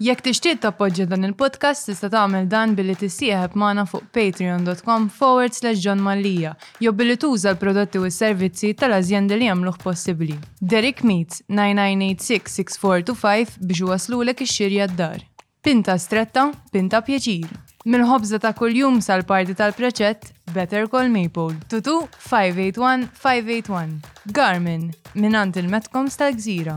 Jekk tixtieq tappoġġja dan il-podcast tista' tagħmel dan billi tissieħeb magħna fuq patreon.com forward slash John Mallia jew billi tuża l-prodotti u s-servizzi tal-azjendi li jagħmluh possibbli. Derek Meats, 9986-6425 biex iwasslulek ix-xiri għad-dar. Pinta stretta, pinta pjaċir! Mill-ħobża ta' kuljum sal-party tal-preċett, Better Call Maple. 22581-581. Garmin, mingħand il-Metcoms tal-Gżira.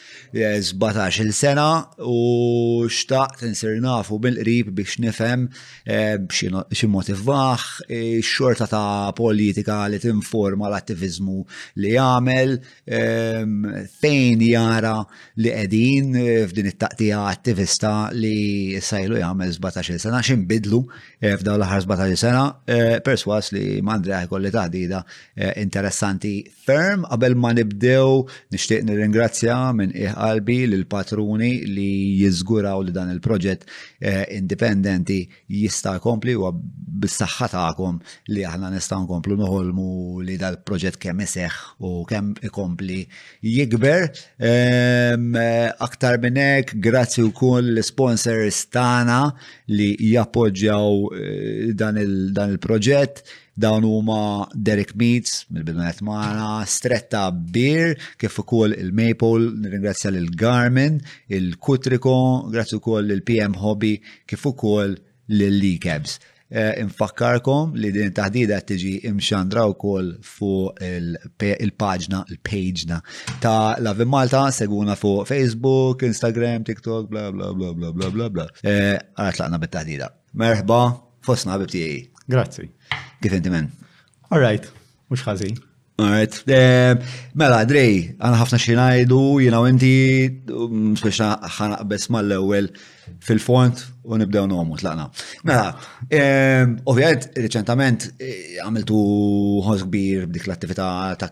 17 il sena u xtaqt insir nafu bil-qrib biex nifhem eh, xi motivaħ, eh, xorta ta' politika li tinforma l-attivizmu li jagħmel, ehm, fejn jara li qegħdin eh, f'din it-taqtija attivista li sajlu jagħmel 17 il sena x'in bidlu f'dawn l-aħħar 17 sena, perswas li Mandrea jkolli taħdida interessanti Ferm qabel ma nibdew nixtieq nirringrazzja minn qiegħ qalbi lill-patruni li jiżguraw li dan il-proġett indipendenti jista' jkompli. Huwa bis-saħħa tagħkom li aħna nistgħu nkomplu noħolmu li dal-proġett kemm iseħħ u kemm ikompli jikber. Aktar minn hekk, grazzi wkoll l-isponsors tagħna li jappoġġjaw dan il-proġett. Dawn huma Derek Meads mill-Bidunet Mara, Stretta Beer kif ukoll il-Maple, nirringrazzja lil Garmin, il-Kutriko, grazzi wkoll lil PM Hobby kif ukoll lil Lee Cabs. Eh, infakkarkom li din taħdida tiġi imxandra wkoll fuq il-paġna, il-paġna ta' Lavi Malta, seguna fuq Facebook, Instagram, TikTok, bla bla bla bla bla bla bla. Eh, għara tlaqna bit-taħdida. Merħba, fosna ħabib tiegħi. Grazzi. Kif inti men? All right, mhux ħażin. Alright. Eh, mela, Drej, għana ħafna xinajdu, jina u inti, mm, speċna ħana bes mal ewwel fil-font u nibdew nomu tlaqna. Mela, eh, ovvijament, reċentament eh, għamiltu ħos kbir b'dik l-attività ta'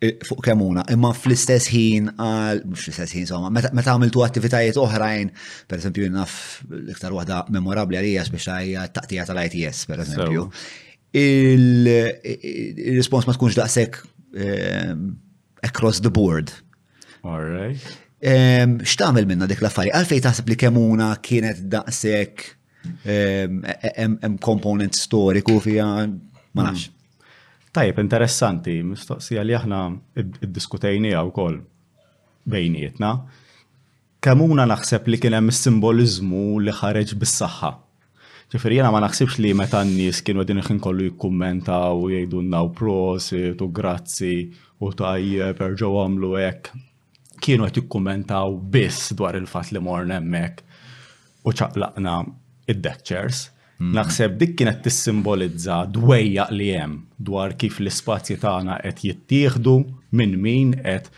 fuq kemuna, imma fl-istess ħin għal, mux fl-istess ħin, insomma, meta għamiltu attivitajiet oħrajn, per esempio, naf l-iktar waħda memorabli għalija biex għajja taqtija tal-ITS, per esempio. Il-respons ma tkunx daqsek ehm, across the board. All right. Ehm, x'tagħmel minna dik l-affari? Għalfej taħseb li kemuna kienet daqsek ehm, e- e- komponent storiku fija ma nafx. Tajjeb, interessanti, mistoqsija li aħna iddiskutejniha wkoll bejnietna. Kemmuna naħseb li kien hemm is-simboliżmu li ħareġ bis-saħħa. Ġifieri jiena ma naħsibx li meta n-nies kienu qegħdin ħin kollu jikkummentaw u jgħidulna u prosit u grazzi u tajjeb erġgħu għamlu hekk. kienu qed jikkumentaw biss dwar il-fatt li morna hemmhekk u ċaqlaqna id-deck chairs. Mm. Naħseb dik kienet tissimbolizza dwejja li hemm dwar kif l-ispazji tagħna qed jittieħdu minn min qed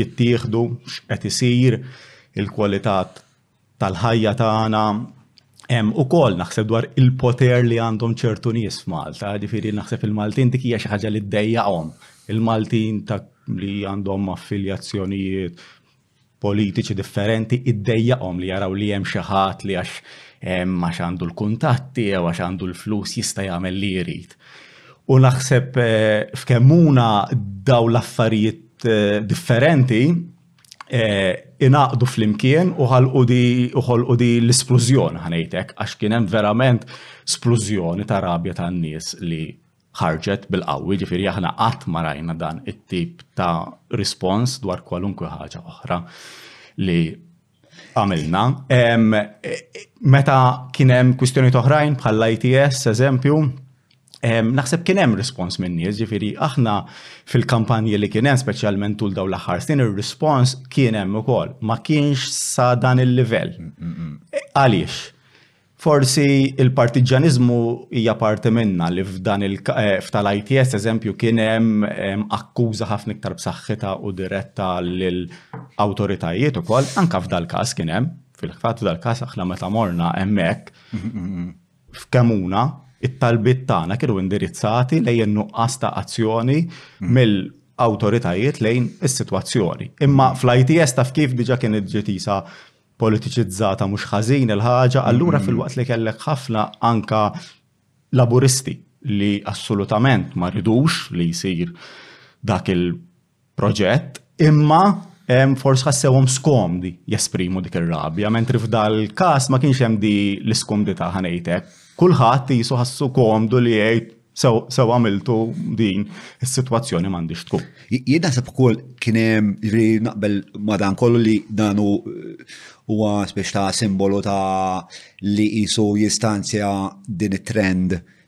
jittieħdu x'qed isir il-kwalità tal-ħajja tagħna hemm ukoll naħseb dwar il-poter li għandhom ċertu nies f'Malta, ġifieri naħseb il-Maltin dik hija xi ħaġa li ddejjaqhom. Il-Maltin ta' li għandhom affiljazzjonijiet politiċi differenti iddejjaqhom li jaraw li hemm xi ħadd li għax għax għandu l-kuntatti jew għax għandu l-flus jista' jagħmel li jrid. U naħseb eh, f'kemmuna daw l-affarijiet eh, differenti inaqdu flimkien u ħalqu di uħolqu di l-isplużjoni ħanejtek għax kien hemm verament splużjoni ta' rabja tan-nies li ħarġet bil-qawwi, ġifieri aħna qatt ma rajna dan it-tip ta' rispons dwar kwalunkwe ħaġa oħra li għamilna. Meta kien hemm kwistjoni oħrajn bħal-ITS, eżempju, Naħseb kien hemm rispons minn nies, ġifieri aħna fil-kampanji li kien hemm speċjalment tul dawn l-aħħar snin ir-rispons kien hemm ukoll, ma kienx sa dan il-livell. Għaliex? Forsi il-partiġġaniżmu hija parti minna li f'dan il eh, ftal-ITS eżempju kien hemm akkuża ħafna iktar b'saħħitha u diretta lil awtoritajiet ukoll, anka f'dal-każ kien hemm, fil-fatt f'dal-każ aħna meta morna hemmhekk f'Kemuna, it-talbiet tagħna kienu indirizzati lejn in-nuqqas ta' azzjoni mill-awtoritajiet lejn is-sitwazzjoni. Imma fl-ITS taf kif diġà kienet ġiet isa politiċizzata mhux ħażin il-ħaġa, allura filwaqt li kellek ħafna anka Laburisti li assolutament ma ridux li jsir dak il- proġett, imma forsi ħassewhom skomdi jesprimu dik ir-rabja, mentri f'dal-każ ma kienx hemm di l-iskomdità ħanejtek. Kulħadd qisu ħassu komdu li jgħid sew għamiltu din is-sitwazzjoni m'għandix tkun. Jien naħseb ukoll kien hemm ġri naqbel ma' dan kollu li dan huwa spiex ta' simbolu ta' li qisu jistanzja din it-trend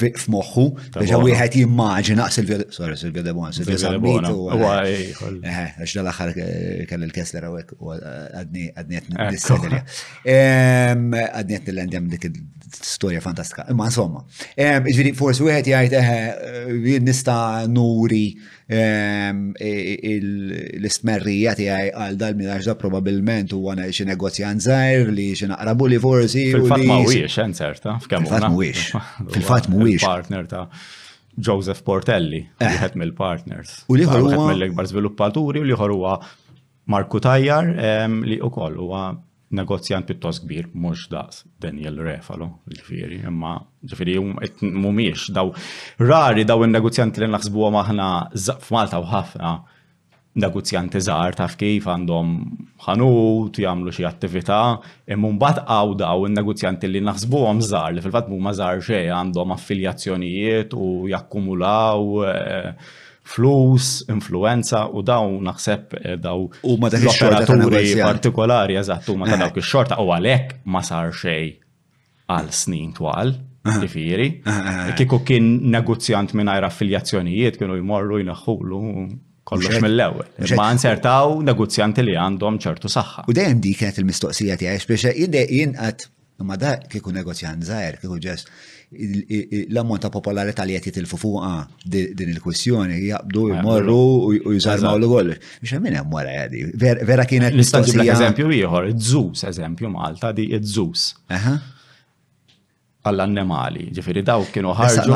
f'moħħu biex wieħed jimmaġina Silvio sorry Silvio De Bon, Silvio Zambito. Għax dal-aħħar eh, kelli l-Kessler hawnhekk u għadni għadni qed nissedilja. Għadni qed nillendem dik storja fantastika. Imma insomma, ġifieri forsi wieħed jgħid eh, eh, nista' nuri Ehm, l-istmerrija tiegħi għal dal miraġ da probabilment huwa xi negozjant żgħir li xi naqrabu li forsi. Fil-fatt ma huwiex, hemm ċerta, f'kemm Fil-fatt mhuwiex. Fil-fatt mhuwiex. Partner ta' Joseph Portelli, eh. wieħed mill-partners. U li huwa mill-ikbar żviluppaturi u li huwa Marku Tajjar ehm, li wkoll huwa negozjant pjuttost kbir, mhux daqs Daniel Refalo, ġifieri, imma ġifieri mhumiex daw rari daw in-negozjanti li naħsbuhom aħna f'Malta u ħafna negozjanti żgħar taf kif għandhom ħanut jagħmlu xi attività, imma mbagħad għaw daw in-negozjanti li naħsbuhom żgħar li fil-fatt huma żgħar xejn għandhom affiljazzjonijiet u jakkumulaw eh, flus, influenza u daw naħseb eh, daw u ma daħx xortaturi partikolari eżatt ma ta' eh. dawk ix-xorta u għalhekk ma sar xej għal snin twal. Eh. Tifiri, kieku kien negozjant minn għajra affiljazzjonijiet kienu jmorru jnaħħulu kollox mill-ewwel. Ma nsertaw negozjanti li għandhom ċertu saħħa. U dejjem dik kienet il-mistoqsija tiegħi biex jien qatt Imma da kieku negozjant żgħir, kieku ġest l-ammont ta' popolarità li qed jitilfu fuqha din il-kwistjoni jaqbdu jmorru u jżarmaw l għol Biex hemm hemm wara għadi. Vera kienet l-istaġib eżempju ieħor, iż-żus eżempju Malta di iż-żus għall-annimali, ġifiri daw kienu ħarġu.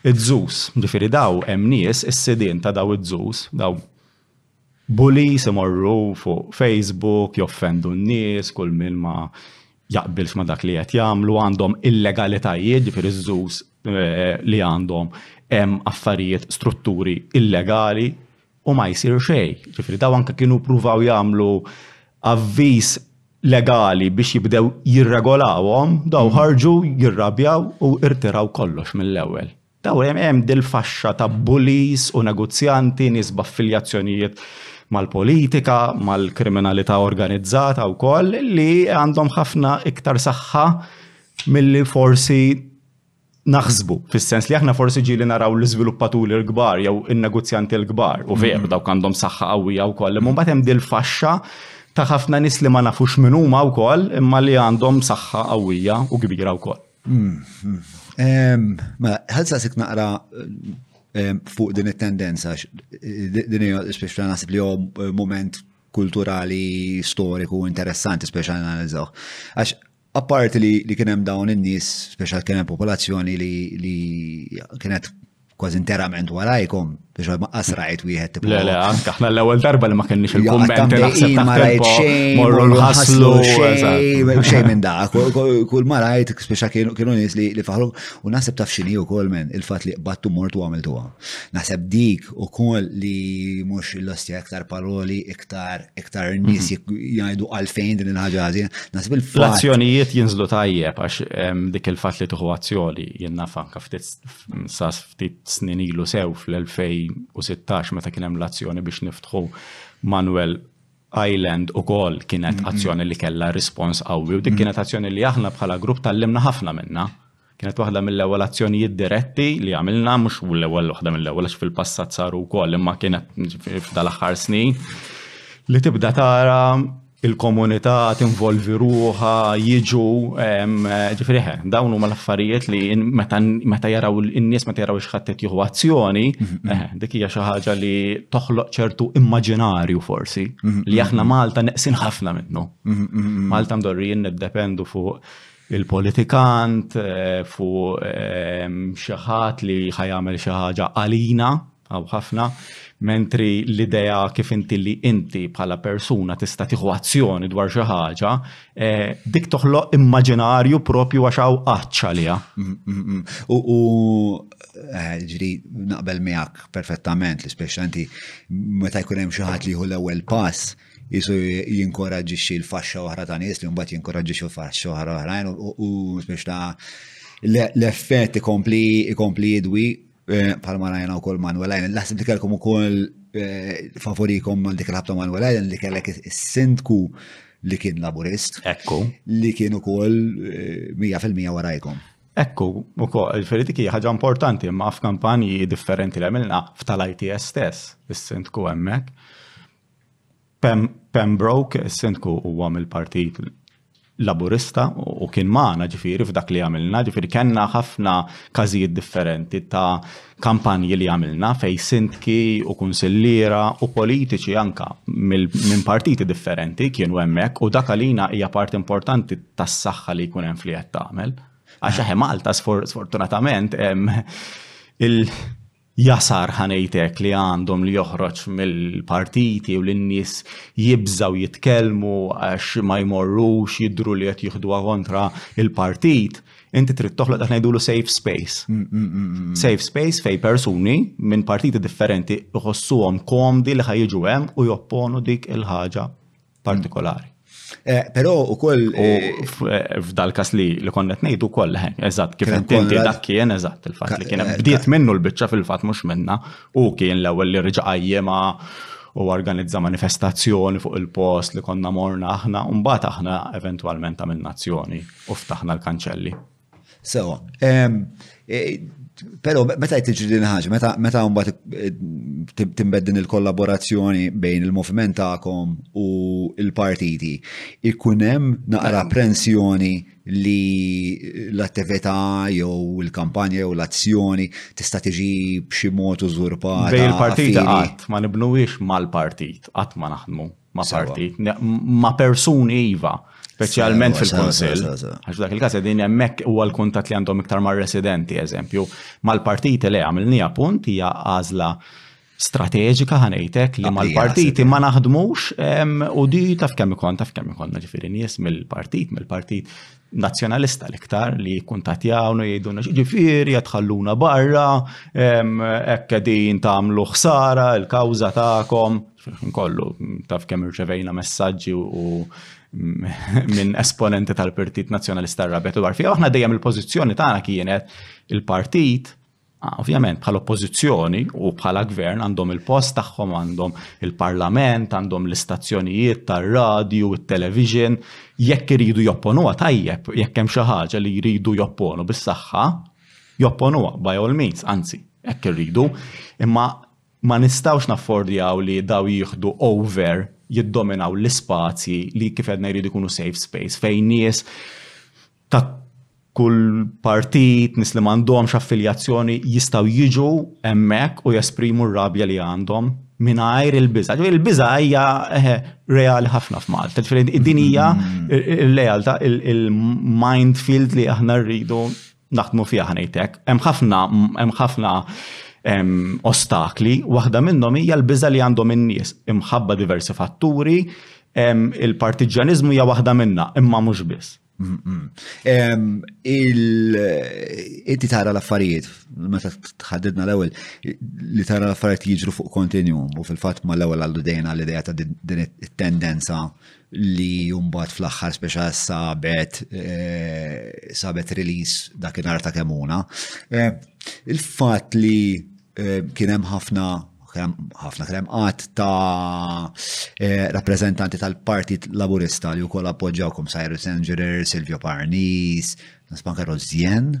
Id-żus, ġifiri daw hemm nies is-sidien ta' daw id-żus, daw bullies imorru fuq Facebook joffendu n-nies kull min ma jaqbilx ma dak li qed jagħmlu għandhom illegalitajiet ġifieri żuż eh, li għandhom hemm affarijiet strutturi illegali u ma jsir xejn. Ġifieri daw anke kienu pruvaw jagħmlu avviż legali biex jibdew jirregolawhom, daw mm. ħarġu jirrabjaw u irtiraw kollox mill-ewwel. Daw hemm dil-faxxa ta' bullies u negozjanti, nies b'affiljazzjonijiet mal-politika, mal-kriminalità organizzata wkoll li għandhom ħafna iktar saħħa milli forsi naħsbu, fis-sens li aħna forsi ġieli naraw l-iżviluppaturi l-kbar jew in-negozjanti l-kbar u veru dawk għandhom saħħa qawwija wkoll, imma mbagħad hemm dil-faxxa ta' ħafna nies li ma nafux min huma wkoll imma li għandhom saħħa qawwija u kbira wkoll. Mela, ħalsa sik naqra fuq din it-tendenza, din hija speċjal naħseb li huwa moment kulturali, storiku, interessanti speċjal analizzawh. Għax apparti li kien hemm dawn in-nies, speċjal kien hemm popolazzjoni li kienet kważi interament warajkom, biex ma qasrajt wieħed tibqa. Le, le, anke aħna l-ewwel darba li ma kenniex il-kumment naħseb ma rajt xejn, morru nħaslu xejn minn da. Kull ma rajt speċa kienu nies li faħlu u naħseb taf xini wkoll minn il-fatt li qbattu mortu għamiltuha. Naħseb dik ukoll li mhux l-ostja iktar paroli iktar iktar mhm. nies jgħidu għalfejn din il-ħaġa ħażin. Naħseb il-fatt. L-azzjonijiet jinżlu tajjeb għax dik il-fatt li tuħu azzjoni jien naf anke ftit sa ftit snin ilu sew fl-2016 meta kien hemm l-azzjoni biex niftħu Manuel Island u kol kienet mm-hmm. azzjoni li kella respons qawwi u dik kienet mm-hmm. azzjoni li aħna bħala grupp tallimna ħafna minna. Kienet waħda mill-ewwel azzjonijiet diretti li għamilna mhux l-ewwel waħda mill-ewwel għax fil-passat saru wkoll imma kienet f'dal-aħħar snin li tibda tara il-komunità tinvolvi ruħha, jiġu, ġifieri eħe, dawn huma l-affarijiet li meta jaraw in-nies meta jaraw x'ħadd qed jieħu azzjoni, eħe, dik hija xi ħaġa li toħloq ċertu immaġinarju forsi li aħna Malta neqsin ħafna minnu. Malta mdorrijin niddependu fuq il-politikant, fuq xi ħadd li ħa jagħmel xi ħaġa għalina, Hawn ħafna, mentri l-idea kif inti li inti bħala persuna tista' tieħu azzjoni dwar xi ħaġa, dik toħloq immaġinarju propju għax hawn għatx għaliha. U ġri naqbel miegħek perfettament, speċjalment meta jkun hemm xi ħadd li jieħu l-ewwel pass jisu jinkoraġġixxi l-faxxa oħra ta' nies li mbagħad jinkoraġġixxu l-faxxa oħra oħrajn u biex ta' l-effett ikompli ikompli jidwi Eh, palma rajna u kol Manuel Island, laħseb li kelkom u kol eh, favorikom mal dik il-ħabta Manuel Island li kellek sindku li kien laburist. Ekku. Li kien u kol 100% eh, warajkom. Ekku, u kol, il-feriti ħaġa importanti, ma f'kampanji differenti li għamilna f'tal-ITS stess, il-sindku emmek. Pembroke, is-sindku huwa mill-Partit Laburista u kien magħna ġifieri f'dak li għamilna, ġifieri kellna ħafna każijiet differenti ta' kampanji li għamilna fej sindki u kunsilliera u politiċi anka minn partiti differenti kienu hemmhekk u dak għalina hija parti importanti tas-saħħa li jkun hemm fli qed tagħmel. Għax aħe Malta sfortunatament il- jasar ħa ngħid hekk li għandhom li joħroġ mill-partiti u li n-nies jibżgħu jitkellmu għax ma jmorrux jidhru li qed jieħduha kontra il-partit, inti trid toħloq dak ngħidulu safe space. Mm, mm, mm, safe space fej persuni minn partiti differenti jħossuhom komdi li ħajġu hemm u jopponu dik il-ħaġa partikolari. Eh, però u koll. Eh, eh, f'dal kas li li konnet nejdu koll, eżat, kif inti dak kien eżat il-fat li kien bdiet minnu l-bicċa fil-fat mux minna u kien l-ewel li rġa għajjema u organizza manifestazzjoni fuq il-post li konna morna aħna, un-bat aħna eventualment għamil nazzjoni u ftaħna l-kanċelli. Sewa. E, Pero meta jtiġi din ħaġa, meta meta mbagħad e, timbed din il-kollaborazzjoni bejn il-moviment tagħkom u l-partiti, ikun hemm naqra prensjoni li l-attività jew il-kampanja jew l-azzjoni tista' tiġi b'xi mod użurpata. Bejn il-partiti qatt ma nibnuwiex mal-partit, qatt ma naħdmu ma' partit, ma' persuni iva, speċjalment fil-Kunsill. Għax dak il-każ qegħdin hemmhekk huwa l-kuntatt li għandhom iktar mar-residenti, eżempju, mal-partiti li għamilnija punt hija għażla strateġika ħanejtek li mal-partiti ma naħdmux u di taf kemm ikon, taf kemm ikon, ġifieri nies mill-partit, mill-partit nazzjonalista l-iktar li kuntatjawnu jgħiduna ġifiri jadħalluna barra, ekk din tamlu ħsara, il-kawza ta'kom, fil-ħin kollu, taf kemm irċevejna messaġġi u minn esponenti tal-Partit Nazzjonalista Rabet u Barfija, aħna dejjem il-pożizzjoni tagħna kienet il-partit ah, Ovvjament, bħal oppożizzjoni u bħala gvern għandhom il-post tagħhom, għandhom il-parlament, għandhom l-istazzjonijiet tar-radju, it-television, jekk iridu jopponu tajjeb, jekk hemm xi ħaġa li jridu jopponu bis-saħħa, jopponu by all means, anzi, jekk irridu, imma Ma nistgħux naffordjaw li daw jieħdu over jiddominaw l-ispazji li kif għedna jridu jkunu safe space fejn nies ta' kull partit, nis li m'għandhomx affiljazzjoni jistgħu jiġu hemmhekk u jesprimu r-rabja li għandhom mingħajr il-biża. Il-biża hija eh, reali ħafna f'Malta. Din hija il-lealta, mm-hmm. il-mind field li aħna rridu naħdmu fiha ħanejtek. Hemm ħafna hemm ħafna ostakli, waħda minnhom hija l-biża li għandhom in-nies imħabba diversi fatturi, il-partiġġjaniżmu hija waħda minna, imma mhux biss. Inti tara l-affarijiet, meta tħaddidna l-ewwel, li tara l-affarijiet jiġru fuq kontinjum u fil-fatt ma l-ewwel għallu dejna l-idea ta' din it-tendenza li mbagħad fl-aħħar speċa sabet sabet release dakinhar ta' kemuna. Il-fatt li kien hemm ħafna ħafna krem għat ta' eh, rappresentanti tal-Partit Laburista li wkoll appoġġawkom Cyrus Angerer, Silvio Parnis, Spanka Rozzien,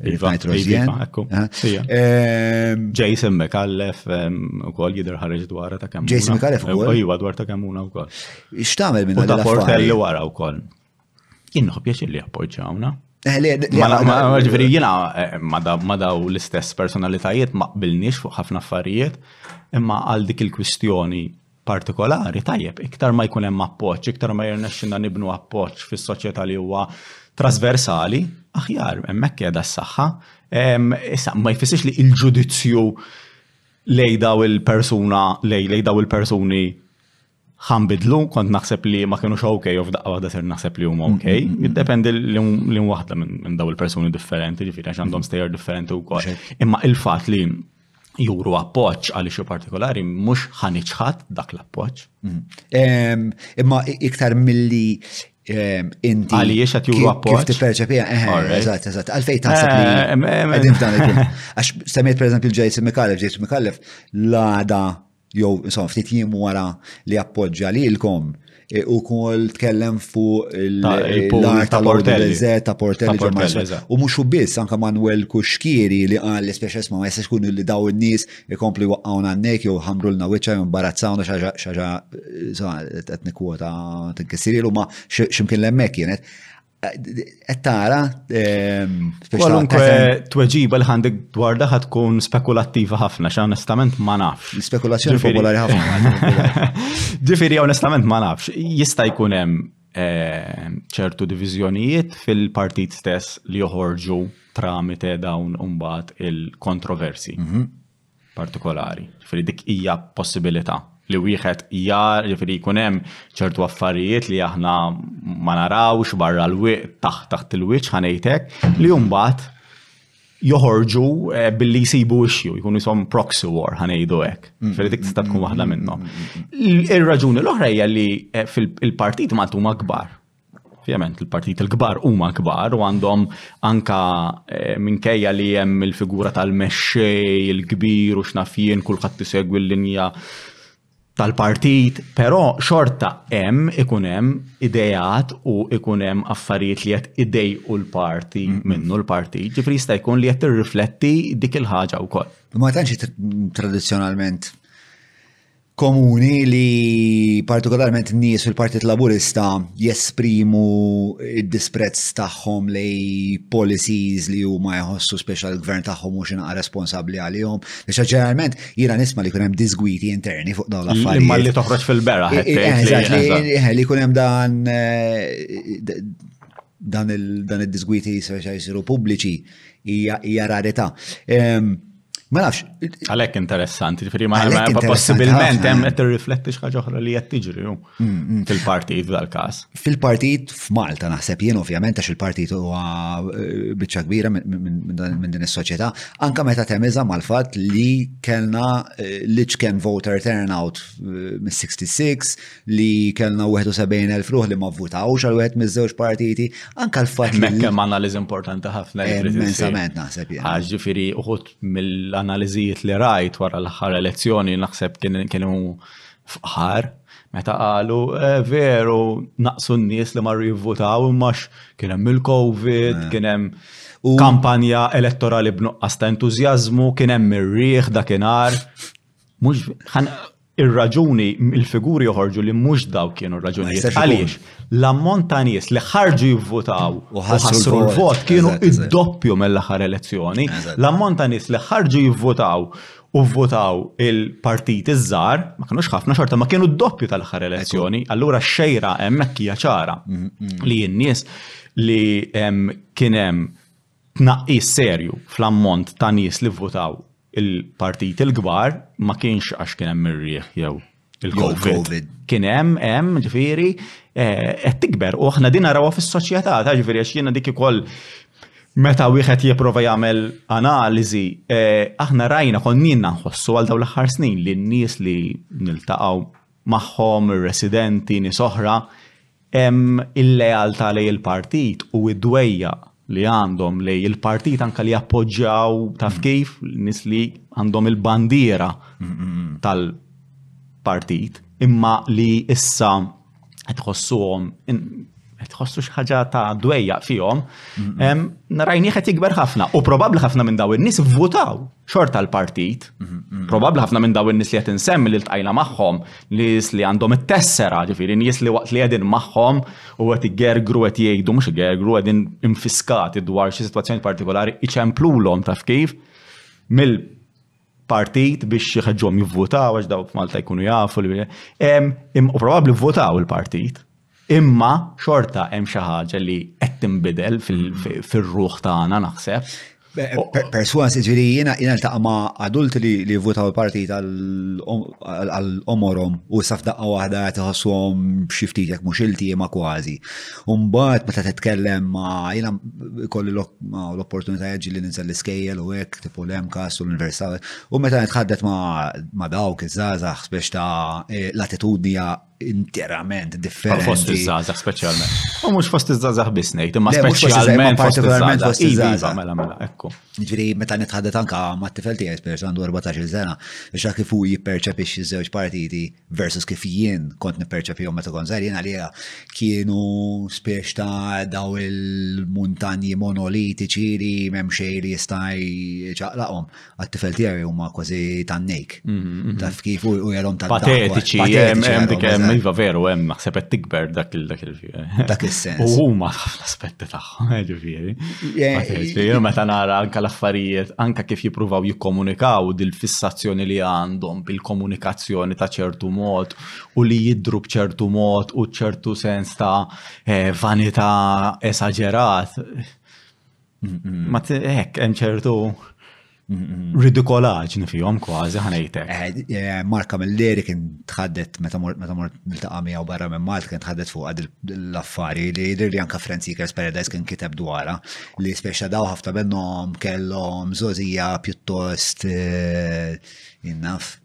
Iva, Iva, ekku. Ehm, Jason McAllef ehm, u kol jider ħarġ dwar ta' kemmuna. Jason McAllef u kol? Iva, dwar ta' kemmuna u kol. Xtamel minna ta' fortelli wara u kol. Inħob jaxil li appoġġawna. Eh, ġveri jina eh, ma daw l-istess personalitajiet ma qbilniex fuq ħafna affarijiet, imma għal dik il-kwistjoni partikolari, tajjeb, iktar ma jkun hemm appoġġ, iktar ma jirnexxinna nibnu appoġġ fis-soċjetà li huwa trasversali, aħjar, hemmhekk qiegħda s-saħħa. Issa ma jfissirx li l-ġudizzju lej daw il-persuna, lej daw il-persuni ħambidlu, kont naħseb li ma kienux ok, u f'daqqa waħda ser naħseb li huma ok. Jiddependi li waħda minn daw il-persuni differenti, ġifieri għax għandhom stejer differenti wkoll. Imma il-fatt li juru appoġġ għal xi partikolari mhux ħaniċħad dak l-appoġġ. Mm. Imma iktar milli inti. Għalli jiex għat juru appoġġ. Kif t-perċepija, eżat, eżat, għalfej ta' li għedin f'dan il-punt. Għax semmejt per eżempju ġejt Mikalev, ġejt Mikalev, l-għada jew insomma ftit jiem wara li appoġġja lilkom, e, u kol tkellem fuq l-art ta' Portelli ta' Portelli ġo Marsa. U mhux u biss anke Manuel Kuxkiri li qal li speċjal ma jistax kun li daw in-nies ikomplu waqgħu għannek jew ħamrulna wiċċa jew imbarazzawna xaġa qed nikkwota tinkisirilu ma x'imkien l-hemmhekk kienet. Tara, ehm, kwalunkwe tweġiba li għandek dwar daħħa tkun spekulattiva ħafna, xa onestament ma nafx. Spekulazzjoni popolari ħafna. Ġifiri, onestament ma nafx. Jista' jkun hemm ehm, ċertu diviżjonijiet fil-partit stess li joħorġu tramite dawn umbat il-kontroversi. Mhm. partikolari. Ġifieri dik hija possibilità li wieħed jar ġifieri jkun hemm ċertu affarijiet li aħna ma narawx barra l-wiq taħt taħt il-wiċċ ħanejtek li mbagħad joħorġu eh, billi jisibu issue, jkunu jisom proxy war ħanejdu hekk. Mm. Ġifieri dik tista' tkun waħda mm. minnhom. Ir-raġuni l-oħra hija li eh, fil-partit Maltu ma kbar Ovvjament il-partit il-kbar huma kbar u għandhom anka eh, minkejja li hemm il-figura tal-mexxej il-kbir u x'nafjien kulħadd tisegwi l-linja tal-partit, però xorta hemm ikun hemm ideat u ikun hemm affarijiet li qed idejqu l-parti minnu l-partit, ġifri jista' jkun li qed tirrifletti dik il-ħaġa wkoll. Ma tantx tradizzjonalment komuni li partikolarment nies fil-Partit Laburista jesprimu id-disprezz tagħhom li policies li huma jħossu speċjal il-gvern tagħhom mhux inqa responsabbli għalihom. Biex ġeneralment jiena nisma' li jkun hemm disgwiti interni fuq dawn l-affarijiet. Imma li toħroġ fil-bera eh, eh, li jkun hemm dan eh, dan id-disgwiti jsiru pubbliċi hija rarità. Ehm, Ma nafx. Għalhekk interessanti, ġifieri ma possibilment hemm qed tirrifletti xi oħra li qed tiġri mm, mm. fil-partit dal-każ. Fil-partit f'Malta naħseb jien ovvjament għax il-partit huwa eh, biċċa kbira minn din is-soċjetà, anke meta temiża mal-fatt li kellna eh, l-iċken voter turnout eh, mis-66 li kellna 71,000 ruħ li ma vvutawx għal wieħed miż-żewġ partiti, anka l-fatt li. Mekk hemm analiżi importanti ħafna li trid Immensament naħseb jien. Għax ġifieri uħud mill-analiżijiet li rajt wara l-aħħar elezzjoni naħseb kienu fqar meta qalu eh, veru naqsu n-nies li marru jivvutaw imma kien hemm il-COVID, eh. kien hemm kampanja elettorali b'nuqqas ta' entużjażmu, kien hemm ir-riħ dakinhar. Mhux ir-raġuni il-figuri joħorġu li mhux dawk kienu raġunijiet għaliex l-ammont ta' nies li ħarġu jivvutaw u ħassru l-vot kienu id-doppju mill-aħħar elezzjoni. L-ammont ta' nies li ħarġu jivvutaw u vvotaw il-partit iż-żar, ma kienux ħafna xorta, ma kienu d-doppju tal-aħħar elezzjoni, allura xejra hemmhekk hija ċara mhm, mhm. li n-nies li kien hemm tnaqqis serju fl-ammont ta' nies li vvotaw il-partiti l-kbar ma kienx għax kien hemm ir-riħ jew il-COVID. Kien hemm, hemm, ġifieri, eh, qed tikber u aħna din narawha fis-soċjetà, ta' ġifieri għax jiena dik ukoll meta wieħed jipprova jagħmel analiżi, eh, aħna rajna konnin nħossu għal dawn l-aħħar snin li n-nies li niltaqgħu magħhom, ir-residenti, nies oħra, hemm il-lealtà lejn il-partit u d-dwejjaq li għandhom lejn il-partit anke li jappoġġjaw taf kif nies li għandhom il-bandiera tal-partit imma li issa qed iħossuhom tħossu xi ħaġa ta' dwejja fihom, narajni qed jikber ħafna. U probabbli ħafna minn daw in-nies vvutaw xorta l-partit. Probabbli ħafna minn daw in-nies li qed insemmi li ltqajna magħhom, nies li għandhom it-tessera, ġifieri nies li waqt li qegħdin magħhom u qed igergru qed jgħidu mhux igergru qegħdin infiskati dwar xi sitwazzjoni partikolari iċemplulhom taf kif mill partit biex jħedġom jivvotaw għax dawk Malta jkunu jafu li u probabbli votaw il-partit. Imma xorta hemm xi ħaġa li qed tinbidel fir-ruħ tagħna naħseb. Perswas ġiri jiena jiena ltaqa' ma' adulti li votaw il-partit għal omorhom u saf daqqa waħda qed iħossuhom xi ftit jekk mhux iltiema kważi. Umbat, meta titkellem ma' jina kolli l-opportunità jagġi li ninżel l-iskejjel u hekk, tipo l-MCAS u l-Università. U meta nitħaddet ma' dawk iż-żgħażagħ biex ta' eh, l-attitudni interament differenti. Fost iż-żgħażagħ speċjalment. U mhux fost iż-żgħażagħ biss ngħid, imma speċjalment fost iż-żgħażagħ. Iva, iva, mela mela, ekku. Ġifieri meta nitħaddet anka ma' tifel tiegħi spers għandu 14-il sena, biex kif hu jipperċepixxi ż-żewġ partiti versus kif jien kont nipperċepihom meta kont żgħir jien għalija kienu spiex ta' daw il-muntanji monolitiċi li m'hemm xejn li jista' ċaqlaqhom. Għat-tifel tiegħi huma kważi tan-nejk. Mhm, mhm. Taf kif u jarhom ta' patetiċi, hemm dik hemm iva veru hemm naħseb qed tikber dak il dak il-sens. Dak is-sens. U huma l-aspetti tagħhom. Ġifieri. Ġifieri meta nara anke l-affarijiet, anke kif jippruvaw jikkomunikaw dil-fissazzjoni li għandhom bil-komunikazzjoni ta' ċertu mod u li jidru b'ċertu mod u ċertu sens ta' eh, vanità esagerat. Ma hekk hemm ċertu ridikolaġni fihom kważi ħanejtek. Eh, eh, Marka mill-leri kien tħaddet meta mort niltaqa' miegħu barra minn Malta kien tħaddet fuq l-affari li jidher li anke Franz Seekers Paradise kien kiteb dwarha li speċa daw ħafna minnhom kellhom żożija pjuttost eh, innaf.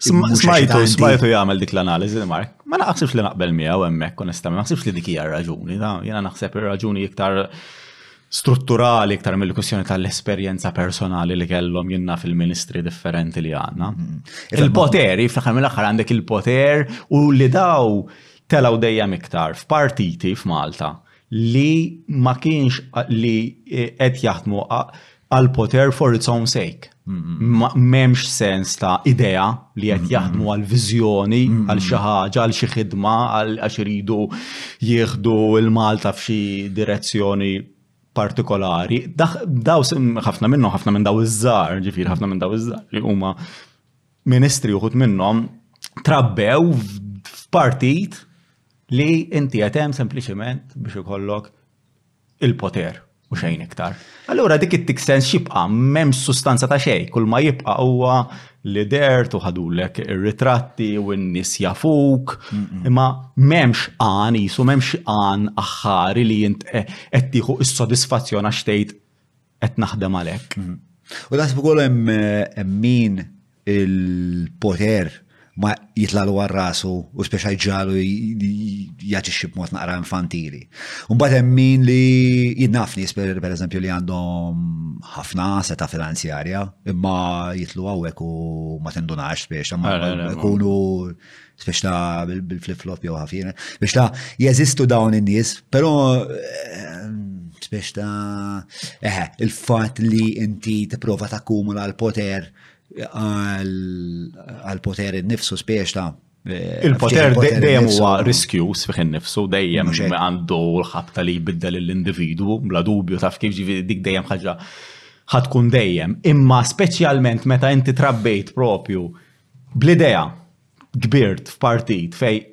Smajtu, smajtu jagħmel dik l-analiżi li Mark. Ma naqsibx li naqbel miegħu hemmhekk onestament, ma naqsibx li dik hija raġuni, jiena naħseb ir-raġuni iktar strutturali iktar mill-kwistjoni tal-esperjenza personali li kellhom jinna fil-ministri differenti li għandna. Mm-hmm. Il-poteri, fl-aħħar mill-aħħar għandek il-poter u li daw telaw dejjem iktar f'partiti f'Malta li ma kienx li eh, qed jaħdmu għal poter for its own sake. M'hemmx sens ta' idea li qed jaħdmu għal viżjoni, għal xi ħaġa, għal xi ħidma, għax iridu jieħdu l-Malta f'xi direzzjoni partikolari. Daw ħafna minnhom, ħafna minn daw iż-żgħar, ġifieri ħafna minn daw iż-żgħar li huma ministri uħud minnhom trabbew f'partit li inti qed hemm sempliċement biex ikollok il-poter u xejn iktar. Allura dik it-tik sens xibqa' m'hemm sustanza ta' xejn, kull ma jibqa' huwa li dert u ħadulek ir-ritratti u n-nies jafuk, imma m'hemmx għan qisu m'hemmx għan aħħari li int qed tieħu s-sodisfazzjon għax tgħid qed naħdem għalhekk. Mhm. U naħseb ukoll hemm eh, min il-poter ma jitlalu għal rasu u speċa ġalu jaċi mod naqra infantili. Umbat hemm min li jinnaf nies per eżempju li għandhom ħafna seta finanzjarja imma jitlu għawek u ma tindunax biex ikunu biex ta' bil-flip-flop jew ħafina, biex ta' jeżistu dawn in-nies, però biex ta' eħe, il-fat li inti tipprova takkumula l-poter għal-poter innifsu spiex ta' eh, Il-poter dejjem huwa riskju sfiħ innifsu, dejjem għandu l-ħabta li jbiddel l-individwu, bla dubju taf kif ġivi dik dejjem ħaġa ħatkun dejjem, imma speċjalment meta inti trabbejt propju Bl-idea kbirt f'partit fejn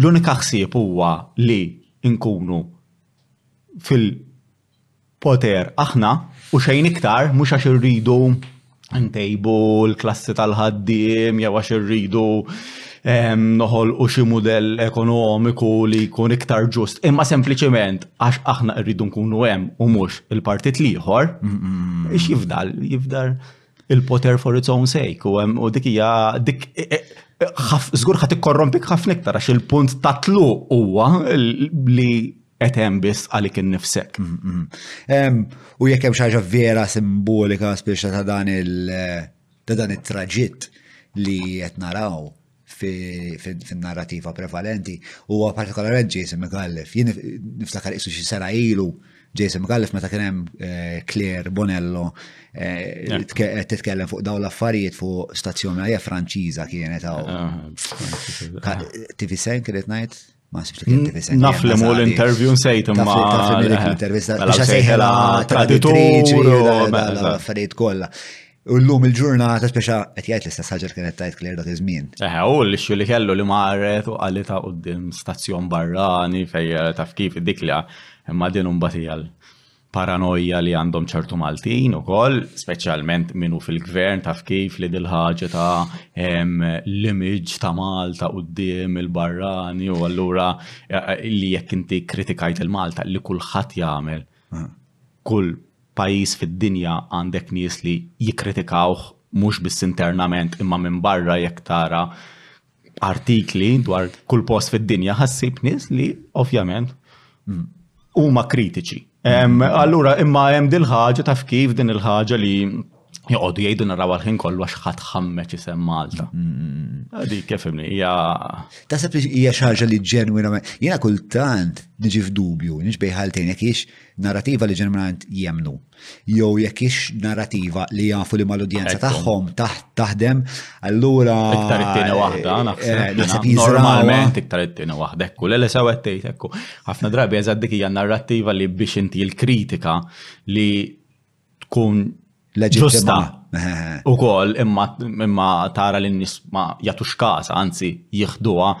l-unika ħsieb huwa li nkunu fil-poter aħna u xejn iktar mhux għax irridu ntejbu l-klassi tal-ħaddiem jew għax irridu noħolqu xi mudell ekonomiku li jkun iktar ġust, imma sempliċement għax aħna rridu nkunu hemm u mhux il-partit l-ieħor, x'jifdal? Jifdal il-poter for its own sake u dik hija dik e, e, żgur ħadd ikkorrompik ħafna iktar għax il-punt ta' tluq huwa li qed hemm biss għalik innifsek. Mm, mm, mm. U jekk hemm xi ħaġa vera simbolika spiċċa ta' dan il ta' dan it-traġitt li qed naraw fin-narrativa prevalenti huwa partikolarment Jason McGallef. Jien niftakar isu xi sena ilu Jason McGallef meta kien hemm eh, Claire Bonello eh, eh, qed titkellem fuq dawn l-affarijiet fuq stazzjonarja Franċiża kienet hawn. Ah, ah, ah, TV Sen kienet ngħid Naf li mu l-intervju nsejt imma. Naf li mu l-intervista. Għaxa sejħela traditriċi u l-affarijiet kolla. U l-lum il-ġurnata speċa qed jgħid l-istess ħaġa li kienet tajt Claire dak iż-żmien. Eħe, u l-ixxu li kellu li marret u qalli ta' qudiem stazzjon barrani fejn taf kif dik li imma din imbagħad hija paranojja li għandhom ċertu Maltin ukoll, speċjalment minnu fil-gvern taf kif li dil-ħaġa ta' l-image ta' Malta quddiem il-barrani u allura eh, eh, li jekk inti kritikajt il-Malta li kulħadd jagħmel ah. kull pajjiż fid-dinja għandek nies li jikkritikawh mhux biss internament imma minn barra jekk tara artikli dwar kull post fid-dinja ħassib nies li ovvjament huma kritiċi. Allura imma hemm din ħaġa taf kif din il-ħaġa li joqogħdu jgħidu naraw għalħin kollu għax ħadd ħammeġ isem Malta. Dik kif imni hija. Tasab li hija xi ħaġa li ġenwinament. Jiena kultant niġi f'dubju, niġbej ħaltejn jekk narrativa li ġeneralment jemnu, jew jekk ix narrativa li jafu li mal-udjenza tagħhom taħdem, allura. Iktar it-tieni eh, waħda, naħseb. Eh, normalment iktar it-tieni waħda, ekku, l sew għettejt, ekku. Ħafna drabi eżad dik hija narrativa li biex inti l-kritika li tkun ġusta. U kol imma tara li n-nis ma jatux kasa, anzi jihduwa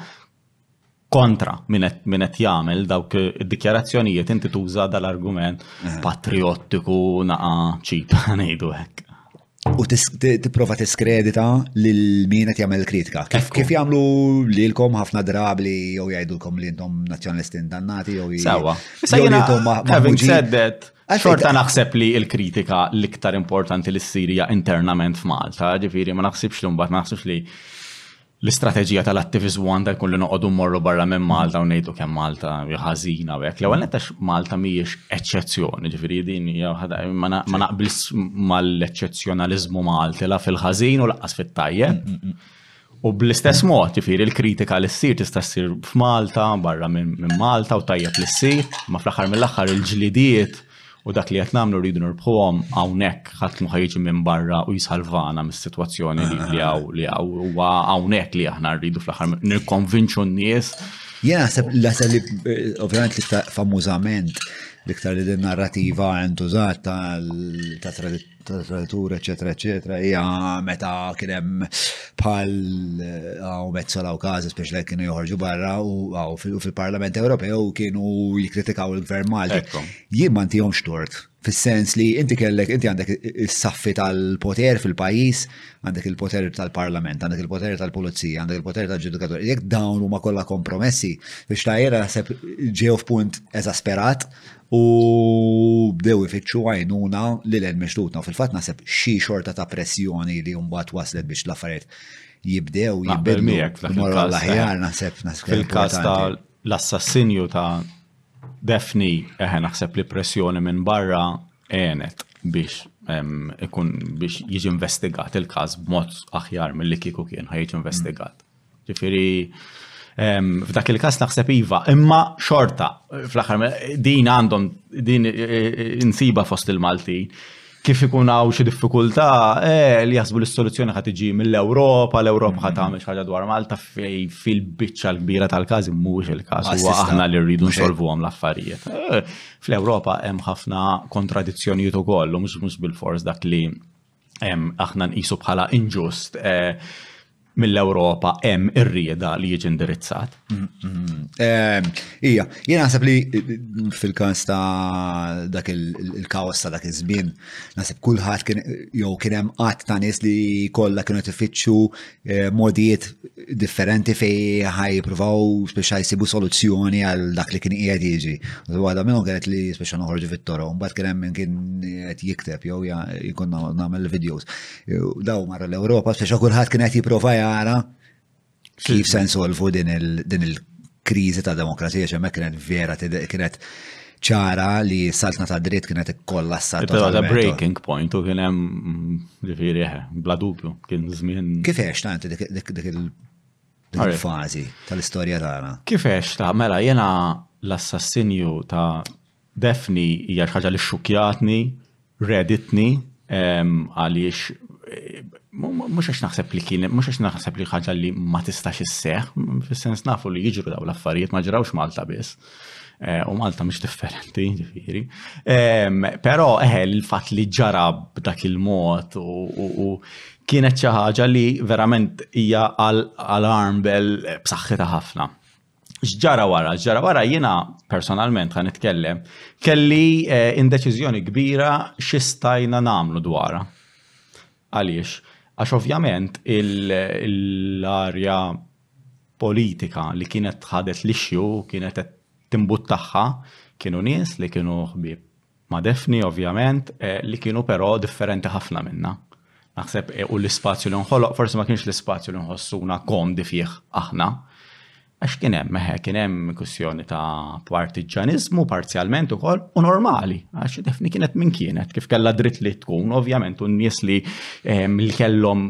kontra minn qed jagħmel dawk id-dikjarazzjonijiet inti tuża dal-argument eh. patriottiku naqa ċita ngħidu hekk. U tipprova tiskredita lil min qed jagħmel kritika. Kif jagħmlu lilkom ħafna drabi li jew jgħidulkom li intom nazzjonalisti indannati jew Sewwa. Having said that, Xorta naħseb li il-kritika l-iktar importanti li s-sirija internament f'Malta, ġifiri ma naħsibx li mbagħad naħsibx li l-istrateġija tal-attiviżmu għandha jkun li noqogħdu mmorru barra minn Malta u ngħidu kemm Malta hija ħażina u hekk. L-ewwel netax Malta mhijiex eċċezzjoni, ġifieri din hija ma naqblis mal-eċċezzjonaliżmu Malti la fil-ħażin u laqqas fit-tajjeb. Mm, mm, mm. U bl-istess mod, ġifieri l-kritika li ssir tista' ssir f'Malta, barra minn Malta u tajjeb li ssir, ma fl-aħħar mill-aħħar il-ġlidiet U dak li qed nagħmlu rridu nirbħuhom hawnhekk ħadd ma ħajġi minn barra u jsalvana mis-sitwazzjoni li hawn li hawn huwa hawnhekk li aħna rridu fl-aħħar nikkonvinċu n-nies. Jien naħseb l-għasel li eh, ovvjament li famużament l-iktar li din narrativa għandu ta' tal-traditur, eccetera, eccetera, hija meta kien hemm bħal għaw mezzola u kazi speċjali kienu joħorġu barra u għaw fil-Parlament Ewropew kienu jikritikaw il-Gvern Malti. Jien ma ntihom xtort fis-sens li inti kellek, inti għandek is-saffi tal-poter fil-pajis, għandek il-poter tal-parlament, għandek il-poter tal-pulizija, għandek il-poter tal-ġudikatur. Jek dawn huma kollha kompromessi, biex tajjera naħseb ġew f'punt eżasperat U bdew ifittxu għajnuna lil hemm minn xtutna. Fil-fatt naħseb xi xorta ta' pressjoni li mbagħad waslet biex l-affarijiet jibdew jibdlu morru l-aħjar naħseb naħseb. Fil-każ ta' l-assassinju ta' Daphne, eħe naħseb li pressjoni minn barra għenet biex ikun biex jiġi investigat il-każ b'mod aħjar mill-li kieku kien ħajġi investigat. Ġifieri f'dak il-każ naħseb iva, imma xorta fl-aħħar din għandhom din insiba fost il-Malti. Kif ikun hawn xi diffikultà eh, li jaħsbu l-soluzzjoni ħad tiġi mill-Ewropa, l-Ewropa ħad tagħmel xi ħaġa dwar Malta fej fil-biċċa l-kbira tal-każi mhuwiex il-każ huwa aħna li rridu nsolvuhom l-affarijiet. Eh, Fl-Ewropa hemm ħafna kontradizzjonijiet ukoll, mhux mhux bil-fors dak li aħna nqisu bħala inġust eh, mill-Ewropa hemm ir-rieda li jiġi indirizzat. Ehm, ija, jien naħseb li eh, fil-każ ta' dak il-kaos ta' dak iż-żmien, naħseb kulħadd kien jew kien hemm qatt ta' nies li kollha kienu tifittxu Eh, modijiet differenti fej ħaj provaw speċa jisibu soluzzjoni għal dak li kien qiegħed jiġi. Għada minnu kienet li speċa noħorġu fit-toro, mbagħad kien hemm minn kien qed jikteb jew jkun nagħmel videos. Eh, daw marra l-Ewropa, speċa kulħadd kien qed jipprova jara kif se nsolvu din il-kriżi ta' demokrazija x'hemmhekk kienet vera kienet ċara li saltna ta' dritt kienet ikkollassa. Però da breaking point u kien hemm ġifieri eh, bla dubju kien żmien. Kif għex ta' dik il-fażi tal-istorja tagħna? Kif għex ta' mela jiena l-assassinju ta' Defni hija ħaġa li xxukjatni Reditni għaliex mhux għax naħseb li kien, mhux għax naħseb li ħaġa li ma tistax isseħ, fis-sens nafu li jiġru daw l-affarijiet ma ġrawx Malta biss. Eh, u Malta mhux differenti, ġifieri. Però eħe eh, l-fatt li ġarab b'dak il-mod u kienet xi ħaġa li verament hija għal armbel b'saħħitha ħafna. X'ġara wara? X'ġara wara jiena personalment ħan nitkellem kelli eh, indeċiżjoni kbira x'istajna nagħmlu dwarha. Għaliex? Għax ovvjament l-arja politika li kienet ħadet l-ixju kienet qed timbuttaħħa kienu nies li kienu ħbieb ma' Daphne ovvjament, li kienu però differenti ħafna minna. Naħseb u l-ispazju li nħoloq forsi ma kienx l-ispazju li nħossuna komdi fih aħna. Għax kien hemm eħe, kien hemm kwistjoni ta' partiġġaniżmu parzjalment ukoll u normali, għax Daphne kienet min kienet, kif kellha dritt li tkun, ovvjament u n-nies li li kellhom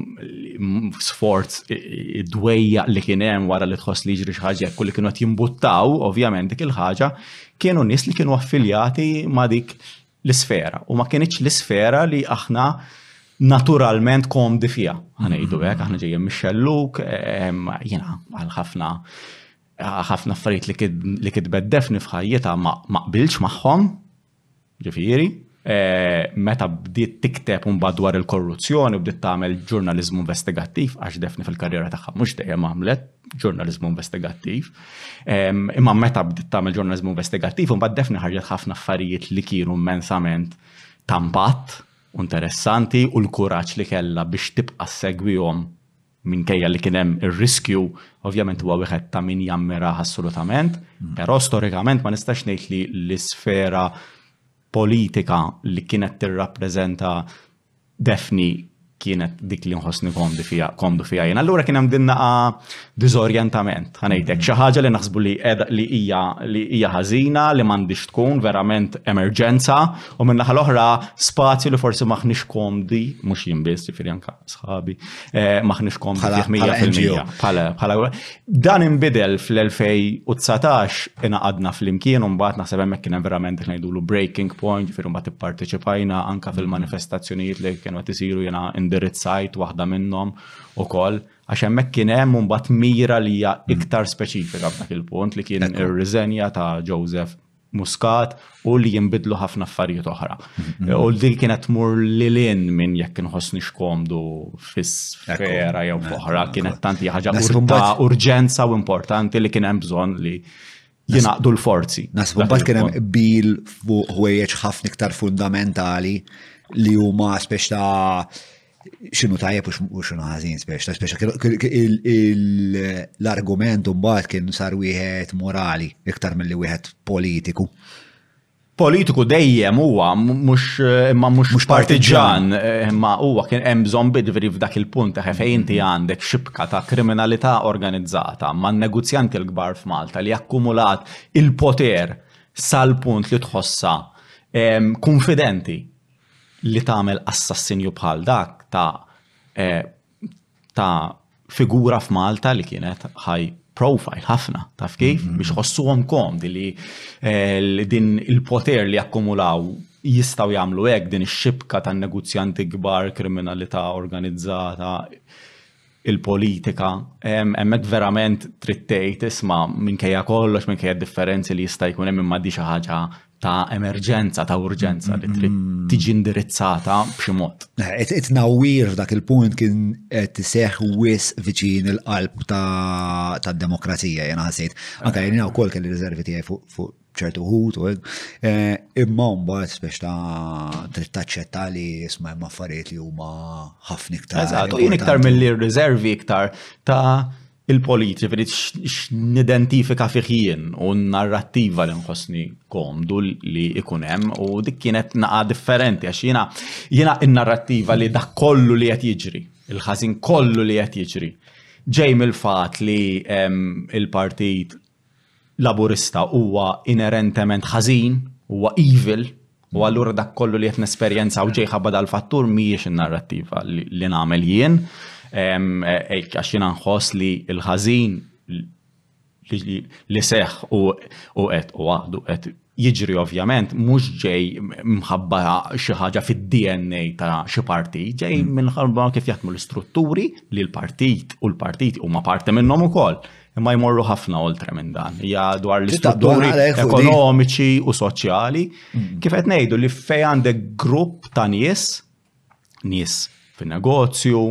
sforz id-dwejjaq li kien hemm wara li tħoss li jiġri xi ħaġa hekk u li kienu qed jimbuttaw, ovvjament dik il-ħaġa kienu nies li kienu affiljati ma' dik l-isfera u ma kienx l-isfera li aħna naturalment komdi fija. Għanajdu għek, għana ġejjem mixxelluk, jena għal ħafna ħafna affarijiet li kitbet defni fħajjita ma qbilx maħħom, Ġifieri, meta bdiet tikteb u mbagħad dwar il-korruzzjoni u bdiet tagħmel ġurnaliżmu investigattiv, għax Daphne fil-karriera tagħha mhux dejjem għamlet ġurnaliżmu investigattiv, imma meta bdiet tagħmel ġurnaliżmu investigattiv, imbagħad Daphne ħarġet ħafna affarijiet li kienu immensament ta' impatt u interessanti u l-kuraġġ li kellha biex tibqa' ssegwihom Minkejja li kien hemm ir-riskju, ovvjament huwa wieħed ta' min jammirah assolutament, però storikament ma nistax ngħid li l-isfera politika li kienet tirrappreżenta Daphne kienet dik li nħossni komdu fija, komdu fija jien. Allura kien hemm din naqa diżorjentament, ħanejtek, xi ħaġa li naħsbu li li hija li hija ħażina, li m'għandix tkun verament emerġenza, u minn naħa l-oħra spazju li forsi maħniex komdi, mhux jien biss, ġifieri anke sħabi, Eh, maħnix kom bħala Dan imbidel fl-2019 inaqadna fl-imkien un bat naħseb hemmhekk kien verament dik ngħidulu breaking point fir mbagħad ipparteċipajna anka fil-manifestazzjonijiet li kienu qed isiru jiena indirizzajt waħda minnhom ukoll għax hemmhekk kien hemm mbagħad mira li hija iktar speċifika f'dak il-punt li kien ir-riżenja ta' Joseph Muscat u li jinbidlu ħafna affarijiet oħra. U din kienet tmur lil hinn minn jekk inħossni x'komdu fis-sfera jew f'oħra, kienet tanti ħaġa urġenza u importanti li kien hemm bżonn li jinaqdu l-forzi. Nasbu mbagħad kien hemm qbil fuq ħwejjeġ ħafna iktar fundamentali li huma speċta ta' xinu tajjeb u xinu ħażin speċta, speċta l-argument mbagħad kien sar wieħed morali iktar milli wieħed politiku. Politiku dejjem huwa mhux imma mhux partiġan, imma huwa kien hemm bżonn bidveri f'dak il-punt ta' fejn inti għandek xibka ta' kriminalità organizzata man negozjanti l-kbar f'Malta li akkumulat il-poter sal-punt li tħossa konfidenti li tagħmel assassinju bħal dak ta' eh, ta' figura f'Malta li kienet ħaj profile ħafna, taf kif? Mm-hmm. Biex ħossuhom komdi li eh, din il-poter li akkumulaw jistaw jagħmlu hekk din ix-xibka tan-negozjanti kbar, kriminalità organizzata, il-politika, hemmhekk verament trid tgħid isma' minkejja kollox, minkejja differenzi li jista' jkun hemm imma di xi ħaġa ta' emerġenza, ta' urġenza li trid mm. tiġi indirizzata b'xi mod. Eh, it-tnawwir f'dak il-punt kien qed iseħħ wis viċin il-qalb tad-demokrazija jena ħassejt. Anke jien wkoll kelli riservi tiegħi fuq ċertu ħut u hekk. Eh, imma mbagħad spex ta' trid taċċetta li isma' hemm affarijiet li huma ħafna iktar. Eżatt, u jien iktar milli riservi iktar ta' il-politi fil x'nidentifika fih jien u narrattiva li nħossni komdu li ikun hemm u dik kienet naqa differenti għax jiena jiena n-narrattiva li dak kollu li qed jiġri, il-ħażin kollu li qed jiġri ġej mill-fat li il-partit Laburista huwa inerentement ħażin, huwa evil, u allura dak kollu li qed nesperjenzaw ġej ħabba dal-fattur mhijiex in-narrattiva li nagħmel jien. Għax jiena nħoss li l-ħażin li seħħ u qed u għadu qed jiġri ovvjament mhux ġej mħabba xi ħaġa fid-DNA ta' xi partit, ġej mm. minħabba kif jaħdmu l-istrutturi li l-partit u l-partit huma parti minnhom ukoll. Imma jmorru ħafna oltre minn dan. Hija dwar l-istrutturi ekonomiċi u soċjali. Mm. Kif qed ngħidu li fej għandek grupp ta' nies, nies fin-negozju,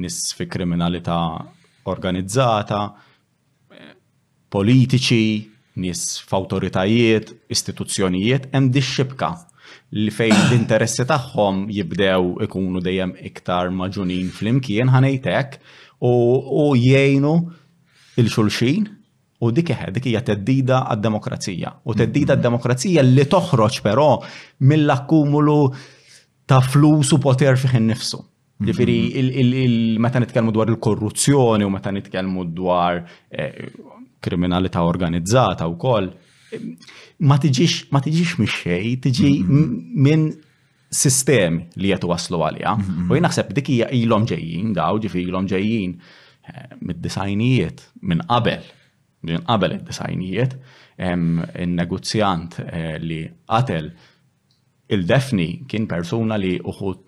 nies fi kriminalità organizzata, politiċi, nies f'awtoritajiet, istituzzjonijiet, hemm dix-xibka li fejn l-interessi tagħhom jibdew ikunu dejjem iktar maġunin flimkien ħanejt hekk u, u jgħinu il xulxin u dik dik hija teddida għad-demokrazija. U teddida għad-demokrazija li toħroġ però mill-akkumulu ta' flus u poter fih innifsu. Ġifiri, mm-hmm. meta nitkellmu dwar il-korruzzjoni u meta nitkellmu dwar eh, kriminalità organizzata u koll, ma tiġix ma tiġix mixxej, tiġi mm-hmm. minn sistem li qed waslu għalija. Mm-hmm. U jien naħseb dik hija ilhom ġejjin daw, ġifi ilhom ġejjin eh, mid-disajnijiet minn qabel, minn qabel id-disajnijiet, in-negozjant eh, li qatel Il-Daphne kien persuna li uħud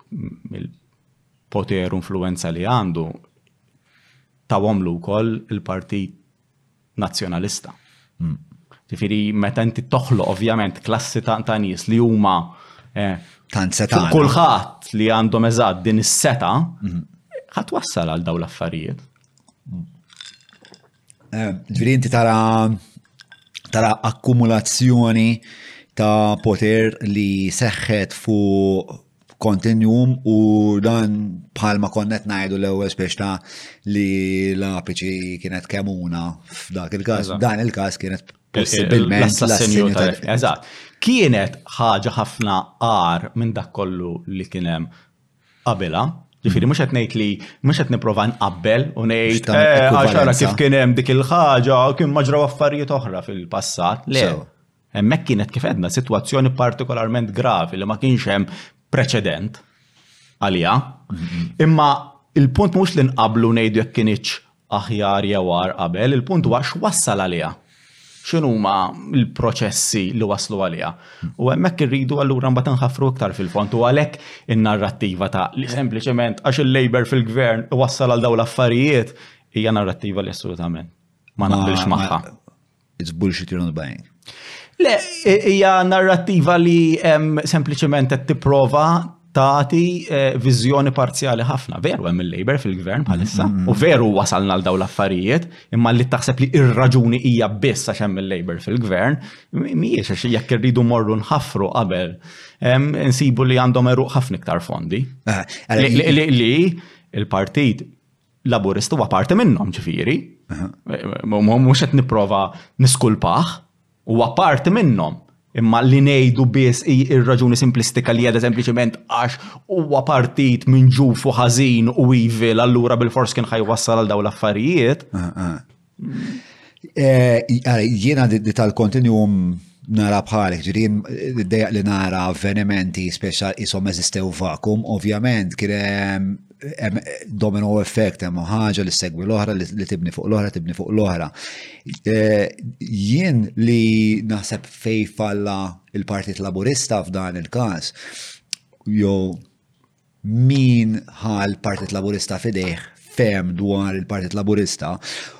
mill-poter u influwenza li għandu tawhomlu wkoll il-Partit Nazzjonalista. Hmm. Ġifieri meta inti toħloq ovvjament klassi ta' nies li huma eh, tant seta. Kulħadd li għandhom eżatt din is-seta mhm. ħadd wassal għal dawn l-affarijiet. Eh, ġviri inti tara tara akkumulazzjoni ta' poter li seħħet fu kontinjum u dan bħalma konnet najdu l-ewwel spiex ta' li l-apiċi kienet kemuna f'dak il-każ, dan il-każ kienet possibilment l-assassinju tal Eżatt. Kienet ħaġa ħafna għar minn dak kollu li kien hemm qabilha. Ġifieri mhux qed ngħid li mhux qed nipprova nqabbel u ngħid eh, għaxara kif kien hemm dik il-ħaġa kien ma ġraw affarijiet oħra fil-passat. Le. Hemmhekk kienet kif edna sitwazzjoni partikolarment gravi li ma kienx hemm preċedent għalija. Imma il-punt mhux li nqablu ngħidu jekk kienx aħjar jew agħar qabel, il-punt huwa x'wassal għaliha. X'inhuma l-proċessi li waslu għaliha. U hemmhekk irridu allura mbagħad nħaffru iktar fil-fond u għalhekk in-narrattiva ta' li sempliċement għax il-Labor fil-gvern wassal għal dawn l-affarijiet hija narrattiva li assolutament ma naqbilx magħha. It's bullshit, you're not buying. Le, hija narrattiva li sempliċement qed tipprova tagħti eh, viżjoni parzjali ħafna. Veru hemm il-Labor fil-gvern bħalissa mm-hmm. u veru wasalna għal dawn l-affarijiet, imma li taħseb li ir-raġuni hija biss għax hemm il-Labor fil-gvern, mhijiex għax jekk irridu morru nħaffru qabel insibu li għandhom eruq ħafna iktar fondi. Ah, li il-partit Laburist huwa parti minnhom ġifieri. Mhux qed nipprova niskulpah, huwa parti minnhom. Imma li ngħidu biss ir-raġuni simplistika li għedha sempliċement għax huwa partit minn ġuf u ħażin u evil allura bil-fors kien ħajwassal għal dawn l-affarijiet. Eh, jiena di tal-kontinjum nara bħalek, ġiri d-dejaq li nara avvenimenti speċa jisom eżistew vakum, ovvjament kien domino effect hemm ħaġa li segwi l-oħra li tibni fuq l-oħra tibni fuq l-oħra. Eh, jien li naħseb fej falla il-Partit Laburista f'dan il-każ, jew min ħa l-Partit Laburista f'idejh fehem dwar il-Partit Laburista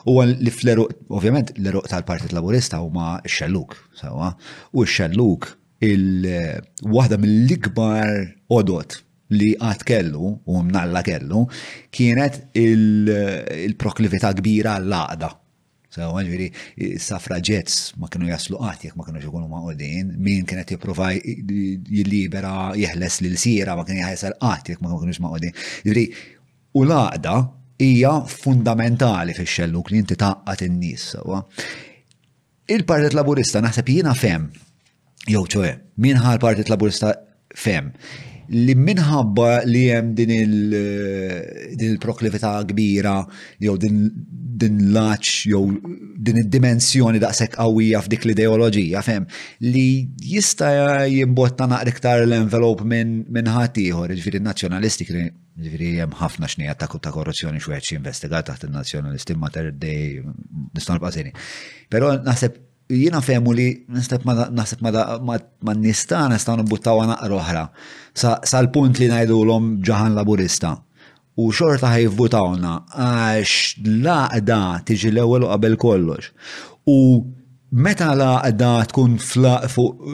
huwa li fl-eruq, ovvjament l-eruq tal-Partit Laburista huma x-xelluk, sewwa, u x-xelluk il-waħda mill-ikbar għodod li qatt kellu u mnalla kellu kienet il-proklività kbira għall-għaqda. Sewwa, ġifieri, is-suffragettes ma kienu jaslu qatt jekk ma kinux ikunu maqudin, min kien qed jipprova jillibera jeħles lil sira ma kien jaħesel qatt jekk ma kinux maqudin. Ġifieri, u l-għaqda hija fundamentali fix-xellug li inti tgħaqqad in-nies sewwa. Il-Partit Laburista naħseb jiena fehem jew ċoe, minħa l-Partit Laburista fem li minħabba li hemm din il-proklività kbira jew din l-aċ jew din id-dimensjoni daqshekk qawwija f'dik l-ideoloġija fem li jista' jimbotta naqra iktar l-envelop minn ħadd ieħor, jiġifieri nazzjonalisti kien jiġifieri hemm ħafna xnija ta' ta' korruzzjoni xwieħed xi investigat taħt in-nazzjonalisti ma terdej nistgħu nibqgħu Però naħseb Jiena fehmu li naħseb man-nies tagħna nistgħu nibbuttawha naqra oħra sal-punt li ngħidulhom ġaħan Laburista u xorta ħa jivvutawlna għax l-għaqda tiġi l-ewwel u qabel kollox. U meta l-għaqda tkun fuq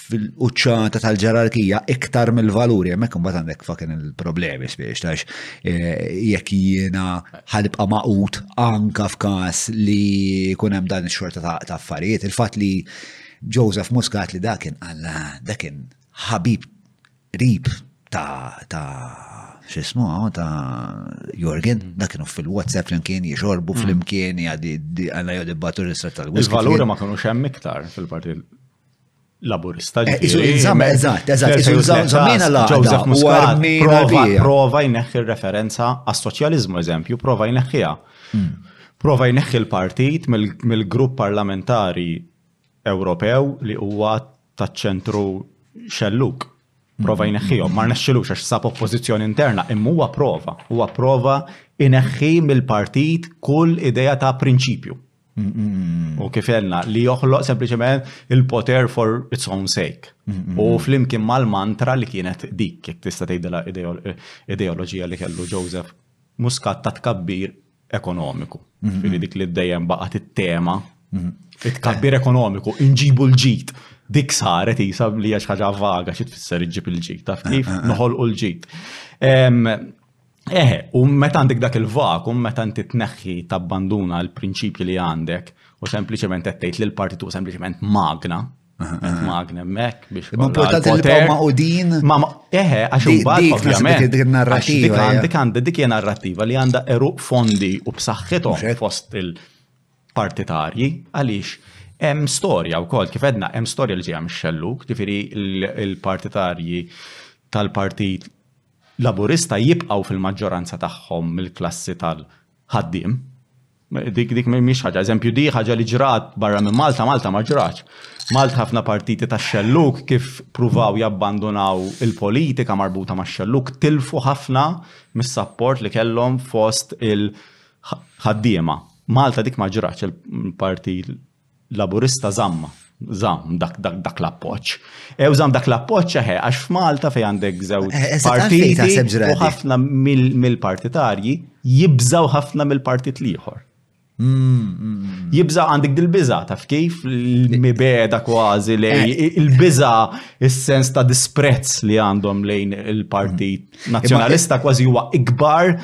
fil-quċċata tal-ġerarkija iktar mill-valuri, hemmhekk imbagħad għandek fakin il-problemi spiex tax eh, jekk jiena ħalibqa' maqut anka f'każ li jkun hemm dan ix-xorta ta' affarijiet. Il-fatt li Joseph Muscat li dakin għalla dakin ħabib rib ta' ta' xismu ta' Jorgen, mm. da kienu fil-WhatsApp flimkien jixorbu mm. flimkien jgħaddi għanna jgħaddi battu tal-wisq. Il-valuri ma kienu xem iktar fil-partit Laburista. Eh, isu jinżam, eżatt, eżatt, isu jinżamina la. Joseph Muscat prova jneħħi referenza għas-soċjalizmu, eżempju, prova jneħħiha. Hmm. Prova jneħħi l-partit mill-grupp parlamentari Ewropew li huwa taċ-ċentru xelluk. Prova mm. jneħħihom, ma rnexxilux għax sab oppożizzjoni interna, imma huwa prova, huwa prova ineħħi mill-partit kull idea ta' prinċipju. U kif jenna, li joħloq sempliciment il-poter for its own sake. U flimkien mal-mantra li kienet dik, jek tista' tgħidilha ideoloġija li kellu Joseph Muscat ta' tkabbir ekonomiku. Fili dik li dejjem baqgħet it-tema, it-tkabbir ekonomiku, inġibu l-ġid. Dik saret jisa li ħaġa vaga xi tfisser iġib il-ġid, taf kif noħolqu l-ġid. Eħe, u meta għandek dak il-vakum, meta inti tneħħi tabbanduna l-prinċipji li għandek u sempliċement qed tgħid li l-partitu sempliċement magna, magna mek biex. Ma importanti li poter. ma' udin. Ma ma eħe, għax Di- imbagħad dik nasib ovvjament. dik id- narrativa, għax Dik ja. għandek għandha dik hija narrattiva li għandha eruq fondi u b'saħħithom Mhux hekk. fost il-partitarji għaliex hemm storja wkoll kif edna hemm storja li ġejja mix-xelluk, ġifieri l- il-partitarji tal-partit Laburista jibqgħu fil-maġġoranza tagħhom mill-klassi tal-ħaddiem. Dik dik mhix ħaġa, eżempju di ħaġa li ġrat barra minn Malta, Malta ma ġratx. Malta ħafna partiti tax-xellug kif pruvaw jabbandunaw il-politika marbuta max-xellug tilfu ħafna mis-sapport li kellhom fost il-ħaddiema. Malta dik ma ġratx il-partit Laburista żamm żamm dak dak dak l-appoġġ. Ew żamm dak l-appoġġ eħe għax f'Malta fejn għandek żewġ eh, eh, partiti u ħafna mill-partitarji jibżaw ħafna mill-partit l-ieħor. Mm, mm, mm. Jibża għandek dil-biża taf kif l-mibeda kważi lej eh. il-biża is-sens ta' disprezz li għandhom lejn il-partit nazzjonalista kważi huwa ikbar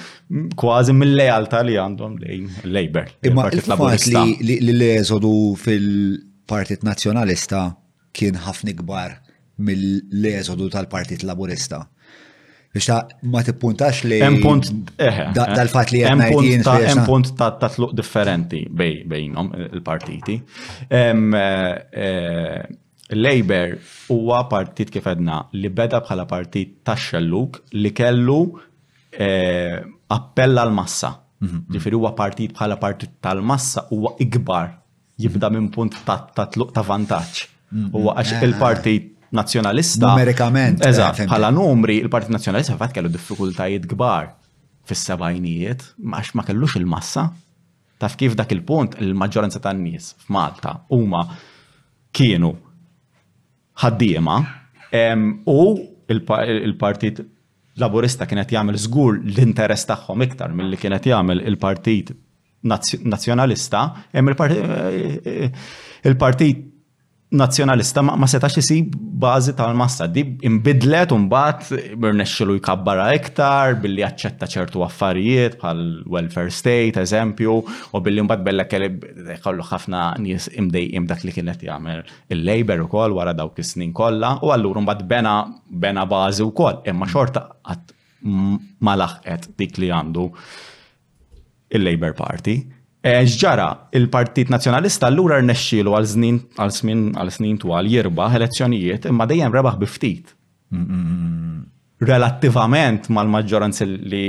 kważi mill-lealta li għandhom lejn Labour. Imma il-fatt li l-eżodu fil-Partit Nazzjonalista kien ħafna ikbar mill-eżodu tal-Partit Laburista. Biex ta' ma tippuntax li. Hemm punt eh, eh, dal-fatt li hemm punt ta' hemm punt ta' tluq differenti bejnhom il-partiti. Eh, Labour huwa partit kif edna li beda bħala partit tax-xelluk li kellu eh, appell għal massa. Mhm. Ġifieri huwa partit bħala partit tal-massa huwa ikbar jibda minn punt ta' tluq ta' vantaġġ. Mhm. Huwa għax eh. il-partit nazzjonalista. Numerikament. Eh, Eżatt, bħala numri, il-Partit Nazzjonalista fatt kellu diffikultajiet kbar fis-sebajnijiet, għax ma kellux il-massa. Taf kif dak il-punt il-maġġoranza tan-nies f'Malta huma kienu ħaddiema u il-partit Laburista kien qed jagħmel żgur l-interess tagħhom iktar milli kien qed jagħmel il-Partit Nazzjonalista, hemm il-Partit Nazzjonalista ma setax isib bażi tal-massa. Di imbidlet u mbagħad rnexxielu jkabbarha iktar billi jaċċetta ċertu affarijiet bħal welfare state, eżempju, u billi mbagħad bellek kelli kollu ħafna nies imdejqim dak li kien qed jagħmel. il-Labour ukoll wara dawk is-snin kollha u allura mbagħad bena bena bażi wkoll imma xorta qatt ma laħqet dik li għandu il-Labour Party. E, x'ġara il-Partit Nazzjonalista allura rnexxielu għal snin għal snin għal snin twal jirbaħ elezzjonijiet imma dejjem rebaħ bi ftit. Relattivament mal-maġġoranza li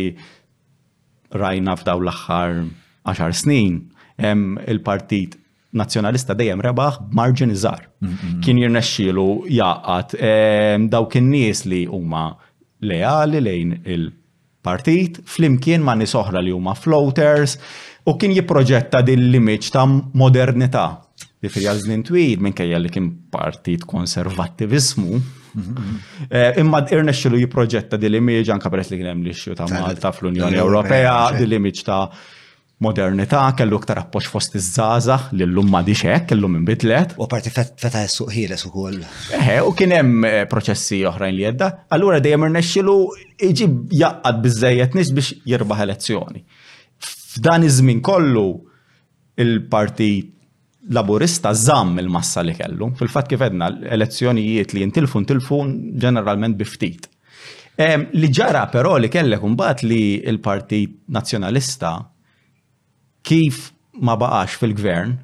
rajna f'daw l-aħħar 10 snin, il-partit Nazzjonalista dejjem rebaħ b'marġin żgħar. Kien jirnexxielu jaqgħad ehm, dawk in-nies li huma leali lejn il-partit flimkien ma' nies oħra li huma floaters u kien jipproġetta din l-imiġġ ta' modernità. Ġifieri għal żmien twil minkejja li kien partit konservattivismu, Eh, imma irnexxilu jipproġetta dil-imieġ anka peress li kien hemm l-issue ta' Malta fl-Unjoni Ewropea, dil-imieġ ta' modernità, kellu iktar appoġġ fost iż-żgħażagħ li llum m'għadhiex hekk, illum inbidlet. U parti fetaħ is-suq ħieles ukoll. Eħe, u kien hemm eh, proċessi oħrajn li jedda, allura dejjem irnexxilu iġib jaqgħad biżejjed nies biex jirbaħ elezzjoni. F'dan iż-żmien kollu il-partit Laburista żamm il-massa li kellu. Fil-fatt kif edna l-elezzjonijiet li jintilfu ntilfu ġeneralment bi ftit. Ehm, li ġara però li kellek imbagħad li l-Partit Nazzjonalista kif ma baqax fil-gvern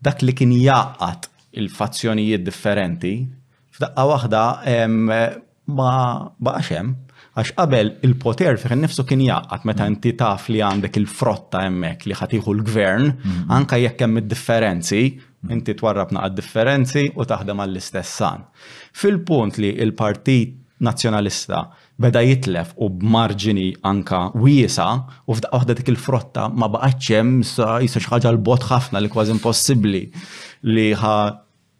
dak li kien jaqgħad il-fazzjonijiet differenti f'daqqa waħda ehm, ma baqax hemm, għax qabel il-poter fih innifsu kien jgħaqqad meta mm. inti taf li għandek il-frotta hemmhekk li ħatiħu l-gvern, mm. anka jekk hemm id-differenzi, mm. inti twarrab naqad differenzi u taħdem għall-istess san. Fil-punt li il-Partit Nazzjonalista beda jitlef u b'marġini anka wiesa u f'daqqa waħda dik il-frotta ma baqgħetx hemm sa jisa xi ħaġa l-bot ħafna li kważi impossibbli li ħa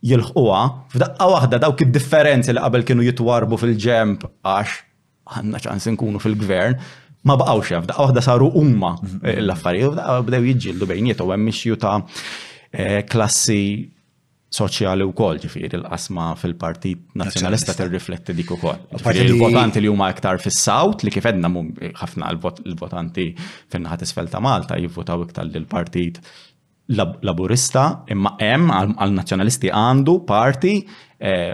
jilħquha, f'daqqa waħda dawk id-differenzi li qabel kienu jitwarrbu fil-ġenb għax għandna ċans inkunu fil-gvern, ma baqgħux hemm, f'daqqa waħda saru huma eh, l-affarijiet, f'daqqa bdew jiġġieldu bejnietom hemm mixju ta' eh, klassi soċjali u kol ġifiri l-qasma fil-partit nazjonalista t-rifletti dik u kol. Il-votanti li huma iktar fis-sawt li kif edna ħafna l-votanti fin-naħat isfel ta' Malta jivvotaw iktar l-partit Laburista imma hemm għal nazzjonalisti għandu parti eh,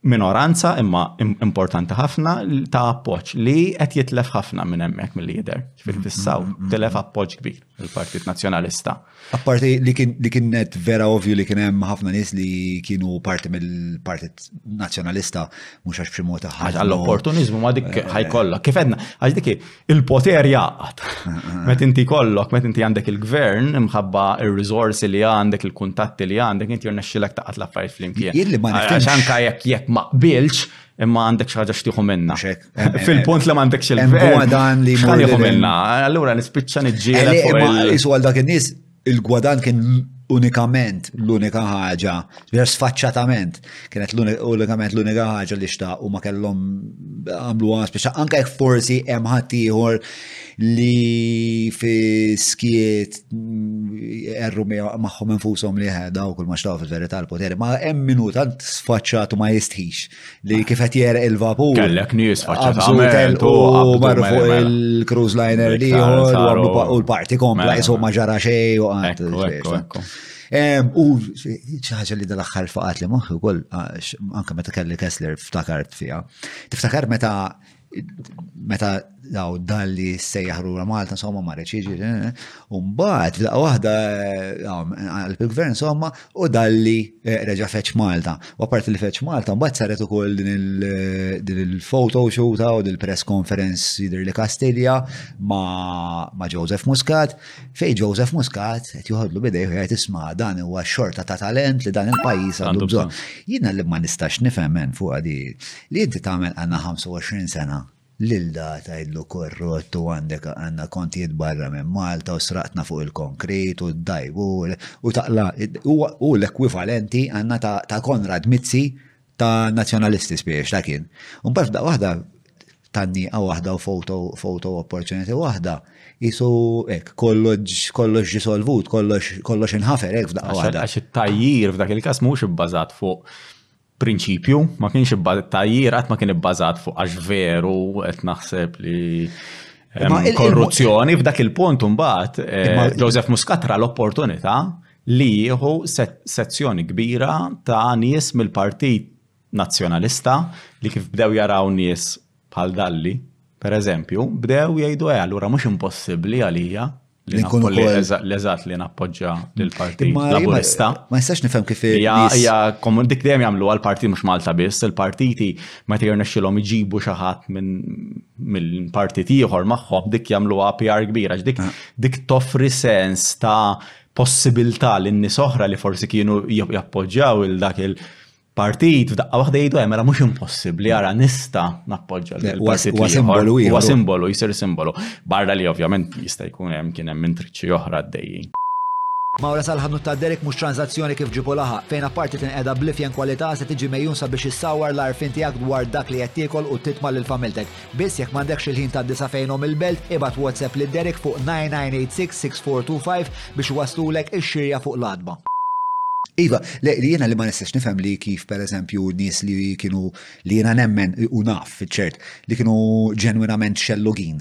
minoranza imma importanti ħafna ta' appoġġ li qed jitlef ħafna minn hemmhekk mill-lider fil-fissaw mm, mm, mm, tilef appoġġ kbir il-Partit Nazzjonalista. Apparti li kien li kienet vera ovvju li kien hemm ħafna nies li kienu parti mill-Partit Nazzjonalista mhux għax b'xi mod ħaġa. Għall-opportuniżmu ma dik eh, eh. ħajkollha. Kif għedna, għax dik il-poter jaqat. Met inti kollok, met inti għandek il-gvern, imħabba il-rizorsi li għandek, il-kuntatti li għandek, inti jirnexxilek taqat l-affarijiet flimkien. Jilli ma nifhimx. Anka jekk jekk ma qbilx, imma għandek xaġa xtiħu minna. Fil-punt li m'għandek xil-gvern. Dan li xtiħu minna. Allura nispiċċa nġiela. Isu għal dak in-nies il-gwadann kien unikament l-unika ħaġa, vera sfaċċatament, kienet unikament l-unika ħaġa li xtaq u ma kellhom għamlu għas biex anke jekk forsi hemm ħadd ieħor li fi skiet erru magħhom infushom li ħeda u kull ma xtaq fil-verità l-poteri, ma hemm minu tant sfaċċat u ma jistħix li kif qed jereq il-vapur. Kellek nies faċċa tagħmel u marru fuq mela. il-cruise liner li u l-parti kompla mela. jisu ma ġara xejn u għad. U ċaħġa li dal-axħar faqat li moħi u koll, anka meta kelli Kessler ftakart fija. Tiftakar meta meta daw dalli sejjaħ rura Malta, insomma, ma reċiġi, eh, eh. umbat, fil waħda eh, għal-gvern, insomma, u dalli reġa feċ Malta. U għapart li feċ Malta, umbat saret u koll din il-foto xuta u din il-press conference jidir li Kastilja ma Joseph Muscat, fej Joseph Muscat, għet juħodlu bidej, għet isma dan huwa xorta ta' talent li dan il-pajis għandu bżon. Jina li ma nistax nifemen fuq għadi Li inti tagħmel għandha 25 sena, lil da tgħidlu korrott u għandek għandna kontijiet barra minn Malta u sraqtna fuq il-konkrit u d-dgħajb u u taqla' huwa hu l-ekwivalenti għandna ta' ta' Konrad Mizzi ta' Nazzjonalisti spiċ ta' kien. U mbagħad f'daqqa waħda tgħanniqa waħda u photo photo opportunity waħda qisu hekk kollox kollox ġie solvut, kollox kollox inħafer hekk f'daqqa Għax waħda. għax it-tajjir f'dak il-każ mhux ibbażat fuq prinċipju, ma kienx tajjir qatt ma kien ibbażat fuq għax veru qed naħseb li korruzzjoni f'dak il-punt imbagħad eh, Joseph Muscat ra l-opportunità li jieħu sezzjoni kbira ta' nies mill-Partit Nazzjonalista li kif bdew jaraw nies bħal dalli, per eżempju, bdew jgħidu eh allura mhux impossibbli għalija li nkunu l-eżat li nappoġġa l-Partit Laburista. Ma jistax nifhem kif hija komun dik dejjem jagħmlu għal parti mhux Malta biss, il-partiti ma tirnexxilhom iġibu xi ħadd minn mill-partit ieħor magħhom dik jagħmlu APR kbira dik ah. dik toffri sens ta' possibilità lin nies oħra li forsi kienu jappoġġjaw il dak il- partit f'daqqa waħda jgħidu għemela eh, mela mhux impossibbli ara nista nappoġġa l-partit huwa simbolu huwa simbolu jsir simbolu. Barra li ovvjament jista' jkun hemm kien hemm intriċċi oħra għaddejjin. Mawra sal-ħanut ta' Derek mhux tranzazzjoni kif ġibu laħa, fejn apparti tinqeda blifjen kwalità se tiġi mejjun sabiex issawar l-arfin tiegħek dwar dak li qed tiekol u titma' lil familtek. Biss jekk m'għandekx il-ħin tgħaddi sa fejnhom il-Belt, ibgħat WhatsApp lil Derek fuq 9986-6425 biex iwasslulek ix-xirja fuq l-għatba. Iva, le, jiena li ma nistax nifhem li kif pereżempju nies li kienu li jiena nemmen u naf fiċ-ċert li kienu ġenwinament xellugin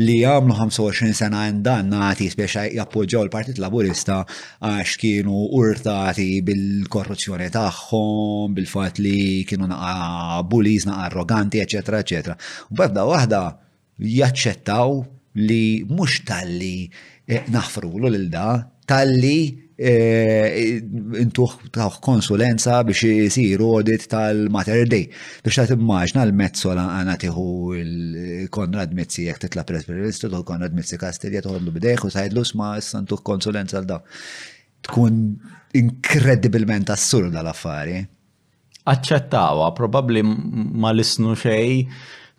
li għamlu 25 sena għand dan nagħti biex jappoġġaw il-Partit Laburista għax kienu urtati bil-korruzzjoni tagħhom, bil-fatt li kienu naqa bullies, naqa arroganti, eċetera, eċetera. U b'għadda waħda jaċċettaw li mhux talli eh, naħfrulu lil da, talli eh, intuħ tawħ konsulenza biex isiru audit tal-Mater Day. Biex ta' timmaġna l-mezzola għana tiħu il-Konrad Mizzi jek titla pres per il-istu tuħu Konrad Mizzi Kastilja tuħodlu bidejħ u sajdlu sma s-santuħ konsulenza l-da. Tkun inkredibilment assurda l-affari. Aċċettawa, probabli ma l-isnu xej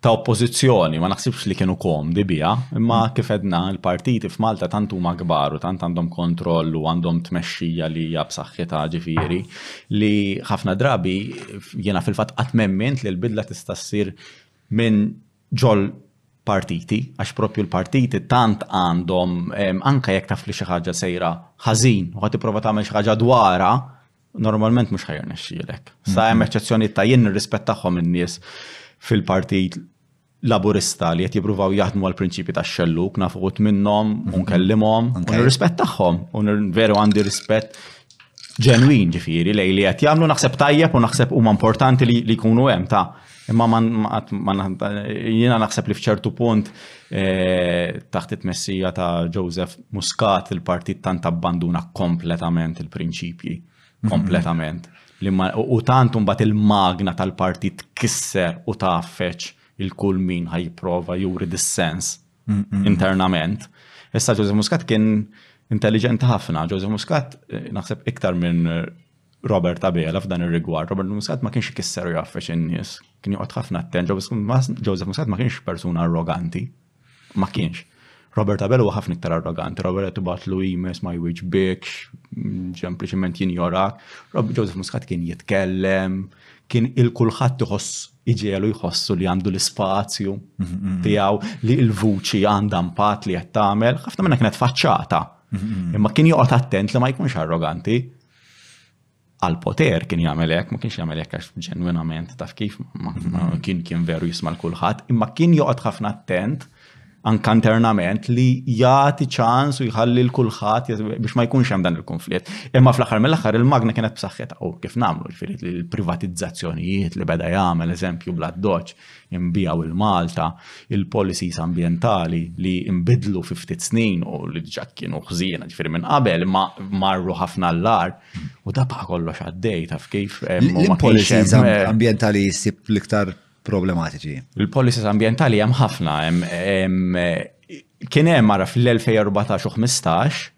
ta' oppozizjoni, ma naħsibx li kienu komdi bija, imma mm. kif edna l-partiti f'Malta tant huma kbar u tant għandhom kontroll u għandhom tmexxija li hija b'saħħitha ġifieri. li ħafna drabi jiena fil-fatt qatt m'emmint li l-bidla tista' ssir minn ġol partiti, għax propju l-partiti tant għandhom anke jekk taf li xi ħaġa sejra ħażin u ħa tipprova tagħmel xi ħaġa dwarha, normalment mhux ħajrnexxielek. Sa hemm eċċezzjonijiet ta' jien nirrispettahom in-nies fil-partit Laburista li qed jippruvaw jaħdmu għal prinċipji ta' xelluk naf uħut minnhom u mhm. nkellimhom u nirrispett tagħhom u veru għandi rispett ġenwin ġifieri lej li qed jagħmlu naħseb tajjeb u naħseb huma importanti li jkunu hemm ta' imma jiena naħseb li fċertu punt eh, taħt it-messija ta' Joseph Muscat il-partit tant abbanduna kompletament il-prinċipji kompletament. U tant mbagħad il-magna tal-partit kisser u taffeċ il-kull min ħaj jipprova juri dissens internament. Issa Joseph Muscat kien intelligenti ħafna. Joseph Muscat eh, naħseb iktar minn Robert Abela f'dan ir-rigward. Robert Muscat ma kienx ikisser u jaffeċ in-nies. Kien joqgħod ħafna attent. Joseph Muscat ma kienx persuna arroganti. Ma kienx. Robert Abel huwa ħafna iktar arroganti, Robert qed ibatlu imes ma jwiġbikx, ġempliċiment jinjorak. Rob Joseph Muscat kien jitkellem, kien il-kulħadd iħoss iġelu jħossu li għandu l-ispazju tiegħu li l-vuċi għandha impatt li qed tagħmel, ħafna minna kienet faċċata. Imma kien joqgħod attent li ma jkunx arroganti. għal poter kien jagħmel hekk, ma kienx jagħmel hekk għax ġenwinament taf kif mm. kien kien veru jisma' l kulħadd, imma kien joqgħod ħafna attent anka internament li jagħti ċans u jħalli l kulħadd biex ma jkunx hemm dan il-konflitt. Imma fl-aħħar mill-aħħar il-magna kienet b'saħħitha u kif nagħmlu, ġifieri l-privatizzazzjonijiet li beda jagħmel eżempju bla doċ inbiegħu lil Malta, il-policies ambjentali li nbidlu fi ftit snin u li diġà kienu ħżiena ġifieri minn qabel imma marru ħafna l-lar u da baqa' kollox għaddej taf kif. Eh, il-policies eh, ambjentali jsib l-iktar problematiċi. Il-policies ambjentali hemm ħafna hemm eh, kien hemm ara fl-2014 u 15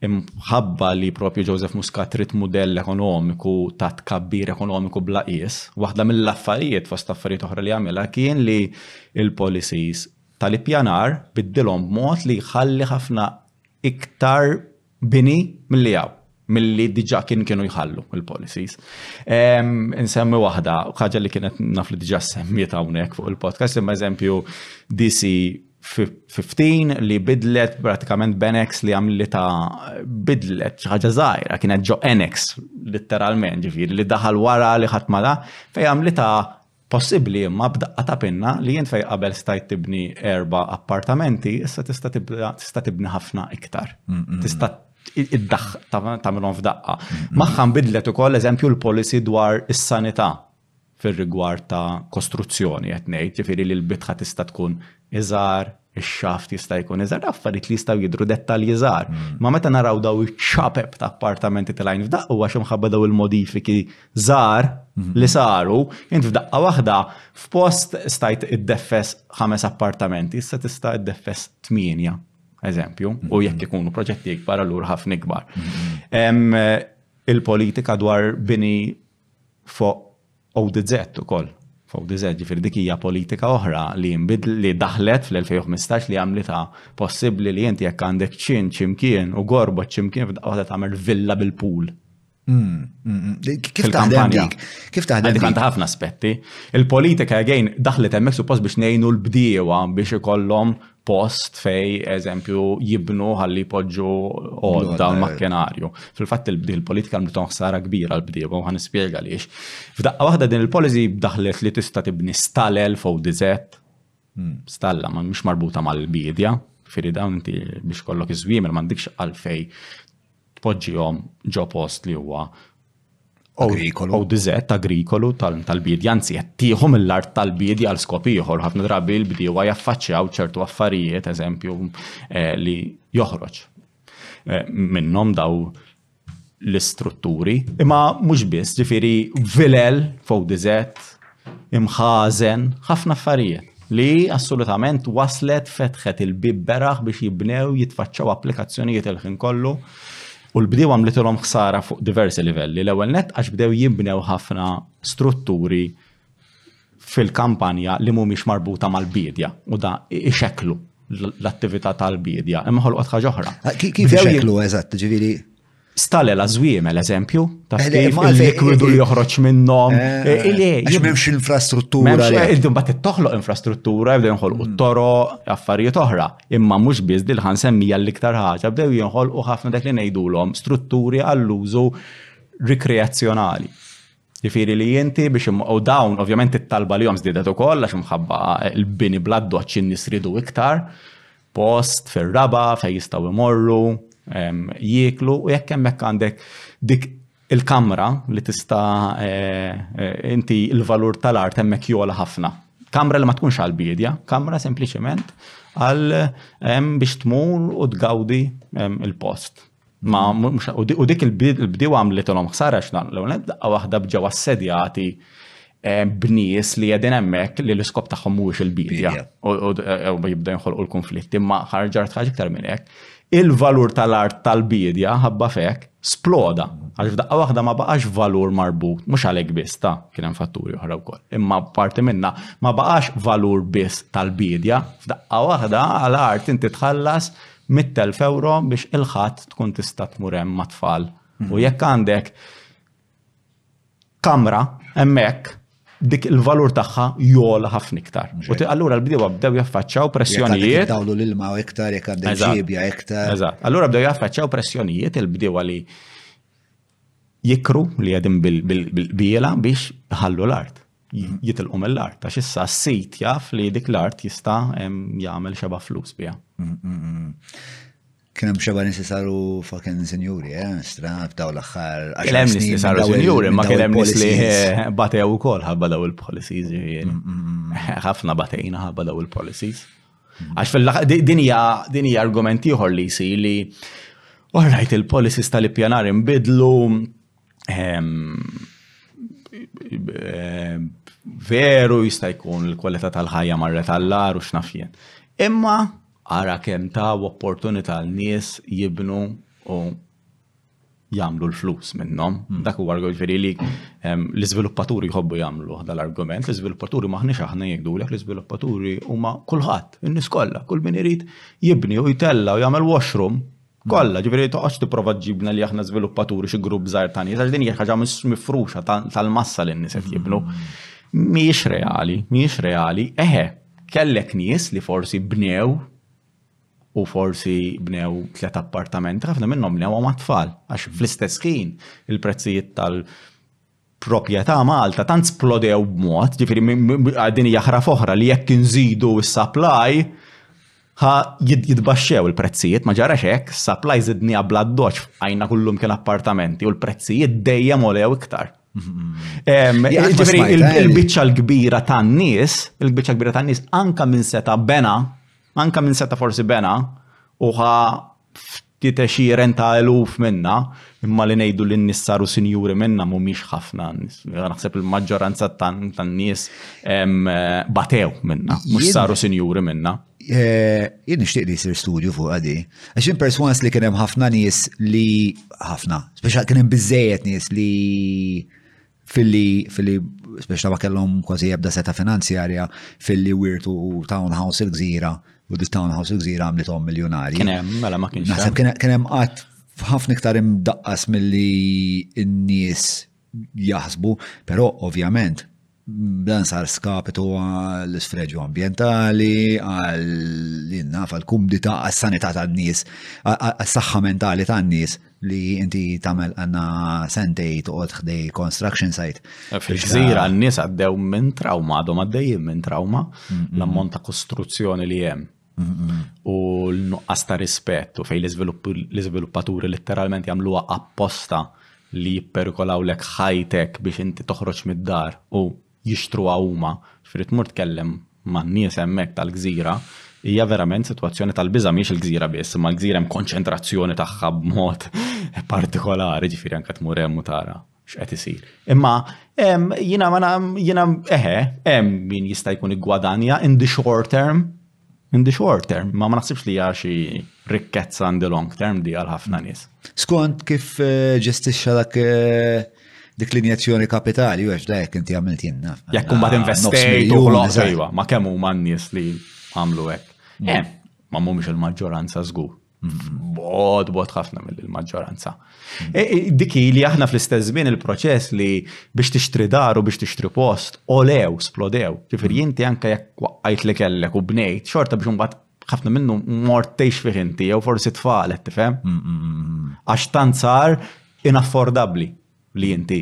Imħabba li propju Joseph Muscat trid mudell ekonomiku ta' tkabbir ekonomiku bla qies, waħda mill-affarijiet fost affarijiet oħra li għamilha kien li l-policies tal-ippjanar biddilhom b'mod li jħalli ħafna iktar bini milli hawn milli diġa kien kienu jħallu il-policies. Insemmi waħda, ħaġa li kienet naf li diġa semmiet hawnhekk fuq il-podcast, imma eżempju DC 15 li bidlet pratikament b'annex li għamli ta' bidlet xi ħaġa żgħira kienet ġo annex litteralment ġifieri li daħal wara li ħadd mala fejn għamli ta' possibbli imma b'daqqa ta' pinna li jien fejn qabel stajt tibni erba' appartamenti issa tista' tista' tibni ħafna iktar. Tista' id-daħ tagħmilhom f'daqqa. Magħha nbidlet ukoll eżempju l-policy dwar is-sanità fir-rigward ta' kostruzzjoni qed ngħid, jiġifieri li l-bitħa tista' tkun iżgħar, ix-xaft jista' jkun iżgħar, dawn affarijiet li jistgħu jidhru dettalji żgħar. Imma meta naraw dawn iċ-ċapep ta' appartamenti tal-għajn f'daqqa huwa għax imħabba dawn il-modifiki żgħar li saru, int f'daqqa waħda f'post stajt iddeffes ħames appartamenti, issa tista' iddeffes tmienja, eżempju, u jekk ikunu proġetti ikbar allura ħafna ikbar. Il-politika dwar bini fuq ODZ ukoll. F'ODZ, ġifieri dik hija politika oħra li jinbidl li daħlet fl-2015 li għamlitha possibbli li inti jekk għandek ċin x'imkien u gorbot x'imkien f'daqqa waħda tagħmel villa bil-pool. Kif taħdem dik? Kif taħdem dik? Għandha ħafna aspetti. Il-politika again daħlet hemmhekk suppost biex ngħinu l-bdiewa biex ikollhom post fej eżempju jibnu ħalli jpoġġu għodda l-makkenarju. Fil-fatt il-politika l ħsara kbira l-bdieba u ħan ispjega għaliex. F'daqqa waħda din il-policy daħlet li tista' tibni stalel fuq dizet, hmm. stalla ma mhux marbuta mal-bidja, firida inti biex kollok iż-żwiemel m'għandikx għalfej tpoġġihom ġo post li huwa agrikolu. U diżett agrikolu tal-bidja, anzi qed tieħu mill-art tal-bidja għal skop ieħor. Ħafna drabi l-bdiewa jaffaċċjaw ċertu affarijiet, eżempju, eh, li joħroġ eh, minnhom daw l-istrutturi. Imma mhux biss, ġifieri vilel fuq diżett, imħażen, ħafna affarijiet, li assolutament waslet fetħet il-bib beraħ biex jibnew jitfaċċaw applikazzjonijiet il-ħin kollu u l-bdew għamlitilhom ħsara fuq diversi livelli. L-ewwel net għax bdew jibnew ħafna strutturi fil-kampanja li mhumiex marbuta mal-bidja u da ixeklu l-attività tal-bidja. Imma ħolqot ħaġa oħra. Kif ixeklu eżatt, ġifieri? Stalel għazwiemel, eżempju, ta' eh, kif il-likwidu li joħroġ minnom. Eh, eh, Illi, jimx infrastruttura. Id-dum bat toħloq infrastruttura, jibdew jinħolqu mm. toro, affarijiet oħra. Imma mux biz dil-ħan semmija l-iktar ħaġa, bdew jinħolqu ħafna dak li nejdulom strutturi għall-użu rikreazzjonali. Jifieri li inti biex u dawn ovvjament it-talba li hom żdiedet ukoll għax imħabba l-bini bl-addoċċ in-nies ridu iktar post fir-raba fejn jistgħu jmorru jieklu u jekk hemmhekk għandek dik il-kamra li tista' e, e, inti l-valur tal-art hemmhekk jola ħafna. Kamra li ma tkunx għal bidja, kamra sempliċement għal biex tmur u tgawdi il-post. Ma mhux u dik il-bdew għamlitilhom ħsara x'dan l-ewwel daqqa waħda bġew assedjati eh, b'nies li qegħdin hemmhekk li l-iskop tagħhom mhuwiex il-bidja u eh, jibda jinħolqu l-konflitti imma ħarġar tħaġ iktar minn hekk. Il-valur tal-art tal-bidja ħabba fek sploda għax f'daqqa waħda ma baqax valur marbut mhux għalhekk biss ta' kien hemm fatturi oħra wkoll. Imma parti minna ma baqax valur biss tal-bidja f'daqqa waħda għal art inti tħallas 100,000 euro biex il-ħadd tkun tista' tmur hemm mat-tfal. U mhm. jekk għandek kamra hemmhekk dik il-valur tagħha jol ħafna iktar. U allura l-bdiewa bdew jaffaċċaw pressjonijiet. Dawlu l-ilma iktar, jekk għandek ġibja iktar. Eżatt. Allura bdew jaffaċċaw pressjonijiet il-bdiewa li jikru li qegħdin bil-qbiela biex iħallu l-art, jitilqu mill-art, għax issa s-sid jaf li dik l-art jista' jagħmel xeba flus biha. Mm, mm, mm. Kien hemm xeba nies li saru fucking sinjuri, eh, strab daw l-aħħar. Kien hemm nies li saru sinjuri, ma kien hemm nies li eh, batew ukoll ħabba daw il-policies. Mm, mm, mm, Ħafna batejna ħabba daw il-policies. Għax fil-din hija argument ieħor li jsir li all right il-policies tal-ippjanar imbidlu ehm, ehm, veru jista' jkun il-kwalità tal-ħajja marret għall-ar u x'nafjen. Imma ara kemm ta' opportunità l-nies jibnu u jagħmlu l-flus minnhom. Hmm. Dak huwa jiġifieri li ehm, l-iżviluppaturi jħobbu jagħmlu dal-argument, l-iżviluppaturi maħniex aħna jgħidulek l-iżviluppaturi huma kulħadd, in-nies kollha, kull min irid jibni u jtella u jagħmel washroom Kolla, ġifiri toqgħodx tipprova ġibna li aħna żviluppaturi xi grupp żgħar ta' nies, għax din hija ħaġa mifruxa tal-massa li n-nies qed jibnu. Mhijiex reali, mhijiex reali, eħe, kellek nies li forsi bnew u forsi bnew tliet appartamenti, ħafna minnhom bnew ma' tfal, għax fl-istess ħin il-prezzijiet tal- proprjetà Malta tant splodew b'mod, ġifieri għaddin hija ħraf oħra li jekk inżidu s-supply ħa jitbaxxew il-prezzijiet, ma ġarax hekk, supply żidniha bla doċ għajna kullum kien appartamenti u l-prezzijiet dejjem olew iktar. Ġifieri il-biċċa l-kbira tan-nies, il-biċċa kbira tan-nies anka minn seta' bena anke minn seta' forsi bena u ħa ftit għexieren ta' eluf minna, imma li ngħidu li n-nies saru sinjuri minna mhumiex ħafna. Naħseb il-maġġoranza tan-nies batew minna, mhux saru sinjuri minna. Eh, jien nixtieq li jsir studju fuq għadi. Għax in perswas li kien hemm ħafna nies li ħafna, speċjal kien hemm biżejjed nies li filli filli biex ta' kellhom kważi ebda seta' finanzjarja filli wirtu townhouse il-gżira u di townhouse il-gżira għamlithom miljonari. Kien hemm, mela ma kienx. Naħseb kien hemm qatt ħafna iktar imdaqqas milli n-nies jaħsbu, però ovvjament dan sar skapitu għall-isfreġu ambientali, għall-innaf, għall-kumdita, għall-sanità tan-nies, għall-saħħa mentali tan-nies, li inti tamel għanna sentej toqgħod ħdej construction site. Fil-gżira n-nies għaddew minn trauma, għadhom għaddejjin minn trauma, l-ammont ta' kostruzzjoni li hemm. U l-nuqqas ta' rispett u fej l-iżviluppaturi letteralment jagħmluha apposta li jipperikolaw lek ħajtek biex inti toħroġ mid-dar u jixtruha huma, ġifieri tmur tkellem man-nies hemmhekk tal-gżira, hija verament sitwazzjoni tal-biża' mhijiex il-gżira biss, imma l-gżira hemm konċentrazzjoni tagħha b'mod partikolari, ġifieri anke tmur hemm u tara x'qed isir. Imma jiena ma jiena eħe, hemm min jista' jkun iggwadanja in the short term, In the short term, ma ma naħsibx li hija xi rikkezza in the long term di għal ħafna nies. Skont kif eh, ġestixxa dak eh, dik l-injezzjoni kapitali, u da jekk inti għamilt jenna. Jekk kumbat investejt u l-oqsejwa, ma kemm huma n-nies li għamlu hekk. Eh, ma mhumiex il-maġġoranza żgur. Bod, bod ħafna mill-maġġoranza. Mm. E, e, diki li aħna fl-istess żmien il-proċess li biex tixtri dar u biex tixtri post, olew, splodew. Ġifieri mm. inti anke jekk waqqajt li kellek u bnejt, xorta biex imbagħad ħafna minnu mort tgħix fih inti jew forsi tfal qed tifhem. Mm, Għax tant sar inaffordabbli. li inti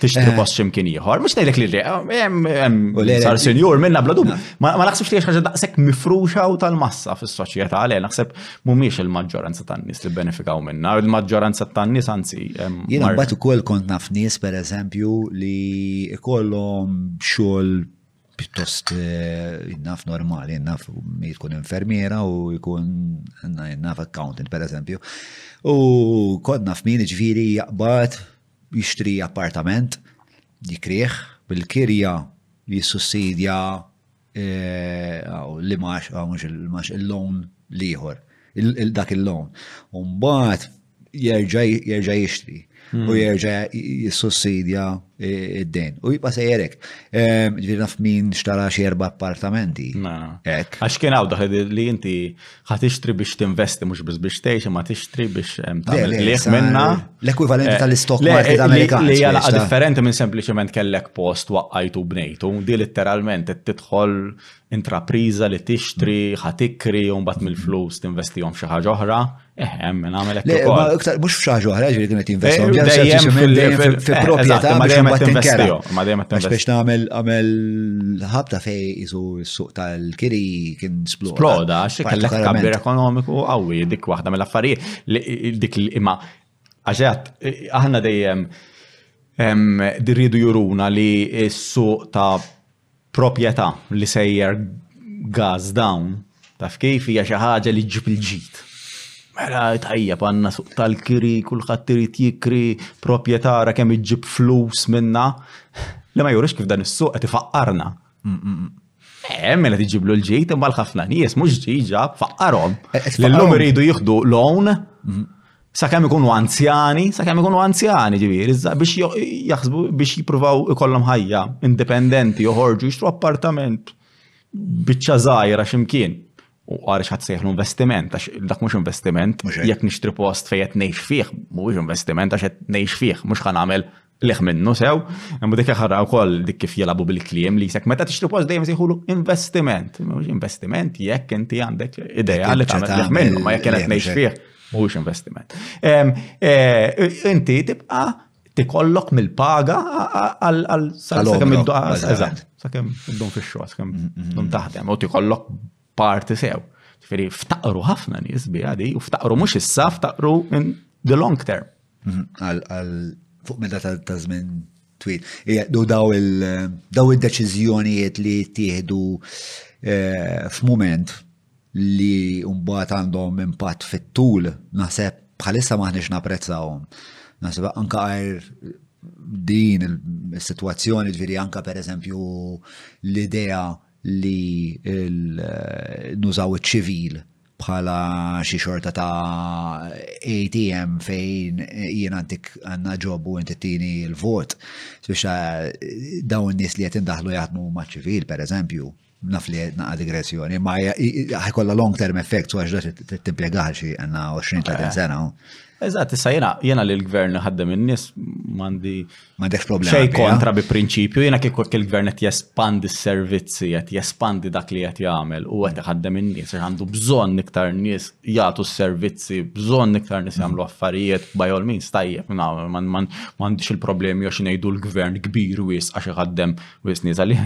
tixtri eh. post ximkien ieħor. Mhux tgħidlek li hemm sar senjur minna bla dubju. Ma naħsibx li ħaġa daqshekk mifruxa u tal-massa fis-soċjetà għalej naħseb mhumiex il-maġġoranza tan-nies li benefikaw minna, il-maġġoranza tan-nies anzi. Jien mbagħad ukoll kont naf nies pereżempju li ikollhom xogħol pjuttost eh, naf normali, naf mi tkun infermiera u jkun naf accountant per eżempju. U konna f'min ġviri jaqbad jixtri appartament, jikrieħ bil-kirja jissussidja eh, li max, mux il-loan liħor, dak il-loan. Umbat, jerġa' jerġa' jixtri hmm. u jerġa' jissussidja eh, id-dejn. U jibqa' sejjer hekk. Ehm, ġifieri naf min xtara xi erba' appartamenti. Hekk. Għax kien hawn daħli li inti ħad tixtri biex tinvesti mhux biss biex tgħix imma tixtri biex ehm, tagħmel liħ minna. L-ekwivalenti eh, tal-istok market Amerikan. Li hija differenti minn sempliċement kellek post waqqajtu bnejtu, di litteralment qed tidħol intrapriża li tixtri, ħa tikri u mbagħad mill-flus tinvestihom f'xi ħaġa oħra, eh hemm minn għamel hekk ukoll. Iktar mhux f'xi ħaġa oħra ġifieri kienet tinvestihom eh, dejjem fil-proprjetà ma dejjem qed tinvestihom, ma dejjem qed Biex nagħmel għamel ħabta fej isu s-suq tal-kiri kien sploda. Sploda, xi kellek kabbir ekonomiku qawwi dik waħda mill-affarijiet dik imma għaxejat eh, aħna dejjem dirridu juruna li s-suq ta' proprjetà li sejjer gas down, taf kif, hija xi ħaġa li ġġib il-ġid. Mela tajjeb għandna suq tal-kiri, kulħadd irid jikri, proprjetà ra kemm iġġib flus minna. Li ma jurix kif dan is-suq qed ifaqqarna. Eh, mela tiġiblu l-ġid, imma l-ħafna nies mhux ġid ġab faqqarhom. Eh, eh, Illum iridu jieħdu loan sakemm ikunu anzjani, sakemm ikunu anzjani ġifieri, biex jaħsbu biex jippruvaw ikollhom ħajja indipendenti joħorġu jixtru appartament biċċa żgħira x'imkien. U għarix ħadd sejħlu investiment, għax dak mhux investiment, jekk nixtri post fejn qed ngħix fih, mhuwiex investiment għax qed ngħix fih, mhux ħan nagħmel liħ minnu sew, imma dik ħarra wkoll dik kif jilabu bil-kliem li jisek meta tixtri post dejjem jsiħulu investiment. Mhux investiment jekk inti għandek idea li tagħmel liħ minnu, ma jekk qed ngħix fih mhux investiment. Eh, inti tibqa' tikollok mill-paga għal sakemm id-dum. Sakemm id-dum fix-xogħol, sakemm mm, mm, id-dum mm. taħdem, u tikollok parti sew. Ġifieri ftaqru ħafna nies biha di, u ftaqru mhux issa, ftaqru in the long term. għal fuq meta ta' żmien twil. Jgħaddu daw il-deċiżjonijiet li jittieħdu eh, f'mument li mbagħad għandhom impatt fit-tul, naħseb bħalissa maħniex napprezzawhom. Naħseb anka għajr din il-situazzjoni ġviri anka per eżempju l-idea li eh, nużaw iċ-ċivil bħala xi xorta ta' ATM fejn jien għandik għanna ġob u inti tini l-vot. Biex eh, dawn nies li qed indaħlu jaħdmu ma' ċivil, per eżempju, naf li naqa digressjoni, ma ħajkolla long term effect, għax da t-impiegaħ xie għanna 20-30 eh. sena. Eżat, issa jena, jena li l-gvern ħaddem il-nis mandi M'għandekx problema. Xej kontra bi prinċipju, jiena kieku il-gvern qed jespandi s-servizzi, qed jespandi dak li qed jagħmel u qed iħaddem in-nies għax għandu bżonn iktar nies jagħtu s-servizzi, bżonn iktar nies jagħmlu affarijiet by all means tajjeb m'għandix il-problemi għax ngħidu l-gvern kbir wies għax iħaddem wies nies għalli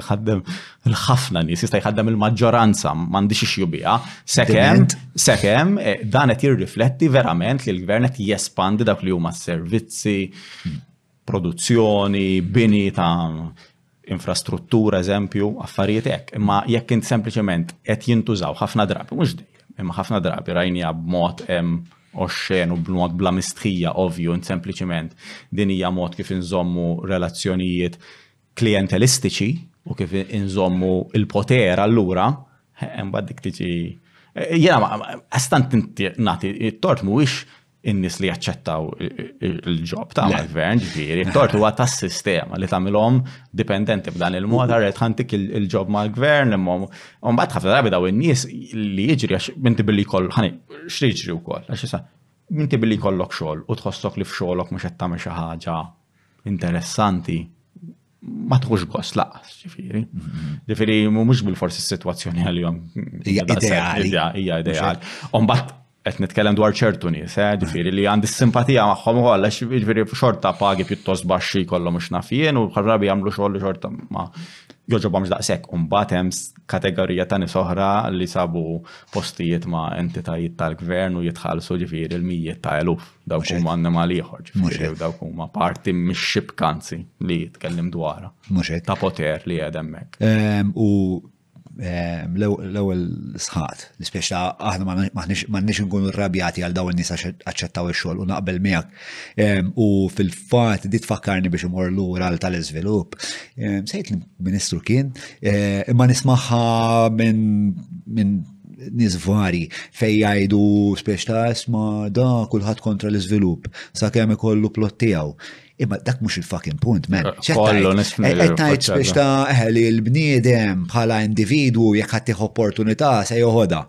iħaddem il-ħafna nies jista' jħaddem il-maġġoranza m'għandix ixju biha. Sekem, sekem eh, dan qed jirrifletti verament li l-gvern qed jespandi dak li huma s-servizzi, produzzjoni, bini ta' infrastruttura, eżempju, affarijiet hekk. Imma jekk int sempliċement qed jintużaw ħafna drabi, mhux dejjem, imma ħafna drabi rajnija b'mod oxxen u b'mod bla mistħija ovvju, int sempliċement din hija mod kif inżommu relazzjonijiet klientelistiċi u kif inżommu il-poter allura, hemm dik tiġi Jena, għastant nati, it-tort mhuwiex in-nies li jaċċettaw il-ġob ta' gvern ġifieri, tortu huwa tas-sistema li tagħmilhom dipendenti b'dan il-mod għarret ħantik il-ġob mal-gvern imma mbagħad ħafna drabi daw in-nies li jiġri għax minti billi jkoll ħani x'tiġri wkoll għax issa minti billi jkollok xogħol u tħossok li f'xogħolok mhux qed tagħmel xi ħaġa interessanti ma tħux gost laqas, ġifiri. Ġifiri, mux bil-forsi situazzjoni għal-jom. Ija ideali. Ija ideali. Umbat, qed nitkellem dwar ċertu nies, eh, ġifieri li għandi simpatija magħhom ukoll għax ġifieri xorta pagi pjuttost baxxi kollhom mhux naf jien u ħarrabi jagħmlu xogħol xorta ma joġobhomx daqshekk. Imbagħad hemm kategorija ta' nies oħra li sabu postijiet ma' entitajiet tal-gvern u jitħallsu ġifieri l-mijiet ta' eluf. Dawk huma annimal ieħor, ġifieri dawk huma parti mix-xibkanzi li jitkellem dwarha. Mhux hekk. Ta' poter li qed hemmhekk. Ehm, u ehm, l-ewwel sħat, l-ispeċta aħna m'għandniex inkunu rrabjati għal dawn in-nies aċċettaw ix-xogħol u naqbel miegħek. Ehm, u fil-fatt dit fakkarni biex imur lura għal tal-iżvilupp. Sejt l-Ministru kien, eh, imma nismaħħa minn nis vari fej jgħidu spiex ta' esma da kulħadd kontra l-iżvilupp sakemm ikollu plot tiegħu. Imma dak mhux il-fucking punt, men. Eh, kollu eh, Tajt spiex ta' eh, li l-bniedem bħala individwu jekk ħadd opportunità se joħodha.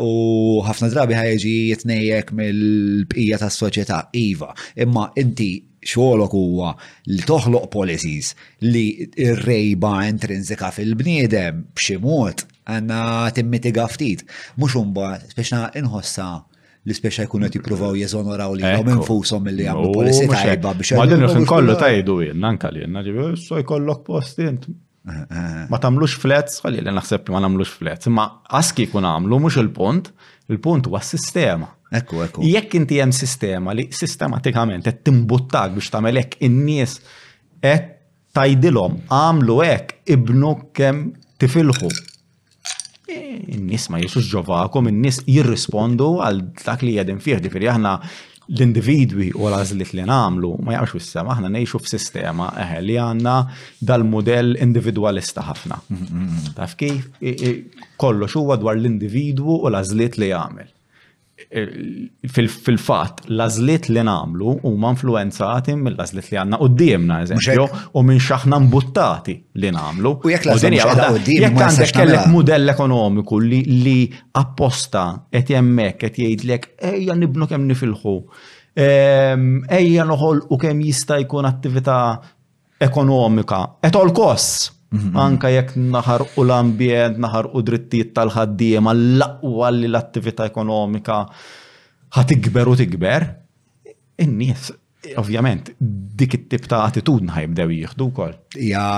U ħafna drabi ħajġi jitnejjek mill-bqija tas-soċjetà iva. Imma inti xogħolok huwa li toħloq policies li r-rejba intrinsika fil-bniedem b'xi mod Għanna timmitiga ftit, mux umba, speċna inħossa li speċa jkun qed jippruvaw jeżonoraw li jom infushom milli jagħmlu policy tajba biex. Ma din kien kollu tajdu jien, anka li jenna ġibi, so jkollok post int. Eh, eh. Ma tagħmlux flats, ħalli li naħseb li ma nagħmlux flats, ma aski jkun għamlu mhux il-punt, il-punt huwa s-sistema. Ekku, ekku. Jekk inti hemm sistema li sistematikament qed timbuttak biex tagħmel hekk in-nies qed Tgħidilhom għamlu hekk ibnu kemm tifilħu. In-nies ma jisux ġovakom, in-nies jirrispondu għal dak li qegħdin fih, ġifieri aħna l-individwi u l-għażliet li nagħmlu ma jaqgħux fis-sema, aħna ngħixu f'sistema eħe li għandna dal-mudell individwalista ħafna. Taf kif? Kollox huwa dwar l-individwu u l-għażliet li jagħmel. fil-fatt l-għażliet li nagħmlu huma influenzati mill-għażliet li għandna quddiemna, eżempju, u minn xaħna mbuttati li nagħmlu. U jekk jekk għandek kellek mudell ekonomiku li apposta qed jemmek qed jgħidlek ejja nibnu kemm nifilħu. Ehm, ejja noħol u kemm jista' jkun attività ekonomika at all costs. Mhm. Anka jekk naħar u l-ambjent, naħar u drittijiet tal-ħaddiem għall-laqwa li l-attività ekonomika ħatikber u tikber, in-nies, ovvjament, dik it-tip ta' attitudni ħajbdew jieħdu wkoll. Ja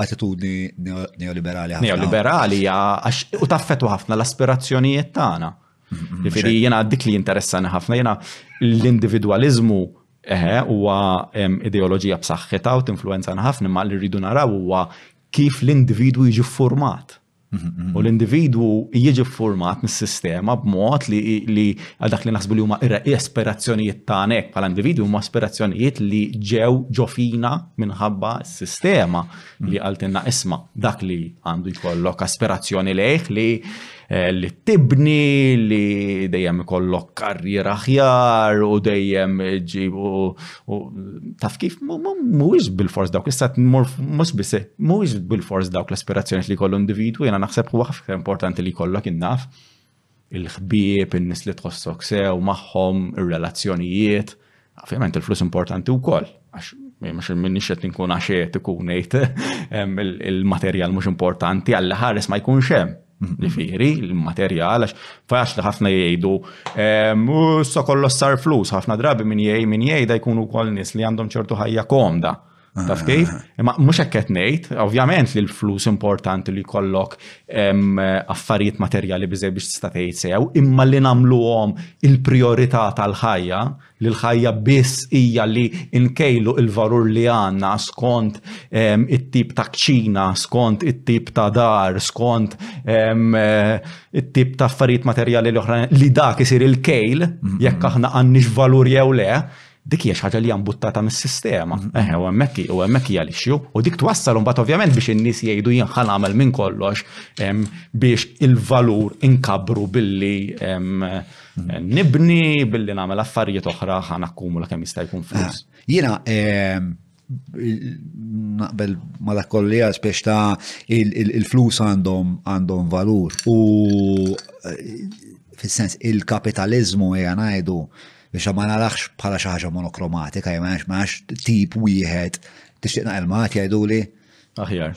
attitudni neoliberali ħafna. Neoliberali ja u taffetu ħafna l-aspirazzjonijiet tagħna. Jifieri jiena dik li jinteressani ħafna jiena l-individwaliżmu eħe huwa ideoloġija b'saħħitha u tinfluwenzana ħafna ma li rridu naraw huwa kif l-individwu jiġi format. Mhm, u l-individwu jiġi format mis-sistema b'mod li għal dak li naħsbu li huma aspirazzjonijiet tagħna hekk bħala individwu huma aspirazzjonijiet li ġew ġofina minħabba s-sistema li għaltinna isma' dak li għandu jkollok aspirazzjoni lejh li Eh, li tibni, li dejjem ikollok karrier aħjar u dejjem ġibu u taf kif mhuwiex bil-fors dawk issa tmur mhux biss mhuwiex bil-fors dawk l-aspirazzjonijiet li jkollu individwu jiena naħseb huwa ħafna importanti li jkollok innaf il-ħbieb, in-nies li tħossok sew magħhom, ir-relazzjonijiet, Ovvjament il-flus importanti wkoll, għax mux minni xet nkun għaxet ikun nejt il-materjal mux importanti għalli ħares ma jkunx hemm. Mhm. Ġifiri, il-materjal, għax faċ li ħafna jgħidu, so kollox sar flus, ħafna drabi minn jgħid minn jgħida jkunu kol nis li għandhom ċertu ħajja komda. Taf kif? Imma mhux hekk qed ngħid, ovvjament li l-flus importanti li jkollok affarijiet materjali biżej biex tista' tgħid sew, imma li nagħmluhom il-prijorità tal-ħajja, li l-ħajja biss hija li nkejlu il-valur li għandna skont it-tip ta' kċina, skont it-tip ta' dar, skont it-tip ta' affarijiet materjali l-oħra, li dak isir il-kejl, jekk aħna għandniex valur jew le, Dik hija xi ħaġa li hija mbuttata mis-sistema. Eħe, u hemmhekk u hemmhekk hija l-issue, u dik twassal imbagħad ovvjament biex in-nies jgħidu jien ħa nagħmel minn kollox biex il-valur inkabbru billi nibni, billi nagħmel affarijiet oħra ħa nakkumula kemm jista' jkun flus. Jiena naqbel ma dak kolli għal spiex ta' il-flus għandhom għandhom valur u eh, fil-sens il-kapitalizmu hija ngħidu biex ma narax bħala xi ħaġa monokromatika jew ma tip wieħed tixtieq naqel ma jgħiduli. Aħjar.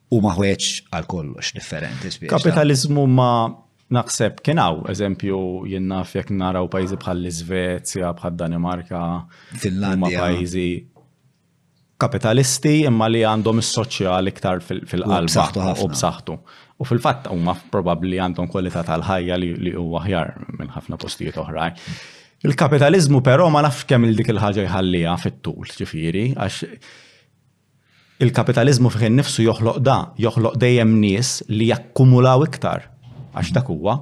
U ma ħweġ għal kollox differenti spiċċa. Kapitalizmu ma Naħseb kien hawn eżempju jien naf jekk naraw pajjiżi bħal iżvezja bħal Danimarka, Finlandja. pajjiżi kapitalisti imma li għandhom is-soċjal iktar fil-qalba u b'saħħtu. U fil-fatt huma probabbli għandhom kwalità tal-ħajja li huwa aħjar minn ħafna postijiet oħrajn. Il-kapitalizmu però ma nafx kemm il dik il-ħaġa jħallija fit-tul, ġifieri, għax Il-kapitaliżmu fih innifsu joħloq da, joħloq dejjem nies li jakkumulaw iktar, għax dak huwa.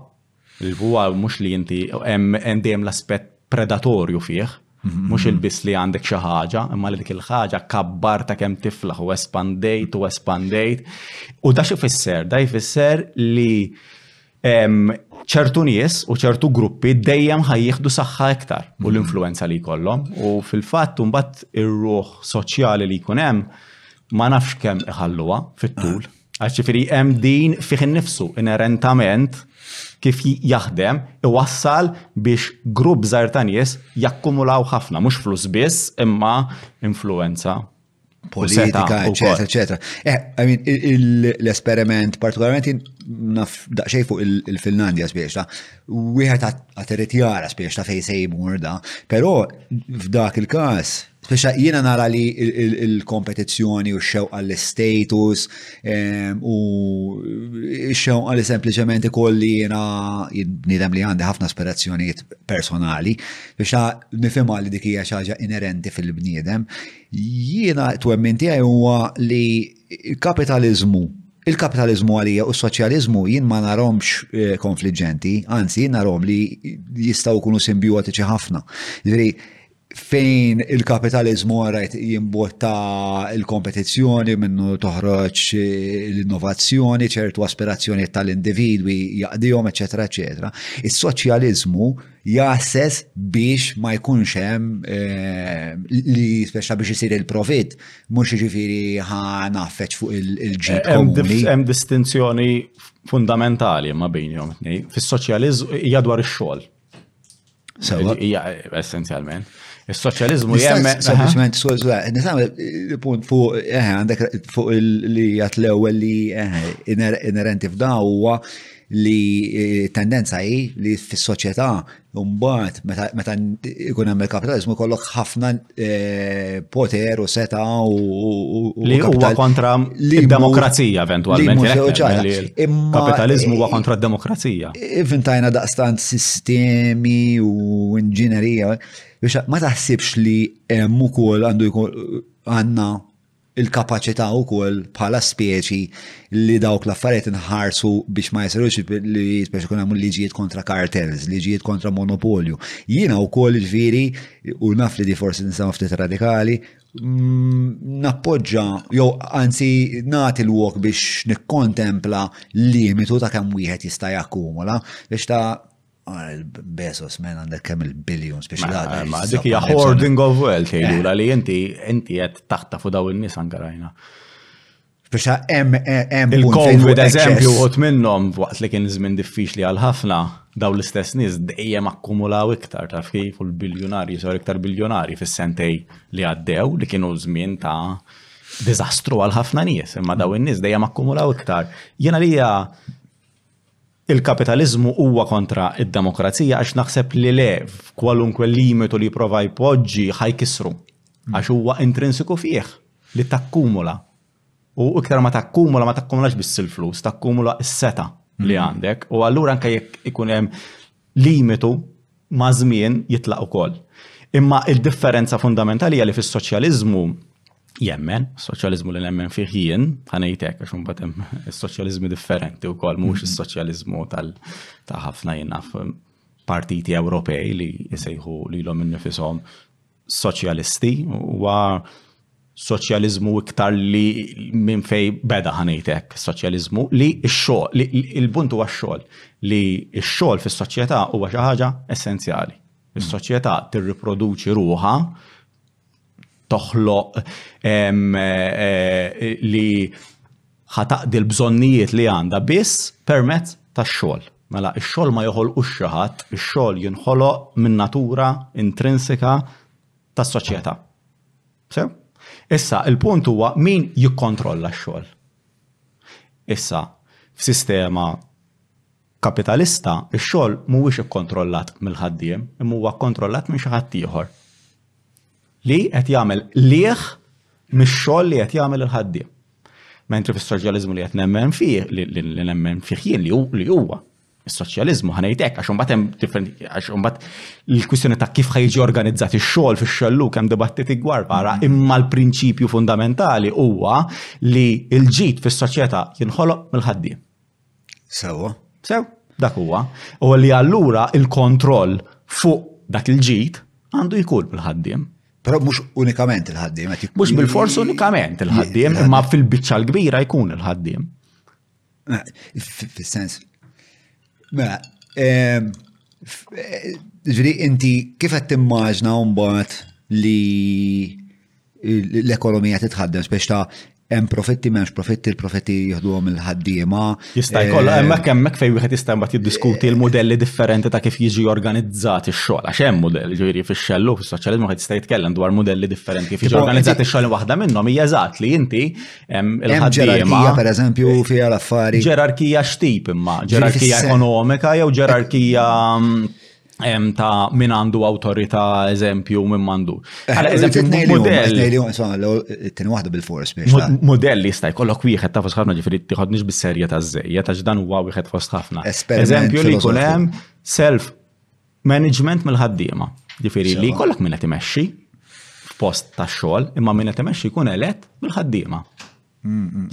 Huwa mhux li inti hemm dejjem l-aspett predatorju fih, mhux il-biss li għandek xi ħaġa, imma li dik il-ħaġa kabbartha kemm tiflaħ u espandejt u espandejt. U da x'ifisser? Da jfisser li ċertu nies u ċertu gruppi dejjem ħajjieħdu saħħa iktar u l-influenza li jkollhom u fil-fatt mbagħad ir-ruħ soċjali li jkun hemm ma nafx kemm iħalluha fit-tul. Għax ġifieri hemm din fih innifsu inerentament kif jaħdem iwassal biex grupp żgħar ta' nies jakkumulaw ħafna mhux flus biss imma influenza politika, eccetera, eccetera. Eh, l-esperiment partikolarment naf daqxej fuq il-Finlandja spiex ta' wieħed għateret jara spiex ta' fej sejmur da, pero f'dak il-kas Speċa jiena nara li il-kompetizzjoni u xew għall-status ehm, u xew għall sempliciment ikolli jiena nidem li għandi ħafna aspirazzjonijiet personali biex nifhimha li dik hija xaġa inerenti fil-bniedem. Jiena twemmin tiegħi huwa li kapitaliżmu il-kapitaliżmu għalija u s-soċjaliżmu jien ma naromx eh, konfliġġenti, anzi jien narom li jistgħu jkunu simbiotiċi ħafna. Ġifieri fejn il-kapitalizmu għarajt jimbotta il-kompetizzjoni minnu toħroġ eh, l-innovazzjoni, ċertu aspirazzjoni tal-individwi jaqdijom, eccetera, eccetera. Is-soċjalizmu jaħses biex ma jkunx hemm eh, li speċa biex isir il-profit, mhux jiġifieri ħa naffeċ fuq il-ġid komuni. Hemm distinzjoni fundamentali ma bejnhom tnejn. Fis-soċjaliżmu hija dwar ix-xogħol. Sewa. Hija essenzjalment. Is-soċjaliżmu jemmen. Sempliċement, nisam punt fuq eh, għandek fuq li għat l-ewwel li eh, inerenti f'da huwa li tendenza hi li fis-soċjetà mbagħad meta jkun hemm il-kapitaliżmu kollok ħafna eh, poter u seta u li huwa kontra l-demokrazija eventwalment. Kapitaliżmu huwa kontra d-demokrazija. Inventajna daqstant sistemi u inġinerija biex ma taħsibx li hemm ukoll għandu jkun għandna il-kapaċità wkoll bħala speċi li dawk l-affarijiet inħarsu biex ma jsirux li speċi kun hemm liġijiet kontra kartels, liġijiet kontra monopolju. Jiena wkoll ġifieri u naf li di forsi nisema ftit radikali, mm, nappoġġa jew anzi nagħti l-wok biex nikkontempla limitu ta' kemm wieħed jista' jakkumula biex ta' Għal Bezos men għandek kemm il-billions biex l-għada. Ma dik hija hoarding of wealth jgħidula eh. li inti inti qed taħta fuq daw in-nies anke rajna. Biex hemm hemm il-COVID eżempju wħud minnhom waqt li kien żmien diffiċli għal ħafna daw l-istess nies dejjem akkumulaw iktar taf kif u l-biljonari sar iktar biljonari fis-sentej li għaddew li kienu żmien ta' diżastru għal ħafna nies imma daw in-nies dejjem akkumulaw iktar. Jiena li hija Il-kapitaliżmu huwa kontra d-demokrazija għax naħseb li le, kwalunkwe limitu li jipprova jpoġġi ħa jkissru. Għax huwa intrinsiku fih li takkumula. U iktar ma takkumula, ma takkumulax biss il-flus, takkumula s-seta li għandek. U allura anke jekk ikun hemm limitu, maż-żmien jitlaq ukoll. Imma d-differenza fundamentali hija li fis-soċjaliżmu jemmen, soċjaliżmu li nemmen fih jien, ħanejtek għax imbagħad hemm is-soċjaliżmi differenti wkoll mhux mm-hmm. is-soċjaliżmu tal ta' ħafna jinaf partiti Ewropej li jsejħu lilhom innifishom soċjalisti huwa soċjaliżmu iktar li minn fej beda ħanejtek soċjaliżmu li x-xogħol il-punt huwa x-xogħol li x-xogħol fis-soċjetà huwa xi ħaġa essenzjali. Mm. Is-soċjetà tirriproduċi ruha toħloq eh, eh, li Ħa taqdi l-bżonnijiet li għandha biss permezz tax-xogħol. Mela, ix-xogħol ma joħolqux xi ħadd, ix-xogħol jinħoloq min-natura intrinsika tas-soċjetà. Sew? Issa, il-punt huwa min jikkontrolla x-xogħol. Issa, f'sistema Kapitalista, ix-xogħol mhuwiex ikkontrollat mill-ħaddiem, imma huwa kkontrollat minn xi ħadd ieħor li qed jagħmel lieh mix-xogħol li qed jagħmel il-ħaddiem. Mentri fis-soċjaliżmu li qed nemmen fih, li nemmen fih jien li huwa is-soċjaliżmu ħanejtek, għax imbagħad hemm differenti, għax imbagħad il-kwistjoni ta' kif ħajġi organizzat ix-xogħol fix-xellu kemm dibattiti gwar para, mm. imma l-prinċipju fundamentali huwa li l-ġid fis-soċjetà jinħoloq mill-ħaddiem. Sewa, sew, dak huwa. U li allura il-kontroll fuq dak il-ġid għandu jkun il-ħaddiem. Però mhux unikament il-ħaddiem. Mhux bil-fors unikament il-ħaddiem, imma fil-biċċa l-kbira jkun il-ħaddiem. Fis-sens. Mela, ehm, ġri inti kif qed timmaġna mbagħad li l-ekonomija titħaddem spiex ta' hemm profitti m'hemmx profitti, l-profitti jieħduhom il-ħaddiema. Jista' jkollha eh, hemmhekk hemmhekk fejn wieħed jista' mbagħad jiddiskuti l-modelli differenti ta' kif jiġi organizzat ix-xogħol. Għax hemm mudell ġifieri fix-xellu fis-soċjaliżmu qed jista' jitkellem dwar modelli differenti kif jiġi organizzat ix-xogħol waħda minnhom hija eżatt li inti il-ħaddiema. Ġerarkija pereżempju eh, fiha l-affari. Ġerarkija x'tip imma, ġerarkija ekonomika jew ġerarkija mm, ta' min għandu autorita eżempju minn mandu. Eh, Għala eżempju, modell. Tini waħda bil-fors biex. Modell jista' jkollok wieħed ta' fost ħafna ġifiri tiħodniex bis-serja ta' żejja ta' dan huwa wieħed fost ħafna. Eżempju li jkun hemm self management mill-ħaddiema. Ġifiri li jkollok minn qed imexxi f'post ta' xogħol imma minn qed imexxi jkun elett mill-ħaddiema.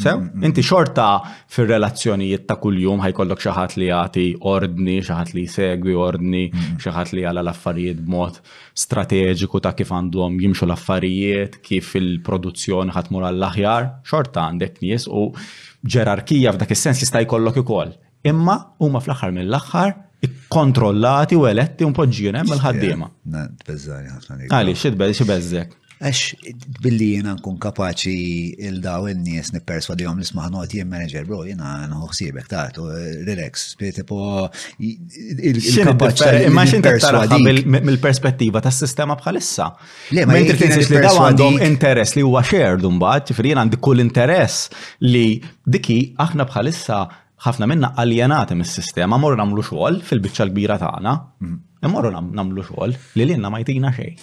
Sew, inti xorta fir-relazzjonijiet ta' kuljum ħajkollok xi ħadd li jagħti ordni, xi ħadd li jsegwi ordni, xi ħadd li jagħla l-affarijiet b'mod strateġiku ta' kif għandhom jimxu l-affarijiet, kif il-produzzjoni ħadd tmur għall-aħjar, xorta għandek nies u ġerarkija f'dak is-sens jista' jkollok ukoll. Imma huma fl-aħħar mill-aħħar ikkontrollati u eletti un poġġina hemm il-ħaddiema. Tbeżżani ħafna li. Għali, xi xi beżżek. Għax billi jiena nkun kapaċi il-daw in-nies nipperswadihom li smaħ noti jien manager bro jiena nħuħsibek ta' relax tipo il-kapaċità imma xi perswadik mill-perspettiva tas-sistema bħalissa. Le ma jien li daw għandhom interess li huwa shared mbagħad, ġifieri jien għandi kull interess li diki aħna bħalissa Ħafna minna aljenati mis-sistema morru nagħmlu xogħol fil-biċċa l-kbira tagħna, imorru nagħmlu xogħol li lilna ma jtina xejn.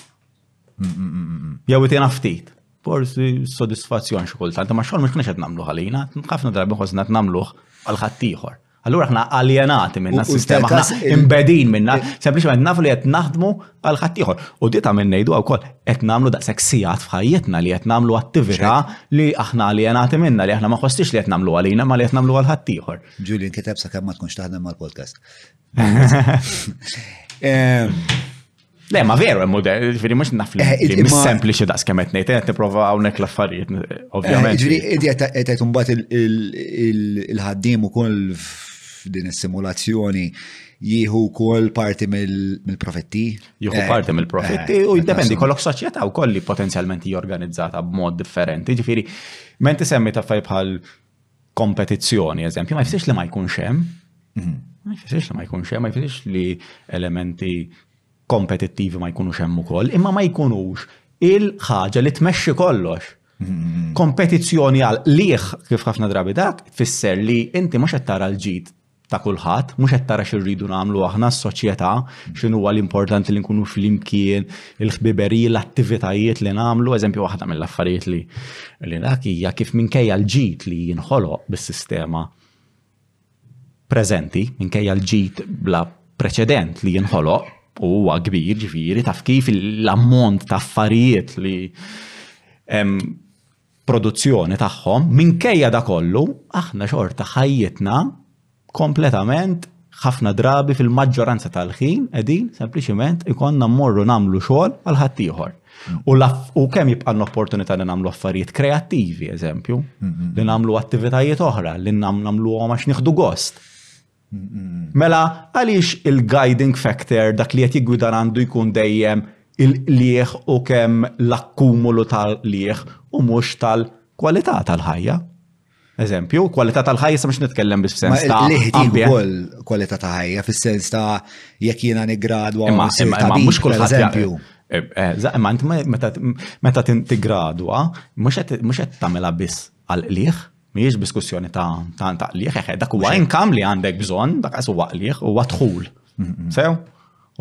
Jew itina ftit. Forsi sodisfazzjon xi kultant, ma xogħol mhux kienx qed nagħmlu ħalina, ħafna drabi ħosna qed nagħmluh għal ħaddieħor. Allura aħna aljenati minna s-sistema, aħna imbedin minna, sempliċement nafu li qed naħdmu għal ħaddieħor. U di ta' minn ngħidu wkoll qed nagħmlu daqshekk sigħat f'ħajjitna li qed nagħmlu attività li aħna li jenati minna li aħna ma ħostix li qed nagħmlu għalina ma li qed nagħmlu għal ħaddieħor. Julian kiteb sa kemm ma tkunx taħdem mal-podcast. Eh, Le, ma veru, hemm model, ġifieri mhux naf li eh, mhux sempliċi daqs kemm qed ngħid, qed nipprova hawnhekk l-affarijiet, eh, ovvjament. Ġifieri qed qed imbagħad il-ħaddiem ukoll f'din is-simulazzjoni jieħu wkoll parti mill-profitti. Jieħu eh, parti mill-profitti eh, u jiddependi kollok soċjetà wkoll li potenzjalment hija organizzata b'mod differenti. Ġifieri, menti semmi ta' bħal kompetizzjoni, eżempju, ma jfisirx li ma jkunx hemm. Mhm. Ma jfisirx li ma jkunx hemm, ma jfisirx li elementi kompetittivi ma jkunux hemm ukoll, imma ma jkunux il-ħaġa li tmexxi kollox. Mhm. Kompetizzjoni għal liħ kif ħafna drabi dak fisser li inti mhux qed tara l-ġid ta' kulħadd, mhux qed tara x'irridu nagħmlu aħna s-soċjetà, x'inhu huwa l-importanti li nkunu flimkien, il-ħbiberiji, l-attivitajiet li nagħmlu, eżempju waħda mill-affarijiet li li dak hija kif minkejja l-ġid li jinħoloq bis-sistema preżenti, minkejja l-ġid bla preċedent li jinħoloq, u huwa kbir ġifieri taf kif l-ammont ta' affarijiet li produzzjoni tagħhom, minkejja da kollu, aħna xorta ħajjitna kompletament ħafna drabi fil-maġġoranza tal-ħin qegħdin sempliċiment ikonna mmorru nagħmlu xogħol għal ħaddieħor. U kemm jibqa' l-opportunità li nagħmlu affarijiet kreattivi, eżempju, li nagħmlu attivitajiet oħra, li nagħmluhom għax nieħdu gost. Mela, għaliex il-guiding factor dak li qed jiggwidar għandu jkun dejjem il-qligħ u kemm l-akkumulu tal-qligħ u mhux tal-kwalità tal-ħajja? Eżempju, kwalità tal-ħajja sa mhux nitkellem biss f'sens ta' ħajja. Ukoll kwalità ta' ħajja fis-sens ta' jekk jiena niggradwa ma' mhux kull eżempju. Eh, eh, ma meta tigradwa mhux qed tagħmilha biss għal qligħ, mhijiex diskussjoni ta' ta' qligħ, eħe, dak huwa inkam li għandek bżonn, dak għas huwa qligħ, huwa dħul. Sew?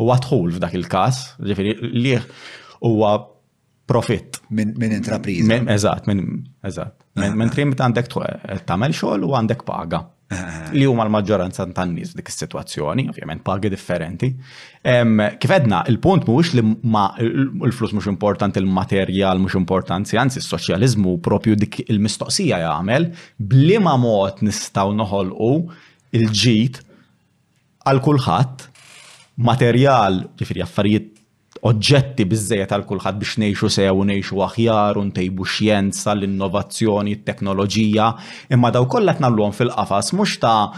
Huwa dħul f'dak il-każ, ġifieri qligħ huwa profitt. Minn intrapriża. Eżatt, minn eżatt. Minn trim għandek tagħmel xogħol u għandek paga. li huma l-maġġoranza tan-nies dik is-sitwazzjoni, ovvjament pagi differenti. Kif edna, il-punt mhuwiex li ma l-flus mhux importanti, il-materjal mhux importanti, anzi s-soċjaliżmu propju dik il-mistoqsija jagħmel bliema mod nistgħu noħolqu il-ġid għal kulħadd materjal, ġifieri affarijiet oġġetti biżżejjed għal kulħadd biex ngħixu sew u ngħixu aħjar u ntejbu x-xjenza, l-innovazzjoni, it-teknoloġija, imma dawn kollha qed nagħmluhom fil-qafas mhux ta'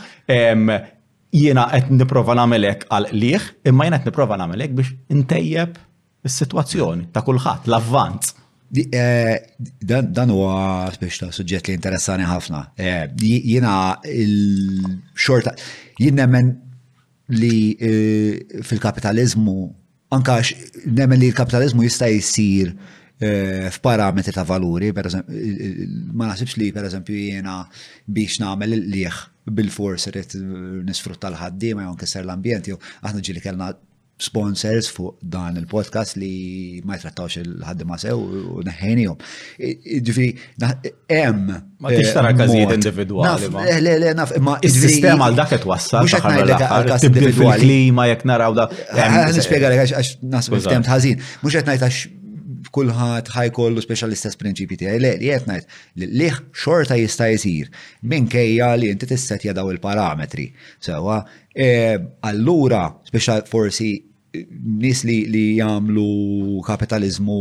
jiena qed nipprova nagħmel hekk għal qligħ, imma jiena qed nipprova nagħmel hekk biex intejjeb is-sitwazzjoni ta' kulħadd, l-avvanz. Eh, dan huwa biex ta' suġġett li interessani ħafna. Eh, jiena il-xorta, jien nemmen li eh, fil-kapitalizmu, anka nemmen li l-kapitalizmu jista' jsir eh, f'parametri ta' valuri, per ma nasibx li per eżempju jiena biex nagħmel il-liħ bil-fors rrit nisfrutta l-ħaddiema jew nkisser l-ambjent jew aħna ġili kellna sponsors fuq dan il-podcast li ma jtrattawx il-ħaddima sew u neħħejnijom. Ġifiri, Hemm. Ma tix tara każijiet individwali. Eh, le, le, naf, ma is-sistema għal dak qed wassal għal tibdil fil-klima jekk naraw da. Nispjega lek għax nasbu ftem ħażin. Mhux qed ngħid għax kulħadd ħajkollu speċjal l-istess prinċipji tiegħi. Le, li qed ngħid li liħ xorta jista' jsir minkejja li inti tissetja daw il-parametri. Sewa, eh, allura speċjal forsi nies li li jagħmlu kapitaliżmu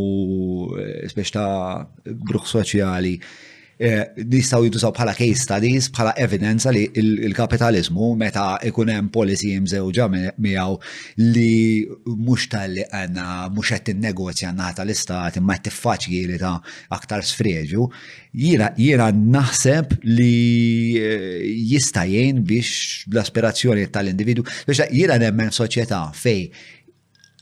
eh, speċ ta' bruħ soċjali eh, nistaw jintużaw bħala case studies, bħala evidenza li il-kapitalizmu meta ikun hemm policy imżewġa miegħu li mhux tal-li għandna mhux qed tinnegozja nata l-istat imma qed tiffaċili ta' aktar sfreġu, Jiena jiena naħseb li eh, jista' jgħin biex l-aspirazzjoni tal-individu biex jiena nemmen soċjetà fej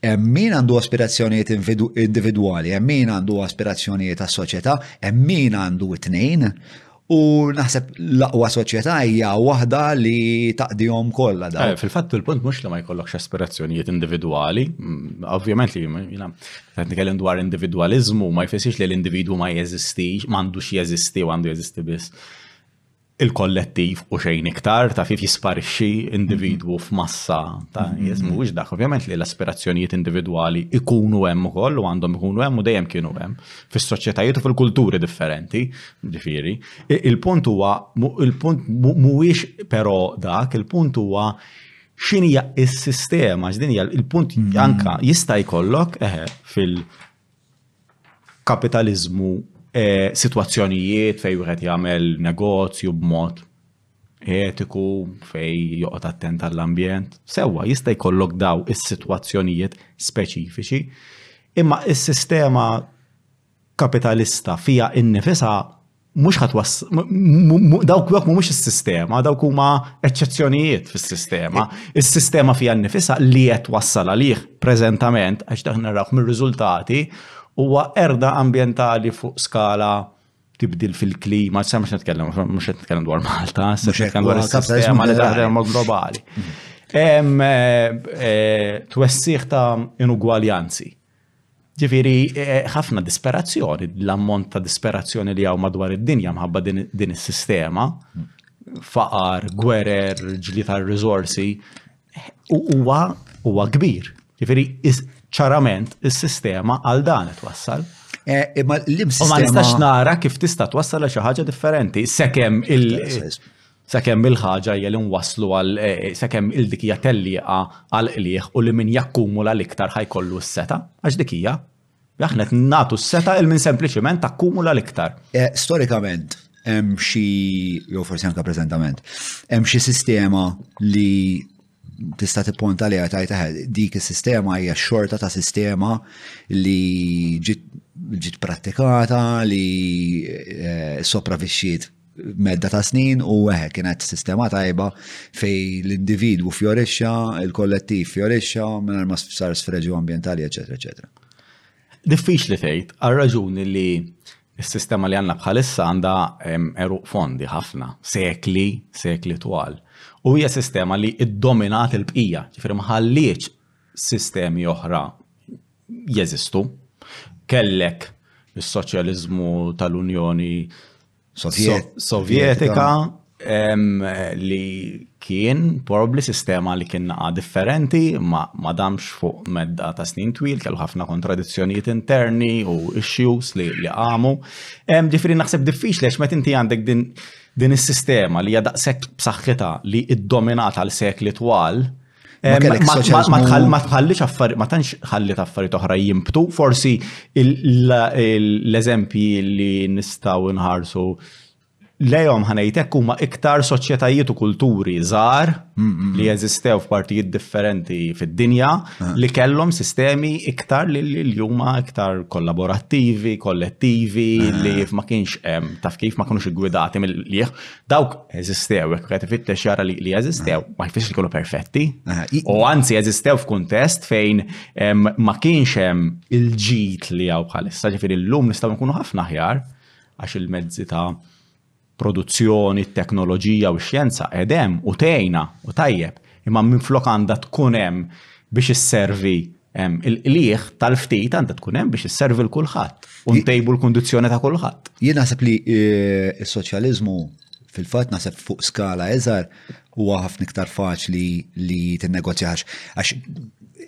min għandu aspirazzjonijiet individwali, min għandu aspirazzjonijiet tas soċjetà min għandu it-tnejn, u naħseb l-aqwa soċjetà hija waħda li taqdihom kollha da. Eh, fil-fatt il-punt mhux li ma jkollokx aspirazzjonijiet individwali, mm, ovvjament li Qed nitkellem dwar individwaliżmu ma jfissirx li l-individwu ma jeżistix, m'għandux jeżisti u għandu jeżisti biss il-kollettiv u xejn iktar ta' kif jisparixxi individwu mhm. f'massa ta' mhm. jizmu wix dak. Ovvjament li l-aspirazzjonijiet individwali ikunu hemm ukoll u għandhom ikunu hemm u dejjem kienu hemm fis-soċjetajiet u fil-kulturi differenti, ġifieri. Il-punt huwa il-punt mhuwiex però dak, il-punt huwa x'inhija s-sistema, x'din hija il-punt mm. anka jista' jkollok eħe fil-kapitalizmu e, situazzjonijiet fej wieħed jagħmel negozju b'mod etiku fej joqgħod attent għall-ambjent. Sewwa jista' jkollok daw is-sitwazzjonijiet speċifiċi, imma is-sistema kapitalista fija innifisha mhux ħadd dawk dawk mhumiex is-sistema, dawk huma eċċezzjonijiet fis-sistema. Is-sistema fija nnifisha li qed wassal għalih preżentament għax dak naraw mir-riżultati huwa erda ambjentali fuq skala tibdil fil-klima, sa mhux nitkellem, mhux qed nitkellem dwar Malta, se nitkellem dwar is-sistema li taħdem globali. Hemm eh, eh, twessiħ ta' inugwaljanzi Ġifieri, ħafna disperazzjoni, l-ammont ta' disperazzjoni li hawn madwar id-dinja mħabba din is-sistema, faqar, gwerer, ġli tar-riżorsi, huwa huwa kbir. Ġifieri, ċarament is-sistema għal dan qed wassal. Eh, imma l-imsistema. Ma nistax nara kif tista' twassal għal xi ħaġa differenti, sekemm il- Sakemm il-ħaġa hija li nwasslu għal sakemm il dik hija tellieqa għal qligħ u li min jakkumula l-iktar ħa jkollu s-seta, għax dik hija. Aħna qed nagħtu s-seta il min sempliċiment akkumula l-iktar. Eh, storikament, hemm xi, jew forsi anke preżentament, hemm xi sistema li tista' tipponta li għatajt eh, dik is-sistema hija xorta ta' sistema li ġiet prattikata li eh, sopravixxiet medda ta' snin u eħe kienet sistema tajba fej l-individwu fjorixxa, il-kollettiv fjorixxa, minn ma sar sfreġu ambientali, eccetera, eccetera. Diffiċli tgħid, għal raġuni li s-sistema li għandna bħalissa għandha eruq fondi ħafna, sekli, sekli twal. U hija sistema li iddominat il-bqija, ġifieri ma ħalliex sistemi oħra jeżistu. Kellek is-soċjaliżmu tal-Unjoni Sovjetika li kien probabli sistema li kien naqa differenti ma, ma damx fuq medda ta' snin twil, kellu ħafna kontradizzjonijiet interni u issues li, li għamu. Ġifiri naħseb diffiċ lex met inti għandek din, din is-sistema li jadaqsek b'saħħitha li id-dominat għal sekli twal, Ma tħallix affarijiet, ma tantx ħallit affarijiet oħra jimbtu, forsi l-eżempji li nistgħu nħarsu lejhom ħanejtek huma iktar soċjetajiet u kulturi żgħar li jeżistew f'partijiet differenti fid-dinja ah. li kellhom sistemi iktar li l-juma iktar kollaborattivi, kollettivi ah. li ma kienx hemm taf kif ma kienux iggwidati mill-lieħ dawk eżistew, jekk qed ifittex jara li eżistew, ma jfix li kollu perfetti. U anzi eżistew f'kuntest fejn ma kienx hemm il-ġid li hawn bħalissa, ġifieri llum nistgħu nkunu ħafna aħjar għax il-mezzi ta' produzzjoni, teknoloġija u xjenza edem u tejna u tajjeb, imma minflok għandha tkun hemm biex isservi il-qliħ tal-ftit għandha tkun hemm biex isservi l kulħadd u ntejbu l-kundizzjoni ta' kulħadd. Jien naħseb li eh, s-soċjaliżmu fil-fatt naħseb fuq skala eżar huwa ħafna iktar faċli li tinnegozjax għax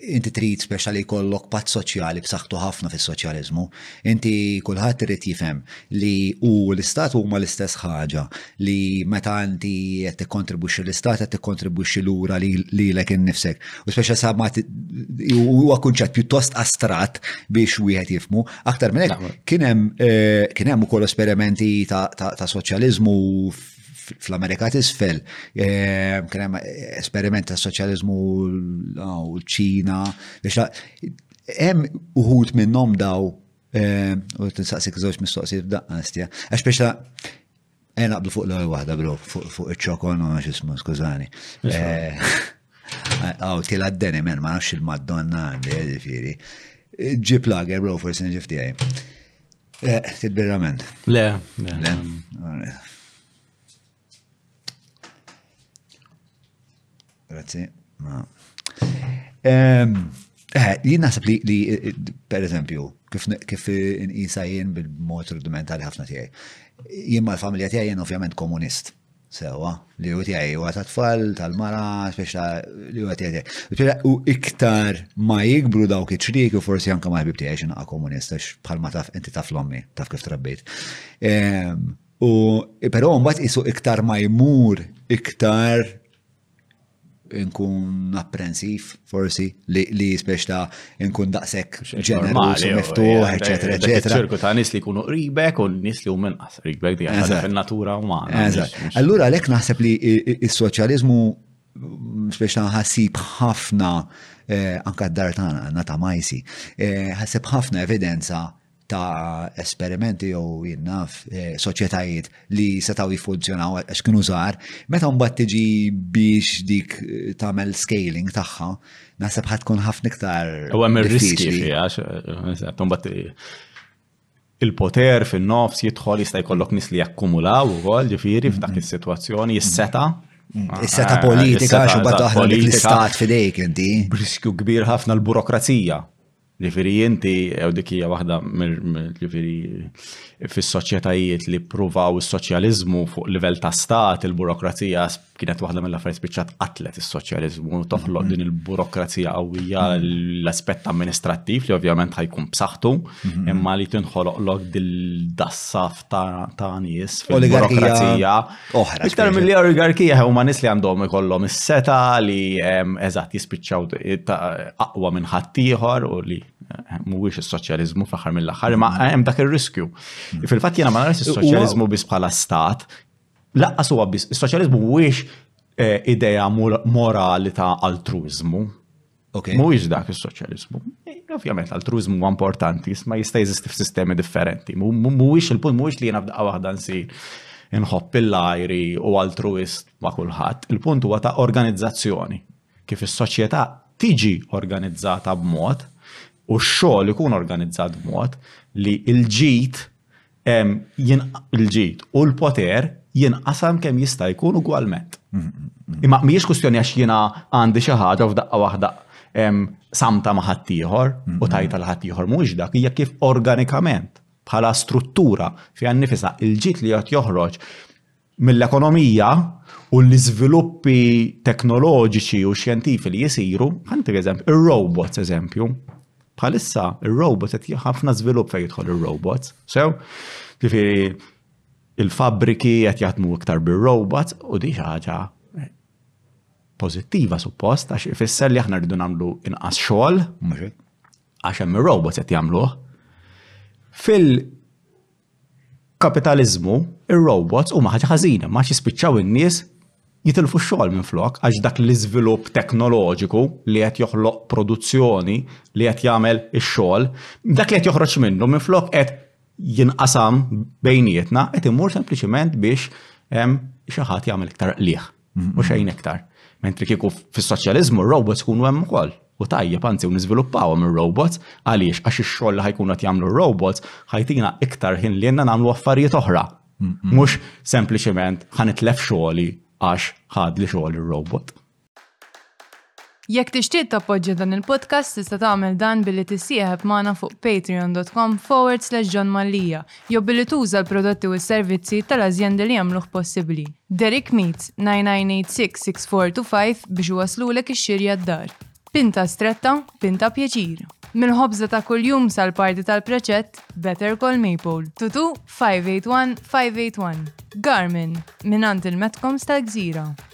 inti trid speċa li jkollok pat soċjali b'saħħtu ħafna fis-soċjaliżmu. Inti kulħadd irid jifhem li u l-istat huma l-istess ħaġa li meta inti qed tikkontribwixxi l-istat qed tikkontribwixxi lura lilek innifsek. U speċjal sa ma huwa kunċett pjuttost astratt biex wieħed jifmu. Aktar minn hekk kien hemm eh, kien hemm ukoll esperimenti ta' soċjaliżmu fl-Amerika tisfel, eh, kien hemm esperiment ta' soċjaliżmu u ċina, biex hemm uħut minnhom daw U t-insaqsik zoċ mistoqsijiet f'daqqa, stja. Għax biex ta' għen għabdu fuq l-għu għada, bro, fuq il-ċokon, u għax ismu, skużani. Għaw, tila d-deni, men, ma nafx il-maddonna għandi, eh, ġifiri. Ġib lager, bro, forse nġifti għaj. Eh, Tibirrament. Le, le. Grazzi. Ma. Ehm, eh, li naħseb li, li eh, per eżempju, kif, kif nqisa jien bil-mod rudimentali ħafna tiegħi. Jien mal-familja tiegħi jien ovvjament komunist. Sewa, li u tiegħi huwa ta' tfal tal-mara, biex ta' li u tiegħi. U iktar ma jikbru dawk iċ-ċrieki u forsi anke ma ħbib tiegħi x'inqa komunista bħalma taf inti taf l-ommi, taf kif trabbejt. Ehm, U però mbagħad isu iktar ma jmur iktar nkun apprensiv forsi li, li spiex ta' nkun daqshekk ġenerus u miftuħ, eċetera, eċetera. Ċirku ta' nies li jkunu qribek u nies li huma inqas qribek di fin-natura umana. Allura għalhekk naħseb li s-soċjaliżmu spiex ta' ħassib ħafna eh, anka d-dar tagħna ta' majsi, eh, ħassib ħafna evidenza ta' esperimenti jew jinnaf eh, soċjetajiet li setaw jiffunzjonaw għax kienu żgħar, meta mbagħad tiġi biex dik eh, tagħmel scaling tagħha, naħseb ħad tkun ħafna iktar. U hemm ir-riski fiha, eh, il-poter fin-nofs jidħol jista' jkollok nies li jakkumulaw ukoll ġifieri f'dak mm-hmm. is-sitwazzjoni jisseta' Ah, Is-seta eh, politika, xubba taħna l-istat fidejk inti. Briskju kbir ħafna l-burokrazija. Ġifieri inti jew dik hija waħda ġifieri fis-soċjetajiet li ppruvaw is-soċjaliżmu fuq livell ta' stat, il-burokrazija kienet waħda mill-affarijiet spiċċat qatlet is-soċjaliżmu toħloq din il-burokrazija qawwija l-aspett amministrattiv li ovvjament ħajkun b'saħħtu imma li tinħoloq lok dil-dassaf ta' nies fil-oligarkija oħra. Iktar mill-li oligarkija huma nies li għandhom ikollhom is-seta li eżatt jispiċċaw aqwa minn ħaddieħor u li mhuwiex is-soċjaliżmu fl-aħħar mill-aħħar, imma mm. hemm dak ir-riskju. Mm. Fil-fatt jiena ma narax is-soċjaliżmu biss bħala stat, laqqas huwa biss is-soċjaliżmu mhuwiex eh, idea morali ta' altruizmu. Okay. Mhuwiex dak is-soċjaliżmu. Eh, ovvjament l-altruiżmu huwa importanti, ma jista' jeżisti f'sistemi differenti. Mhuwiex il-punt mhuwiex li jiena f'daqqa waħda nsir inħobb il-lajri u altruist ma' kulħadd. Il-punt huwa ta' organizzazzjoni. Kif is-soċjetà tiġi organizzata b'mod u x-xogħol ikun organizzat b'mod li l-ġid il-ġid u l-poter jinqasam kemm jista' jkun ugwalment. Imma mhijiex kwistjoni għax jiena għandi xi ħaġa f'daqqa waħda samta ma' ħaddieħor u tajta l ħaddieħor mhuwiex dak hija kif organikament bħala struttura fiha nnifisha il-ġid li qed joħroġ mill-ekonomija u l-iżviluppi teknoloġiċi u xjentifi li jisiru, ħanti eżempju, ir-robots eżempju, bħalissa ir-robots qed ħafna żvilupp fejn jidħol ir-robots, sew, ġifieri il-fabbriki qed jaħdmu iktar bir-robots u di ħaġa pożittiva suppost għax ifisser li aħna rridu nagħmlu inqas xogħol għax hemm ir-robots qed jagħmluh. Fil Kapitaliżmu, ir-robots huma ħaġa ħażina, ma għax jispiċċaw in-nies jitilfu x-xogħol minflok għax dak l-iżvilupp teknoloġiku li qed joħloq produzzjoni li qed jagħmel ix-xogħol, dak li qed joħroġ minnu minflok qed jinqasam bejnietna qed imur sempliċiment biex xi ħadd jagħmel iktar qligħ. u xejn iktar. Mentri kieku fis-soċjaliżmu r-robots kunu hemm ukoll. U tajjeb anzi u niżviluppawhom ir-robots għaliex għax ix-xogħol li ħajkun qed jagħmlu r-robots ħajtina iktar ħin li jenna nagħmlu affarijiet oħra. Mhux sempliċement ħanitlef xogħoli għax ħad li xogħol ir-robot. Jekk tixtieq tappoġġja dan il-podcast tista' tagħmel dan billi tissieħeb magħna fuq patreon.com forward slash John Mallia jew billi tuża l-prodotti u s-servizzi tal-azjendi li jagħmluh possibbli. Derek Meats, 9986-6425 biex iwasslulek ix-xirja d-dar. Pinta stretta, pinta pjaċir! Mill-ħobża ta' kuljum sal-party tal-preċett, Better Call Maple. Tutu, 581-581. Garmin, mingħand il-Metcoms tal-Gżira.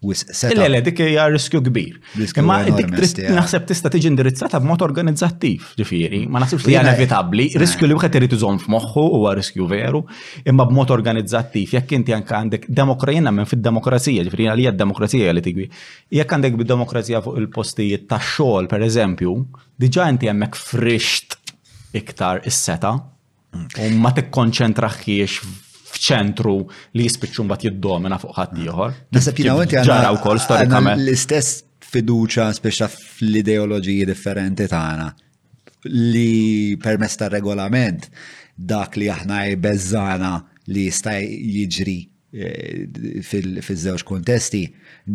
wisq seta. Le, le, dik hija riskju kbir. Imma dik naħseb tista' tiġi indirizzata b'mod organizzattiv, ġifieri, ma naħsibx li hija inevitabbli, eh. riskju li wieħed irid iżomm f'moħħu huwa riskju veru, imma b'mod organizzattiv, jekk inti anke għandek demokrajina minn fid-demokrazija, ġifieri għalija d-demokrazija li tigwi. Jekk għandek bid-demokrazija fuq il-postijiet tax-xogħol, pereżempju, diġà inti hemmhekk frixt iktar is-seta' u ma tikkonċentraħiex f'ċentru li jispiċċu mbagħad jiddomina fuq ħadd mm. ieħor. Naħseb jiena inti ġara wkoll storikament. L-istess fiduċa speċa fl-ideoloġiji differenti tagħna li permess ta' regolament dak li aħna jbeżżana li jista' jiġri eh, fil-żewġ kontesti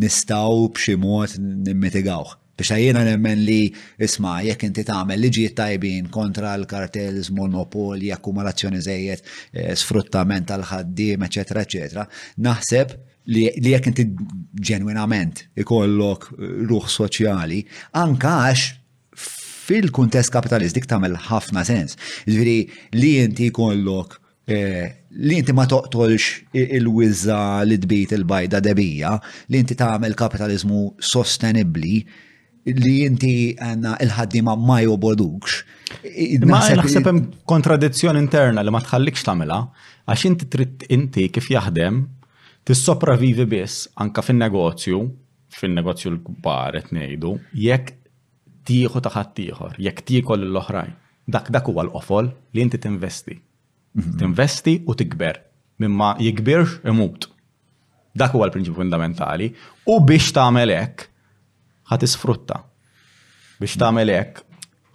nistaw b'xi mod nimmitigawh. Biex hekk jiena nemmen li, isma', jekk inti tagħmel liġijiet tajbin kontra l-kartels, monopolji, akkumulazzjoni żejjed, sfruttament tal-ħaddiem, eċċetera, eċċetera, naħseb li jekk inti ġenwinament ikollok ruħ soċjali, anke għax fil-kuntest kapitalist dik tagħmel ħafna sens. Jiġifieri li inti jkollok Eh, li inti ma toqtolx il-wizza li tbit il-bajda debija, li inti tagħmel kapitalizmu sostenibbli, li inti għanna il-ħaddima ma jobodukx. Ma naħseb hemm kontradizzjoni interna li ma tħallikx tagħmilha, għax inti trid inti kif jaħdem tissopravivi biss anka fin-negozju, fin-negozju l-kbar qed ngħidu, jekk Tieħu ta' ħaddieħor, jekk tiekol lill-oħrajn. Dak dak huwa l-qofol li inti tinvesti. Tinvesti u tikber. Min ma jikbirx imut. Dak huwa l-prinċipju fundamentali u biex tagħmel hekk ħa tisfrutta. Biex tagħmel hekk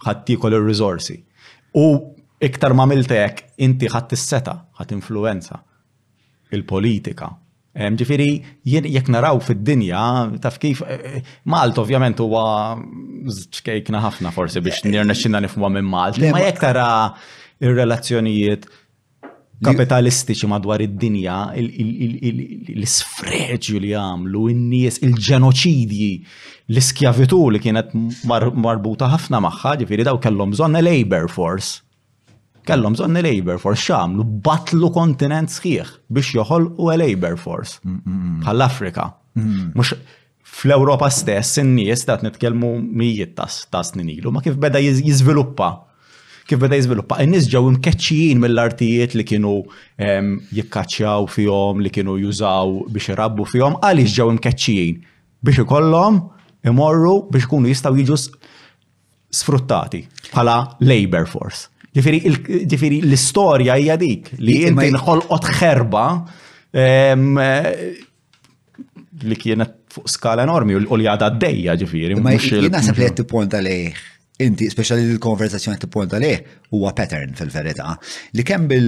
ħadd tiekol ir-riżorsi. U iktar ma milt hekk inti ħadd is-seta, ħadd influwenza il-politika. Ġifiri, jekk naraw fid-dinja, taf kif, Malta ovvjament huwa ċkejkna ħafna forsi biex nirnexxina nifhmuha minn Malta, ma jekk tara ir-relazzjonijiet kapitalistiċi madwar id-dinja, l-isfreġju li għamlu, in-nies, il-ġenoċidji, l-iskjavitu li kienet marbuta ħafna magħha, ġifieri daw kellhom bżonn labor force. Kellhom bżonn il-labor force xamlu batlu kontinent sħiħ biex joħolqu labor force bħall-Afrika. Mhux fl-Ewropa stess in-nies ta' nitkellmu mijiet ta' snin ilu ma kif beda jiżviluppa kif beda jiżviluppa. In-nies ġew imkeċċijin mill-artijiet li kienu ehm, jikkaċċjaw fihom, li kienu jużaw biex irabbu fihom, għaliex ġew imkeċċijin biex ikollhom imorru biex ikunu jistgħu jiġu sfruttati bħala labor force. Ġifiri l-istorja hija dik li inti nħolqot ħerba ehm, li kienet fuq skala enormi u li għadha d-dejja ġifiri. Ma naħseb li qed tipponta lejh inti speċjali l-konversazzjoni tipponta lejh huwa pattern fil-verità li kemm bil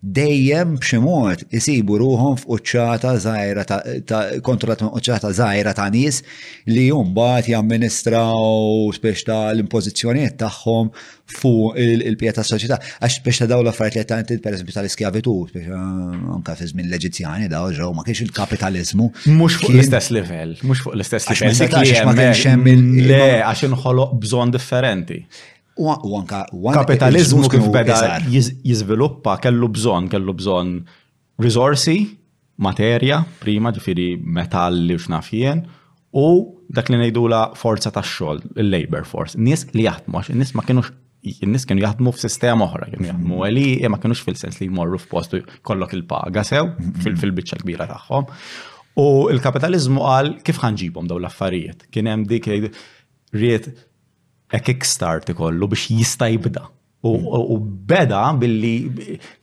dejjem b'xi mod isibu ruħhom f'quċċata żgħira ta' kontrollat minn quċċata żgħira ta' nies li mbagħad jamministraw spiex ta' l-impożizzjonijiet tagħhom fuq il-pija tas-soċjetà. Għax spiex ta' dawn l-affarijiet li qed tant pereżempju tal-iskjavitu, spiex ah, anke fi żmien l-Eġizzjani daw ġew ma kienx il-kapitaliżmu. Mhux fuq l-istess livell, mhux fuq l-istess livell. Għax ma kienx hemm il- le għax inħoloq bżonn differenti. U anka kapitalizmu kif beda jiżviluppa kellu bżonn, kellu bżonn risorsi, materja, prima ġifiri metalli f'naf jien, u dak li ngħidula forza tax-xogħol, il-labor force, nies li jaħdmu, nies ma kienux n-nis kienu jaħdmu f-sistema oħra, kienu jaħdmu għali, mhm. ma kienux fil-sens li jmorru f-postu kollok il-paga sew mhm. fil-bicċa kbira tagħhom. U il-kapitalizmu għal kif ħanġibom daw l-affarijiet. Kien hemm dik riet a kickstart ikollu biex jista' jibda. U hmm. beda billi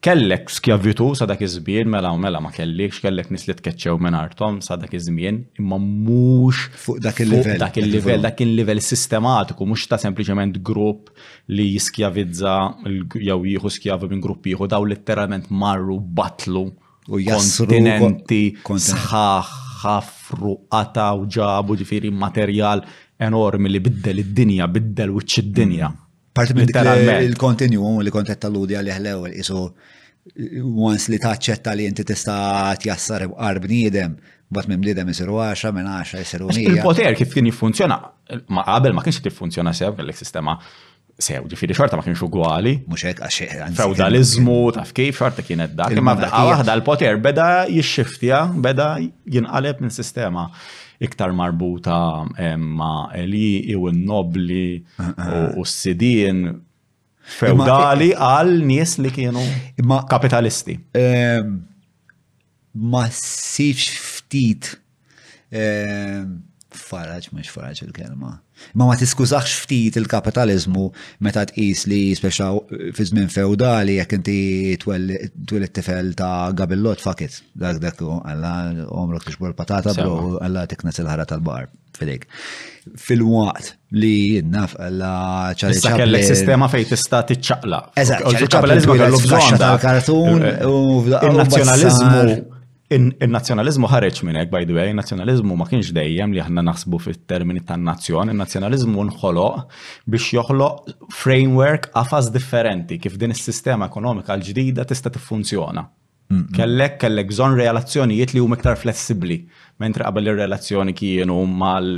kellek skjavitu sa dak iż-żmien mela u mela ma kellix, kellek nis li tkeċċew minn artom sa dak iż-żmien, imma mhux fuq dak il-livell. Dak il-livell, dak il-livell sistematiku, mhux ta' sempliċement grupp li jiskjavizza jew jieħu skjavu minn grupp ieħu daw letteralment marru batlu kontinenti, sħaħ, ħafru, qataw, ġabu, ġifiri materjal enormi li biddel id-dinja, biddel wiċċ id-dinja. Mm. Parti minn il-kontinjum li kontet tal-ludi għal jahlew isu once li taċċetta li inti tista' tjassar għar bniedem, bat minn bniedem isiru 10 minn 10 isiru 100. Il-poter kif kien jiffunzjona, ma qabel ma kienx tiffunzjona sew kellek sistema sew, ġifiri xorta ma kienx ugwali. Mux hekk għax feudalizmu taf kif xorta kienet dak. Imma f'daqqa waħda l-poter beda jixxiftja, beda jinqaleb minn sistema iktar marbuta ma' elji u n-nobli u s-sidien feudali għal nies li kienu kapitalisti. ma ssibx ftit faraġ mhux faraġ il-kelma. Ma ma tiskużax ftit il-kapitalizmu meta tqis li speċa fi żmien feudali jekk inti twelid tifel ta' gabillot fakit dak dak alla omrok tixbor patata bro alla tiknes il-ħara tal-bar. Fidejk. Fil-waqt li naf la ċarri. Issa kellek sistema fejn tista' tiċċaqla. Eżatt, il-kapitalizmu kellu bżonn tal-kartun eh, u il-nazzjonaliżmu Il-nazjonalizmu ħareġ minn hekk, by the way, il-nazjonalizmu ma kienx dejjem li aħna naħsbu fit-termini tan-nazzjon, il-nazjonalizmu nħoloq biex joħloq framework għafas differenti kif din is-sistema ekonomika l-ġdida tista' tiffunzjona. Kellek kellek bżonn relazzjonijiet li huma iktar flessibbli, mentri qabel ir-relazzjoni kienu mal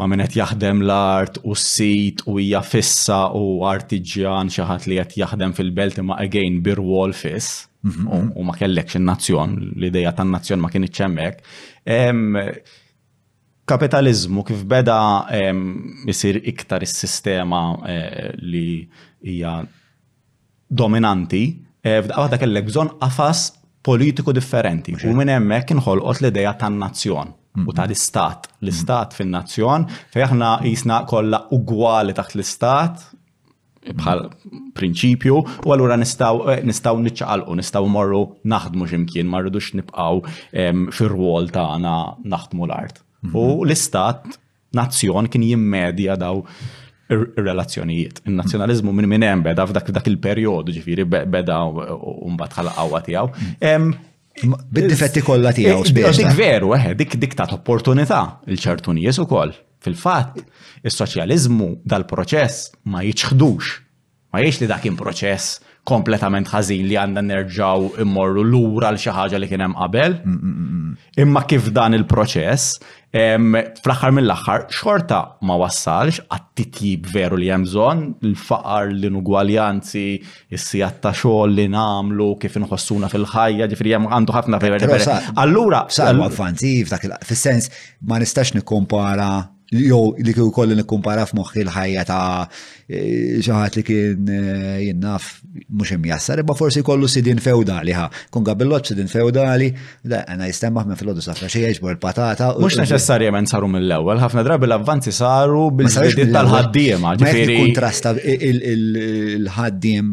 ma' min qed jaħdem l-art u s-sit u hija fissa u artiġjan xi ħadd li qed jaħdem fil-belt imma again bir wall fiss mhm. u ma kellekx in-nazzjon, l-ideja tan-nazzjon ma kienx hemmhekk. Kapitalizmu kif beda isir iktar is-sistema eh, li hija dominanti, f'daqqa waħda kellek bżonn qafas politiku differenti. U minn hemmhekk inħolqot l-idea tan-nazzjon u tal-istat, l-istat fin-nazzjon, fejn aħna qisna kollha ugwali taħt l-istat bħal prinċipju, u allura nistgħu niċċaqalqu, nistgħu mmorru naħdmu x'imkien, ma rridux nibqgħu fir-rwol tagħna naħdmu l-art. U l-istat nazzjon kien jimmedja daw ir-relazzjonijiet. Il-nazzjonaliżmu minn minn hemm beda f'dak dak il-perjodu ġifieri beda u mbagħad ħalaq qawwa tiegħu. Bid-difetti kollha tiegħu. Dik veru, eħe, dik dik tat opportunità il ċertu nies ukoll. Fil-fatt, is-soċjaliżmu dal-proċess ma jiċħdux Ma jgħidx li dak kien proċess kompletament ħażin li għandna nerġgħu immorru lura għal xi ħaġa li kien hemm qabel. Imma kif dan il-proċess fl-aħħar mill-aħħar xorta ma wassalx għat-titjib veru li hemm bżonn, il-faqar, l-inugwaljanzi, is-sigħat ta' xogħol li nagħmlu, kif inħossuna fil-ħajja, ġifieri hemm għandu ħafna Allura. Saru avvanzi f'dak fis-sens ma nistax nikkompara jew li kieku kolli nikkumpara f'moħħi l-ħajja ta' eh, xi ħadd li kien eh, jinnaf mhux imjassar, imma forsi kollu sidin feudali ha. Kun gabilloċ sidin feudali, għana jistemmaħ minn fil-ħodu safra xi jgħixbu l-patata. Mhux neċessarjament saru mill-ewwel, ħafna drabi l-avvanzi saru bil-ħaddiema, ġifieri. Kontrasta il-ħaddiem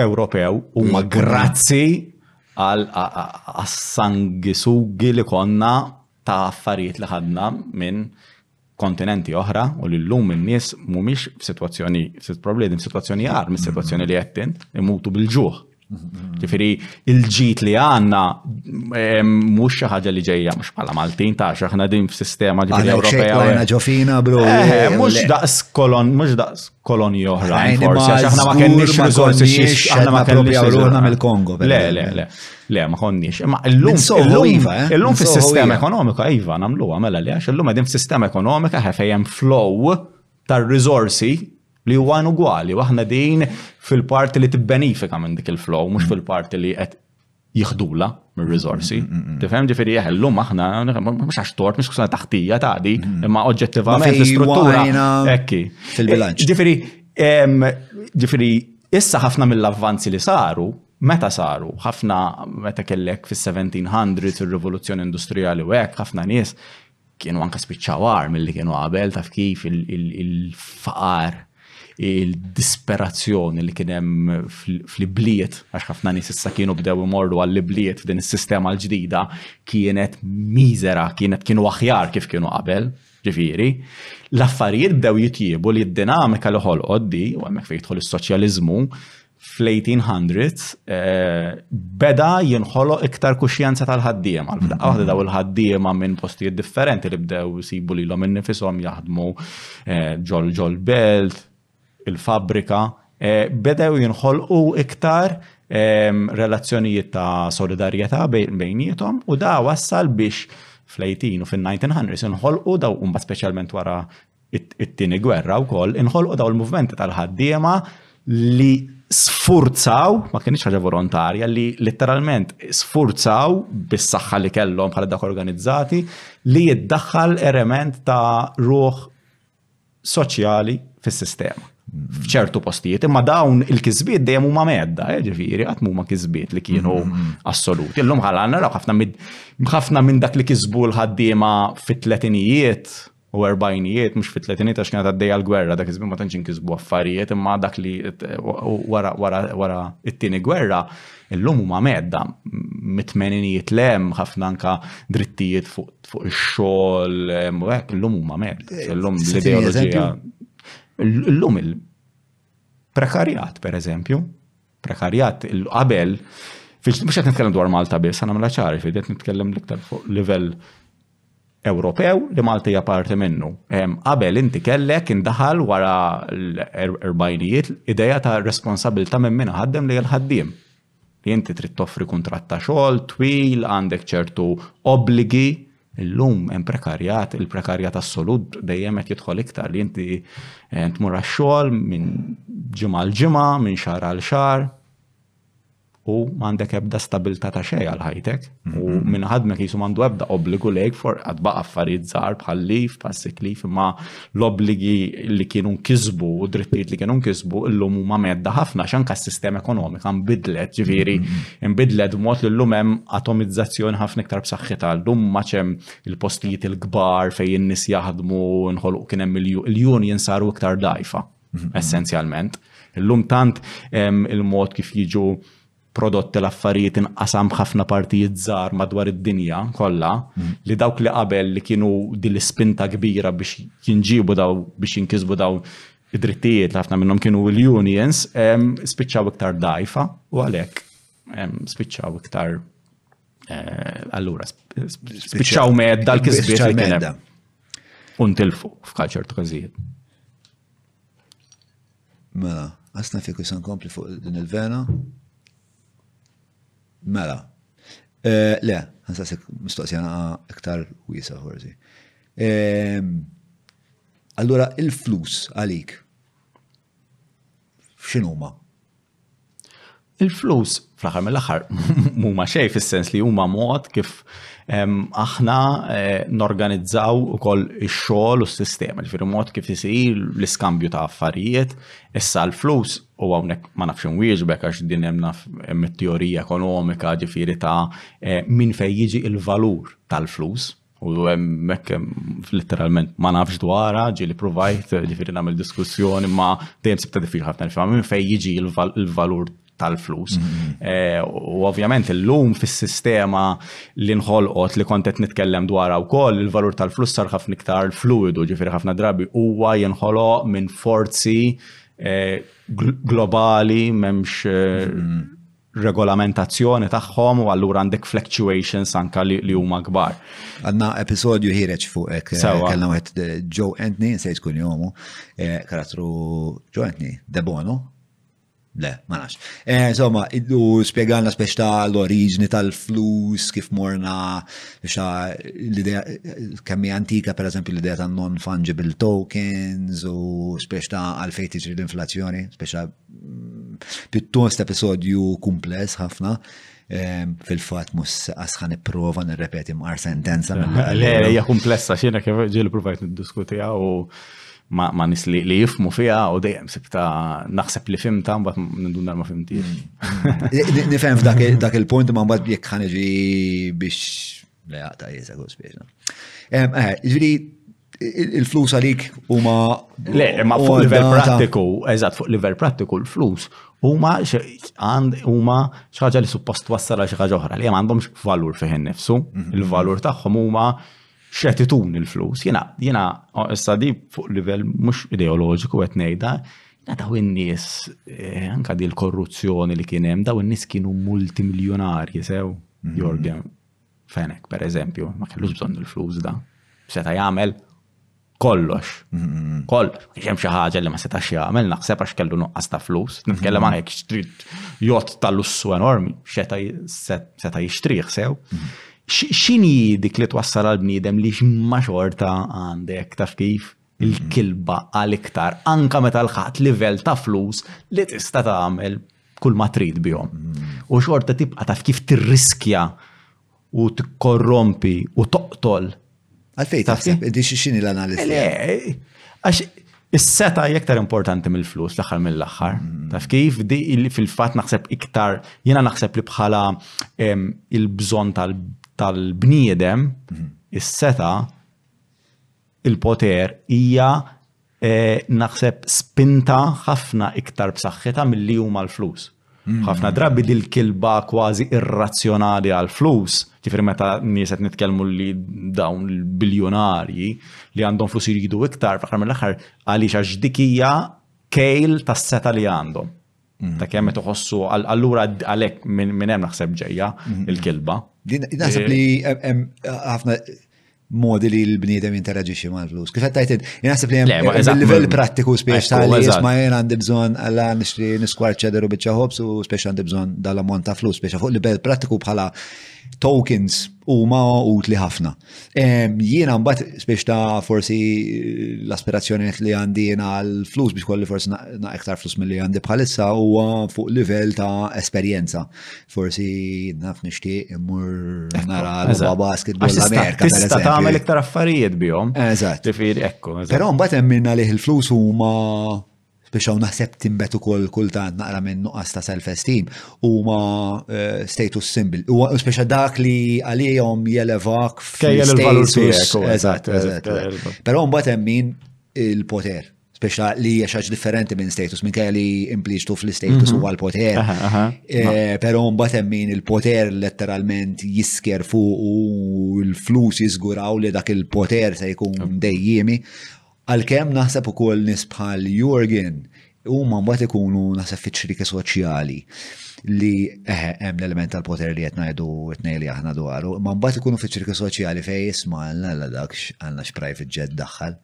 Ewropew huma mm. grazzi għal sangisugi li konna ta' affarijiet li ħadna minn kontinenti oħra u li l-lum n-nies mumiex f-situazzjoni, problemi f-situazzjoni għar, mis situazzjoni li għettin, imutu bil-ġuħ. Ġifiri, il-ġit li għanna, mux xaħġa li ġeja, mux bħala Maltin, ta' xaħna din f-sistema ġifiri Ewropea. Għana ġofina, bro. Eh, eh, eh, mux daqs kolon, mux daqs kolonji oħrajn. Forsi għax aħna ma kenniex riżorsi xiex aħna ma kellniex ruħna mill-Kongo. Le, le, le. Le, ma konniex. Imma illum iva, eh? illum fis-sistema ekonomika iva nagħmluha mela li għax illum qegħdin fis-sistema ekonomika ħefejjem flow tar-riżorsi li huwa ugwali u aħna din fil-parti li tibbenifika minn dik il-flow, mhux fil-parti li qed jihdula mir-rizorsi. Tifhem ġifieri jeħellu maħna, mhux għax tort, mhux kusna taħtija ta' di, mm-hmm. imma oġġettivament l-istruttura. Ekki. Fil-bilanċ. Ġifieri, ġifieri, issa ħafna mill-avvanzi li saru, meta saru, ħafna meta kellek fis-1700 ir-rivoluzzjoni industrijali u hekk, ħafna nies kienu anka spiċċaw għar mill-li kienu qabel, taf kif il-faqar, il-disperazzjoni li kienem fl-ibliet, għax ħafna nis issa kienu bdew imorru għall-ibliet f'din is-sistema l-ġdida, kienet miżera, kienet kienu aħjar kif kienu qabel, ġifiri, l-affarijiet bdew jitjibu li d-dinamika li ħolqod di, u għemmek fejtħol il-soċjalizmu, fl-1800s beda jinħoloq iktar kuxjenza tal-ħaddiem. Għal-fdaqqa mm-hmm. waħda daw il-ħaddiema minn postijiet differenti li bdew jisibu li l-om innifisom jaħdmu ġol ġol belt, il-fabrika, bedew jinħolqu iktar relazzjonijiet ta' solidarjetà bejnietom u da wassal biex fl-18 u fin-1900 inħolqu daw umba speċjalment wara it-tieni gwerra wkoll inħolqu daw il-movimenti tal-ħaddiema li sfurzaw, ma kienx ħaġa volontarja, li letteralment sfurzaw bis-saħħa li kellhom bħala dak organizzati li jiddaħħal element ta' ruħ soċjali fis-sistema f'ċertu postijiet, imma dawn il-kizbiet dejjem huma medda, eh, ġifieri qatt huma kizbiet li kienu mm-hmm. assoluti. Illum ħalanna naraw ħafna minn dak li kisbu l-ħaddiema fit-tletinijiet u erbajnijiet, mhux fit-tletinijiet għax kienet għaddejja l-gwerra, dak iż-żmien ma tantx inkisbu affarijiet, imma dak li wara it-tieni gwerra, illum huma medda mit-tmeninijiet lem ħafna anka drittijiet fuq ix-xogħol, hekk illum huma medda. Eh, illum l-ideoloġija. Illum il-prekarjat, per eżempju, prekarjat il-qabel, mhux qed nitkellem dwar Malta biss, għandna mela ċari, qed nitkellem l-iktar fuq livell Ewropew li Malta hija parti minnu. Qabel inti kellek indaħal wara l-erbgħinijiet idea ta' responsabilità minn min iħaddem lejn il-ħaddiem. Li inti trid toffri kuntratt ta' xogħol twil, għandek ċertu obbligi. Illum hemm prekarjat, il-prekarjat assolut dejjem qed jidħol iktar li inti tmur għax-xogħol minn ġimgħa l-ġimgħa, minn xahar għal xahar. u m'għandek ebda stabilità ta' xejn għal ħajtek u mhm. minn ħadmek jisu m'għandu ebda obbligu lejk for għad baqa' affarijiet żgħar bħal lif, bħal sick lif, imma l-obbligi li kienu nkisbu u drittijiet li kienu nkisbu illum huma medda ħafna x'anka s-sistema ekonomika nbidlet, ġifieri mhm. nbidlet b'mod li llum hemm atomizzazzjoni ħafna iktar b'saħħitha llum ma ċem il-postijiet il-kbar fejn in-nies jaħdmu nħolqu kien hemm il-union saru iktar dajfa. mm-hmm. essenzjalment. Illum tant il-mod kif jiġu prodotti l-affarijiet inqasam ħafna partijiet żgħar madwar id-dinja kollha mm-hmm. li dawk li qabel li kienu din l-ispinta kbira biex jinġibu daw biex jinkisbu daw id-drittijiet li ħafna minnhom kienu l-unions spiċċaw iktar dajfa u għalhekk spiċċaw iktar Eh, allura, spiċċaw medda l-kisbiet li kien hemm. Untilfu f'kaċert każijiet. Mela, għasna fiku san kompli fuq din il-vena. Mela, eh, le, għansasek mistoqsijana iktar wisa forsi. Ehm, allura, il-flus għalik, f'x'inhuma? Il-flus, fl-aħħar mill-aħħar, mhuma xejn fis-sens li huma mod kif aħna eh, norganizzaw ukoll ix-xogħol u s-sistema, ġifieri mod kif isir l-iskambju ta' affarijiet, issa l-flus u hawnhekk ma nafx inwieġbek għax din hemm naf teorija ekonomika ġifieri ta' eh, min fejn jiġi il-valur tal-flus, U hemmhekk literalment ma nafx dwarha, ġieli provajt ġifieri nagħmel diskussjoni ma dejjem sibta diffiċli ħafna nifhem minn fejn jiġi l-valur tal-flus. Mm-hmm. Eh, u ovvjament illum fis-sistema li nħolqot li kont qed nitkellem dwarha wkoll, il-valur tal-flus sar ħafna iktar fluidu, ġifieri ħafna drabi huwa jinħoloq minn forzi eh, globali m'hemmx eh, mm-hmm. regolamentazzjoni tagħhom u allura għandek fluctuations anka li huma kbar. Għandna episodju ħireġ fuq hekk eh, kellna wieħed eh, Joe Anthony, nsejt kun jomu, eh, karattru Joe Anthony, Debono, Le, ma nafx. Insomma, u spiegalna spex ta' l-oriġni tal-flus, kif morna, xa l-idea, kemmi antika, per eżempju, l-idea ta' non-fungible tokens, u spex ta' għalfejn tiġri l-inflazzjoni, spex ta' Pittost episodju kumpless ħafna, ehm, fil-fat mus asħan iprofa nirrepeti mqar sentenza. Le, hija kumplessa xina kif ġieli provajt niddiskutija u ma nis li jifmu fija u dejjem sibta naħseb li fimta mbagħad nindunna ma fimtix. Mm. Nifhem f'dak il-punt ma mbagħad jekk ħaneġi biex le jaqta' jeżegu spiex. Ehm, eh, ġifieri il-flus għalik huma. Le, ma fuq livell prattiku, eżatt fuq livell prattiku l-flus huma għand huma xi ħaġa li suppost wassal għal xi ħaġa oħra li għandhomx valur fih innifsu, mhm. il-valur tagħhom huma xetitun il-flus. Jiena jiena issa di fuq livell mhux ideoloġiku qed ngħidha, Na daw in-nies, eh, anka di l-korruzzjoni li kien hemm, daw in-nies kienu multimiljonarji sew, mhm. Jorgen. Fenek, per eżempju, ma kellux bżonn il-flus da. Seta jagħmel kollox. Mm-hmm. Kollox. Jem xi ħaġa li ma setax jagħmel naħseb għax kellu nuqqas ta' flus. Mm-hmm. Nitkellem għalhekk xtrit jott ta' lussu enormi, seta jixtrih sew. Mm-hmm. X'inhi dik li twassal għal bniedem li ma xorta għandek taf kif? il-kilba għal iktar, anka meta l-ħat livell ta' flus li tista' tagħmel kull ma trid bihom. U xorta tibqa' taf kif tirriskja u tikkorrompi u toqtol. Għalfej taħseb, di xini l-analiz. Għax is-seta jektar importanti mill-flus l-axar mill-axar. Mm. Taf kif di fil-fat naħseb iktar, jena naħseb li bħala il-bżon tal-bniedem, mm. is-seta il-poter hija naħseb spinta ħafna iktar b'saħħitha milli huma l-flus. Mm. Ħafna drabi dil-kilba kważi irrazzjonali għal flus, ġifri meta nies qed nitkellmu li dawn il-biljonarji li għandhom flus jridu iktar, fl-aħħar mill-aħħar għaliex għax dikija kejl tas-seta li għandhom. Ta' kemm qed iħossu allura għalhekk minn hemm naħseb ġejja il-kilba. Naħseb li ħafna modi li l-bniedem jinteraġixxi mal-flus. Kif qed tajt naħseb li hemm il-livell prattiku spiex ta' li jisma' jien għandi bżonn alla nixtri niskwar ċeder u biċċa ħobs u spiex għandi bżonn dal-ammont ta' flus spiex fuq livell prattiku bħala tokens huma utli ħafna. Jiena mbagħad biex ta' forsi l-aspirazzjoni li għandi jiena l-flus biex kolli forsi na' iktar flus milli għandi bħalissa huwa fuq livell ta' esperjenza. Forsi naf nixtieq immur nara l-ba basket bħal Amerika. Tista' tagħmel iktar affarijiet bihom. Eżatt. Tifir ekku. Però mbagħad hemm minna li l-flus huma Spiċċa u naħseb tinbet ukoll kultant naqra minn nuqqas ta' self-esteem huma eh, status symbol. Huwa speċa dak li għalihom jelevak Kejjel il-valur tiegħek, u- Eżatt, eżatt. eh, eh, Però mbagħad hemm min il-poter. Speċa li hija xi ħaġa differenti minn status, minn kejja li impliċtu fl-status huwa l-poter. Mhm. Aha, aha. Eh, Però mbagħad hemm min il-poter letteralment jisker fuq u l-flus jiżguraw li dak il-poter se jkun dejjiemi. Għalkemm naħseb ukoll nies bħal Jurgen huma mbagħad ikunu naħseb fiċ-ċriki soċjali li eħe hemm l-element tal-poter li qed ngħidu t-tnejn li aħna dwaru, imma mbagħad ikunu fiċ-ċriki soċjali fejn isma' għandna dakx għandna x'private jet daħħal.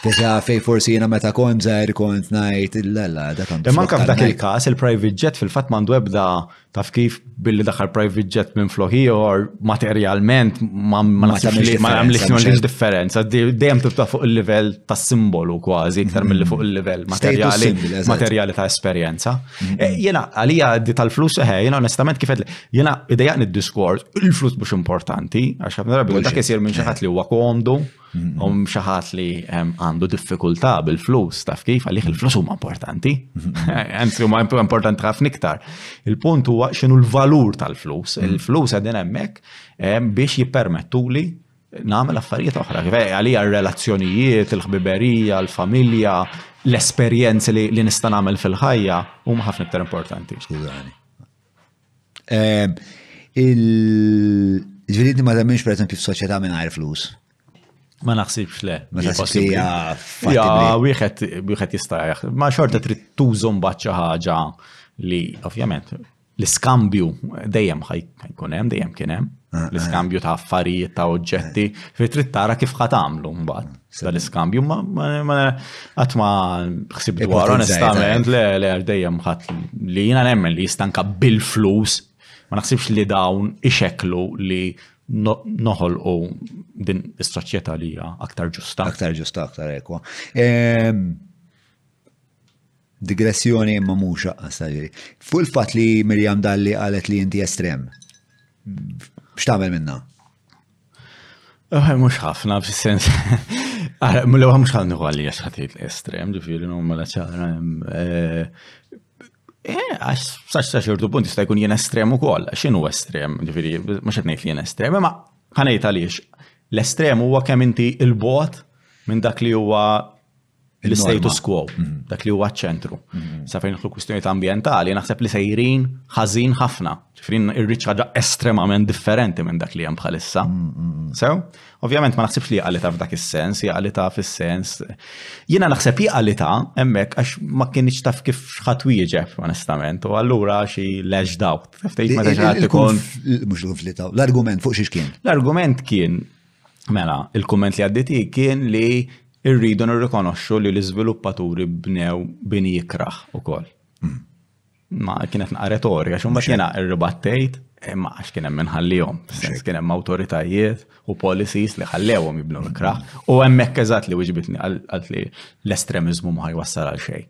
Tisa fej forsi jena meta kont zaħir kont najt l-lalla, dak għandu. Imma anka f'dak il-kas, il-private jet fil-fat mandu ebda Taf kif billi daħal private jet minn floħi or materjalment ma għamlix nolix differenza. Dejjem tibta fuq il-level ta' simbolu kważi, iktar mill-li fuq il-level materjali, materjali ta' esperienza. Mhm. Eh, jena, għalija di tal-flus, eħe, eh, jena onestament kifet li, jena idejaqni id-diskors, il-flus bux importanti, għax għabna rabi, dak jisir minn xaħat li huwa komdu. Mm U xaħat li għandu diffikultà bil-flus, taf kif għalih il-flus huma importanti. Għanzi, huma importanti ħafna iktar. Il-punt huwa x'inhu l-valur tal-flus. Mm. Il-flus għadin hemmhekk biex jippermettuli nagħmel affarijiet oħra. Għalija r-relazzjonijiet, il-ħbiberija, l-familja, l-esperjenzi li nista' nagħmel fil-ħajja huma ħafna iktar importanti. Skużani. Eh, Il-ġvididni ma temminx per eżempju f'soċjetà mingħajr flus. Ma naħsibx le. Ma taħsibx li hija fattibli. Ja, wieħed wieħed jista' jaħseb. Ma xorta trid tużhom baċċa ħaġa li ovvjament l-iskambju dejjem ħajkun hemm, dejjem kien hemm. Ah, ah. L-iskambju ta' affarijiet ta' oġġetti, fi trid tara kif ħatamlu mbagħad. Sa l-iskambju, ma għat ma xsib dwar, onestament, le, le, dejjem ħat li jina nemmen li jistanka bil-flus, ma naħsibx li dawn ixeklu li noħol u din is-soċjetà li hija aktar ġusta. Aktar ġusta, aktar ekwa. Ehm, Digressjoni imma mhux aqqas taġri. Fuq il-fatt li Mirjam Dalli qalet li inti estrem. X'tagħmel minna? Uħe eh, mhux ħafna fis-sens. Ara, mill mhux ħafna għalli għax ħatit l-estrem, ġifieri numma la ċara eh, eh, għax saċ ta' xortu punt jista' jkun jien estrem ukoll, għax inhu estrem, ġifieri mhux qed ngħid li jien estrem, imma ħanejt għaliex l-estrem huwa kemm inti il-bot minn dak li huwa l-status quo, mhm. dak li huwa ċentru. Mhm. Sa fejn nħlu kwistjoniet ambjentali, naħseb li sejrin ħażin ħafna. Ġifrin irrid ħaġa estremament differenti minn dak li hemm bħalissa. Mhm, Sew, ovvjament ma naħsibx li jaqalita f'dak is-sens, jaqalita fis-sens. Jiena naħseb jaqalita hemmhekk għax ma kienx taf kif xħat wieġeb, onestament, u allura xi leġ dawt. Ftejt ma teġgħat ikun. Mhux l-konflitt l-argument fuq xi kien. L-argument kien Mela, il-komment li għadditi kien li Irridu nirrikonoxxu li l-iżviluppaturi bnew bini jikraħ ukoll. Hmm. Ma kienet naqa' retorika, xumma kiena irribattejt imma għax kien hemm inħallihom. Kien hemm awtoritajiet u policies li ħallewhom jibnu l-kraħ. U hemmhekk eżatt li wieġbitni għalt li l-estremiżmu ma jwassal għal xejn.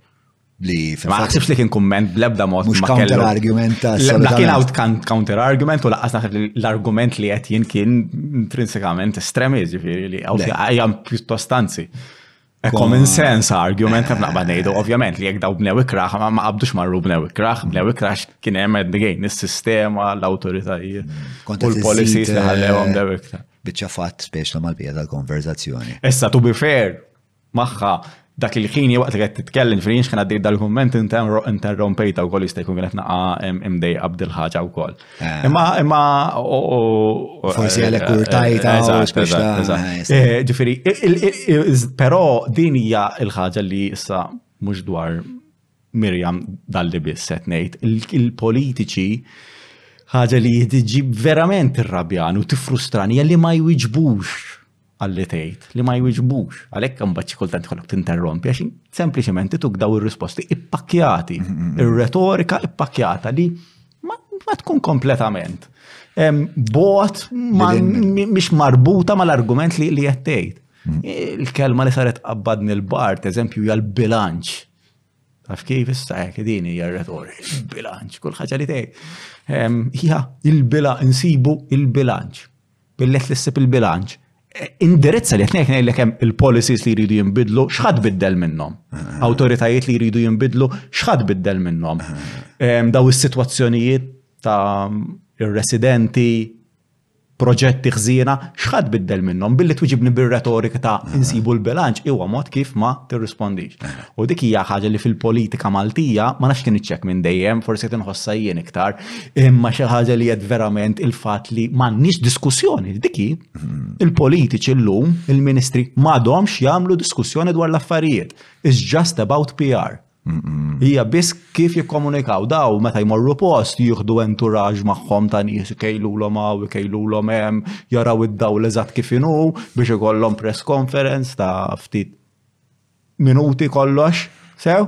li Ma naħsibx li kien kumment bl-ebda mod. Mux counter argument ta' Ma kien out counter argument u laqqas naħseb l-argument li qed jien kien intrinsikament estremi ġifieri li għajam pjuttost anzi. E common sense argument għaf naqba nejdu, ovvjament li jek daw bnew ikraħ, ma qabdux marru bnew ikraħ, bnew ikraħ kien hemm għed għejn, il-sistema, l-autoritajiet, u l-policies li ħallewhom bnew ikraħ. Bicċa fatt speċ mal-bija tal-konverzazzjoni. Issa, to be fair, magħha dak il-ħin jew waqt li qed titkellem fejn x'kien għaddej dal-kumment interrompejta wkoll jista' jkun kienet naqa' imdejqa b'dil ħaġa wkoll. Eh. Imma imma forsi għalhekk eh, urtajta eh, Ġifieri, però din hija l-ħaġa li issa mhux dwar Mirjam dalli biss qed ngħid, il-politiċi ħaġa li tiġi verament irrabjan u tifrustrani li ma jwiġbux għalli tgħid li ma jwiġbux. Għalhekk imbagħad xi kultant ikollok tinterrompi għax sempliċement ituk daw ir-risposti ippakkjati, ir-retorika ippakkjata li ma tkun kompletament bot mhix marbuta mal-argument li qed tgħid. Mm. Il-kelma li saret qabbadni l-bart, eżempju, hija l-bilanċ. Taf kif issa hekk din hija retorika, il-bilanċ, kull ħaġa li tgħid. Hija il-bilanċ, insibu il-bilanċ. Billi qed issib il-bilanċ. Indirizza li qed ngħid ngħidlek hemm il-policies li jridu jinbidlu, x'ħadd biddel minnhom. Awtoritajiet li jridu jinbidlu, x'ħadd biddel minnhom. Daw is-sitwazzjonijiet ta' residenti, proġetti ħżiena, x'ħadd biddel minnhom billi twiġibni bir-retorika ta' insibu l-bilanċ huwa mod kif ma tirrispondix. U dik hija ħaġa li fil-politika Maltija ma nafx kien iċċekk minn dejjem, forsi qed inħossha jien iktar, imma xi ħaġa li qed verament il-fatt li m'għandniex diskussjoni diki il-politiċi llum il-ministri m'għadhomx jagħmlu diskussjoni dwar l-affarijiet. It's just about PR. Hija biss kif jikkomunikaw daw meta jmorru post jieħdu enturaġ magħhom ta' nies ikejlulhom hawn, ikejlulhom hemm, jaraw id-dawl eżatt kif inhu biex ikollhom press conference ta' ftit minuti kollox, sew,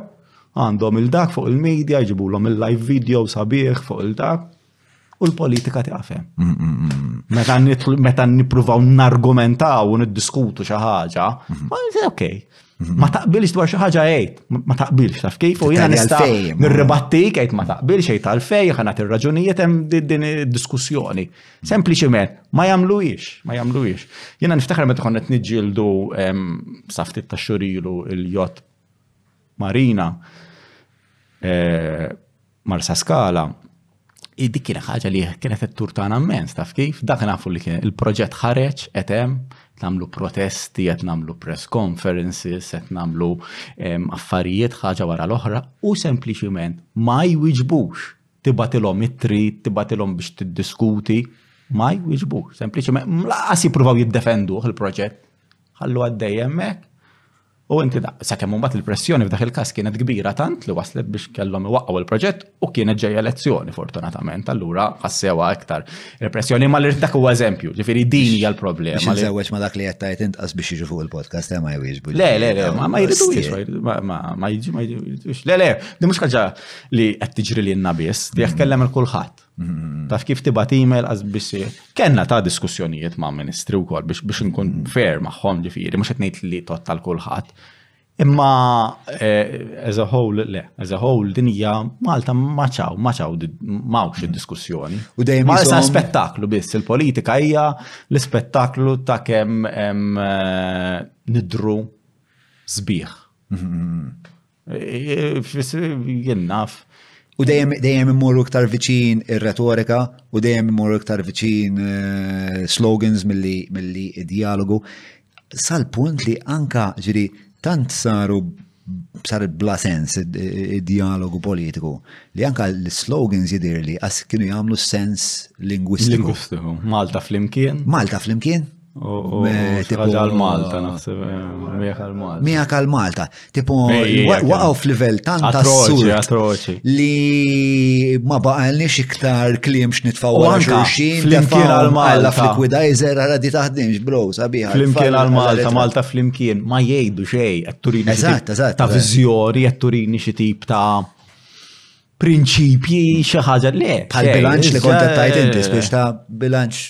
għandhom il-dak fuq il-medja, jġibulhom il-live video sabiħ fuq il-dak, u l-politika tiqafem. Meta nippruvaw nargumentaw u niddiskutu xi ħaġa, ok, ma taqbilx dwar xi ħaġa għid, ma taqbilx taf kif, u jiena nista' nirribattik għid ma taqbilx għid għalfej, ħanat ir-raġunijiet hemm din id-diskussjoni. Sempliċiment, ma jagħmluhiex, ma jagħmluhiex. Jiena niftakar meta konna tniġġieldu saftit ta' xurilu il-jott Marina eh, Marsa Skala, dik kienet ħaġa li kienet qed turtana mmens taf kif, dak nafu li kien il-proġett ħareġ qed hemm nagħmlu protesti, qed nagħmlu press conferences, qed nagħmlu affarijiet ħaġa wara l-oħra u sempliċiment ma jwiġbux tibgħatilhom ittri, tibgħatilhom biex tiddiskuti, ma jwiġbu, sempliċement mlaqas jippruvaw jiddefenduh il-proġett. Ħallu għaddej hemmhekk. U inti da, sakemm mbagħad il-pressjoni f'dak il-każ kienet kbira tant li waslet biex kellhom iwaqqgħu il-proġett u kienet ġejja elezzjoni fortunatament. Allura ħassewa iktar repressjoni ma l-irt dak huwa eżempju, ġifieri din hija l-problema. Biex nżewweġ ma dak li qed tgħid inqas biex jiġu fuq il-podcast eh, ma jwieġbu. Le, le, le, ma jridux, ma jiġi, ma jridux. Le, le, di mhux ħaġa li qed tiġri lilna biss, li qed kellem il-kulħadd. Mm-hmm. Taf kif tibgħat email għaż biex kellna ta' diskussjonijiet ma' ministri wkoll biex biex inkun mm-hmm. fair magħhom ġifieri mhux qed ngħid li tot tal-kulħadd. Imma eh, as a whole le, as a whole din hija Malta maċaw, maċaw mawx mm-hmm. id-diskussjoni. U dejjem ma sa spettaklu biss il-politika hija l-spettaklu ta' kemm eh, nidru sbieħ. Jien naf. U dejjem immorru iktar viċin ir-retorika u dejjem immorru iktar viċin eh, slogans mill-li dialogu sal-punt li anka ġiri tant saru sar bla sens id-dialogu politiku li anka l-slogans jidir li għas kienu jgħamlu sens lingwistiku. Malta flimkien. Malta flimkien. Għal Malta, naħseb, miegħek għal Malta. Miegħek għal Malta. Tipo, waqgħu f'livell tant assurd. Atroċi, Li ma baqalniex iktar kliem x'nitfaw għal xulxin. Flimkien għal Malta. Flikwida iżer għara di taħdimx, bro, sabiħa. Flimkien għal Malta, Malta flimkien, ma jgħidu xej, għatturini. Eżatt, eżatt. Ta' vizjori, għatturini xi tip ta' prinċipji xi ħaġa le. Bħal bilanċ li kont tajt inti biex ta' bilanċ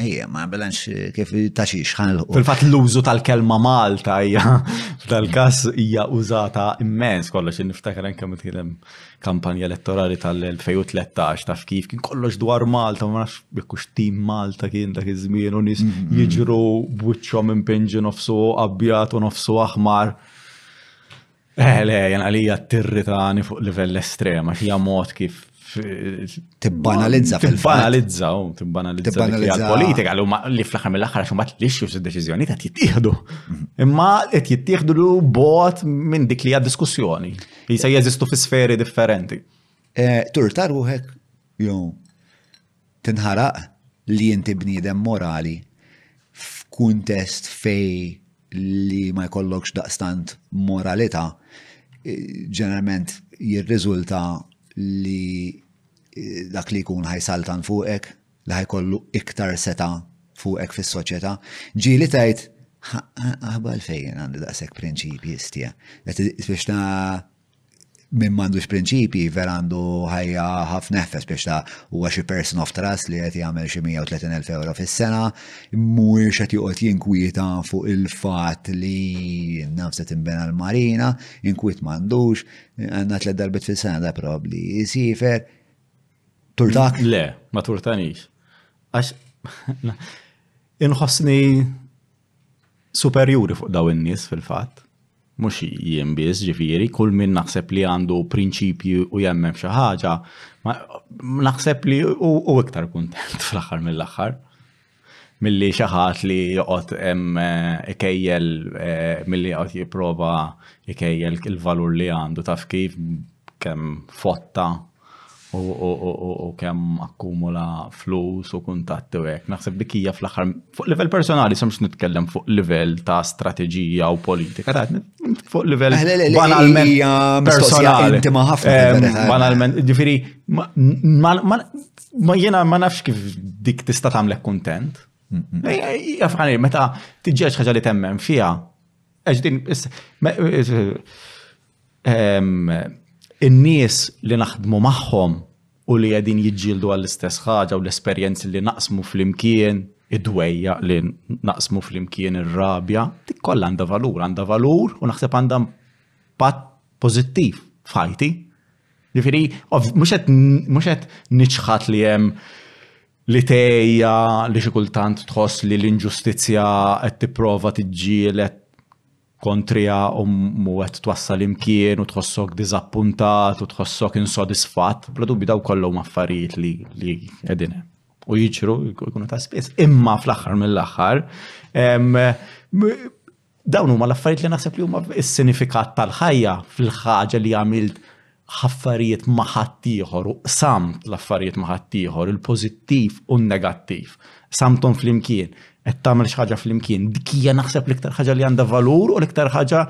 hija eh, ma bilanċ eh, kif ta' xi xħal. Fil-fatt l-użu tal-kelma Malta hija tal-każ hija użata immens kollox niftakar anke meta kien kampanja elettorali tal-2013 taf kif kien kollox dwar Malta, ma nafx bikkux tim Malta kien dak iż-żmien u nies mhm. jiġru b'wiċċhom impinġi nofsu abjad u nofsu aħmar. Eh, le, jen għalija t-tirritani fuq livell estrema, xija mod kif tibbanalizza tibbanalizza u oh, tibbanalizza l-politika li fl-aħħar mill-aħħar xi mbagħad l-issues id-deċiżjoni qed jittieħdu. Mhm. Imma qed jittieħdu bot minn dik li hija diskussjoni. Jisa jeżistu fi sferi differenti. Eh, Turtar ruħek jew tinħaraq li inti bniedem morali f'kuntest fej li ma jkollokx daqstant moralità ġeneralment jirriżulta li eh, dak li jkun ħajsaltan fuqek li ħajkollu iktar seta fuqek fis soċjetà ġi li tajt ħabal fejn għandi daqshekk prinċipji stja. Biex ta' min m'għandux prinċipji vera għandu ħajja ħafna eħfes biex ta' huwa xi person of trust li qed jagħmel xi 130,000 euro fis-sena, mhuwiex qed joqgħod jinkwieta fuq il-fatt li nafsa tinbena l-marina, inkwiet m'għandux, għandna tliet darbit fis-sena da probabbli jisifer. Turtak? Le, ma turtanix. Għax inħossni superjuri fuq daw in-nies fil-fatt, mhux jien biss ġifieri, kull min naħseb li għandu prinċipji u jemmen f'xi ħaġa, naħseb li hu iktar kuntent fl-aħħar mill-aħħar. Milli xi ħadd li joqgħod eh, ikejjel eh, milli joqgħod jipprova ikejjel il-valur li għandu taf kif kemm fotta u kemm akkumula flus u kuntatti u hekk. Naħseb dik hija fl-aħħar fuq livell personali se mhux nitkellem fuq livell ta' strateġija u politika, ta' fuq livell banalment personali. Banalment, ġifieri ma jiena ma nafx kif dik tista' tagħmlek kuntent. Jafħani, meta tiġġieġ ħaġa li temmen fija, għax din, in-nies li naħdmu magħhom u li qegħdin jiġġieldu għall-istess ħaġa u l-esperjenzi li naqsmu flimkien, id-dwejja li naqsmu flimkien ir-rabja, dik kollha għandha valur, għandha valur u naħseb għandha pat pożittiv f'ħajti. Ġifieri, mhux qed niċħat li hemm li tejja li xi kultant tħoss li l-inġustizzja qed tipprova tiġġieled kontriha u mu qed twassal imkien u tħossok diżappuntat u tħossok insodisfatt, bla dubju daw kollha huma affarijiet li li qegħdin u jiġru jkunu ta' spiss. Imma fl-aħħar mill-aħħar dawn huma l-affarijiet li naħseb li huma s-sinifikat tal-ħajja fil-ħaġa li għamilt ħaffarijiet ma' ħaddieħor u qsamt l-affarijiet ma' ħaddieħor, il-pożittiv u n-negattiv. Qsamthom flimkien, qed tagħmel xi ħaġa flimkien. Dik hija naħseb l-iktar ħaġa li għandha valur u l-iktar ħaġa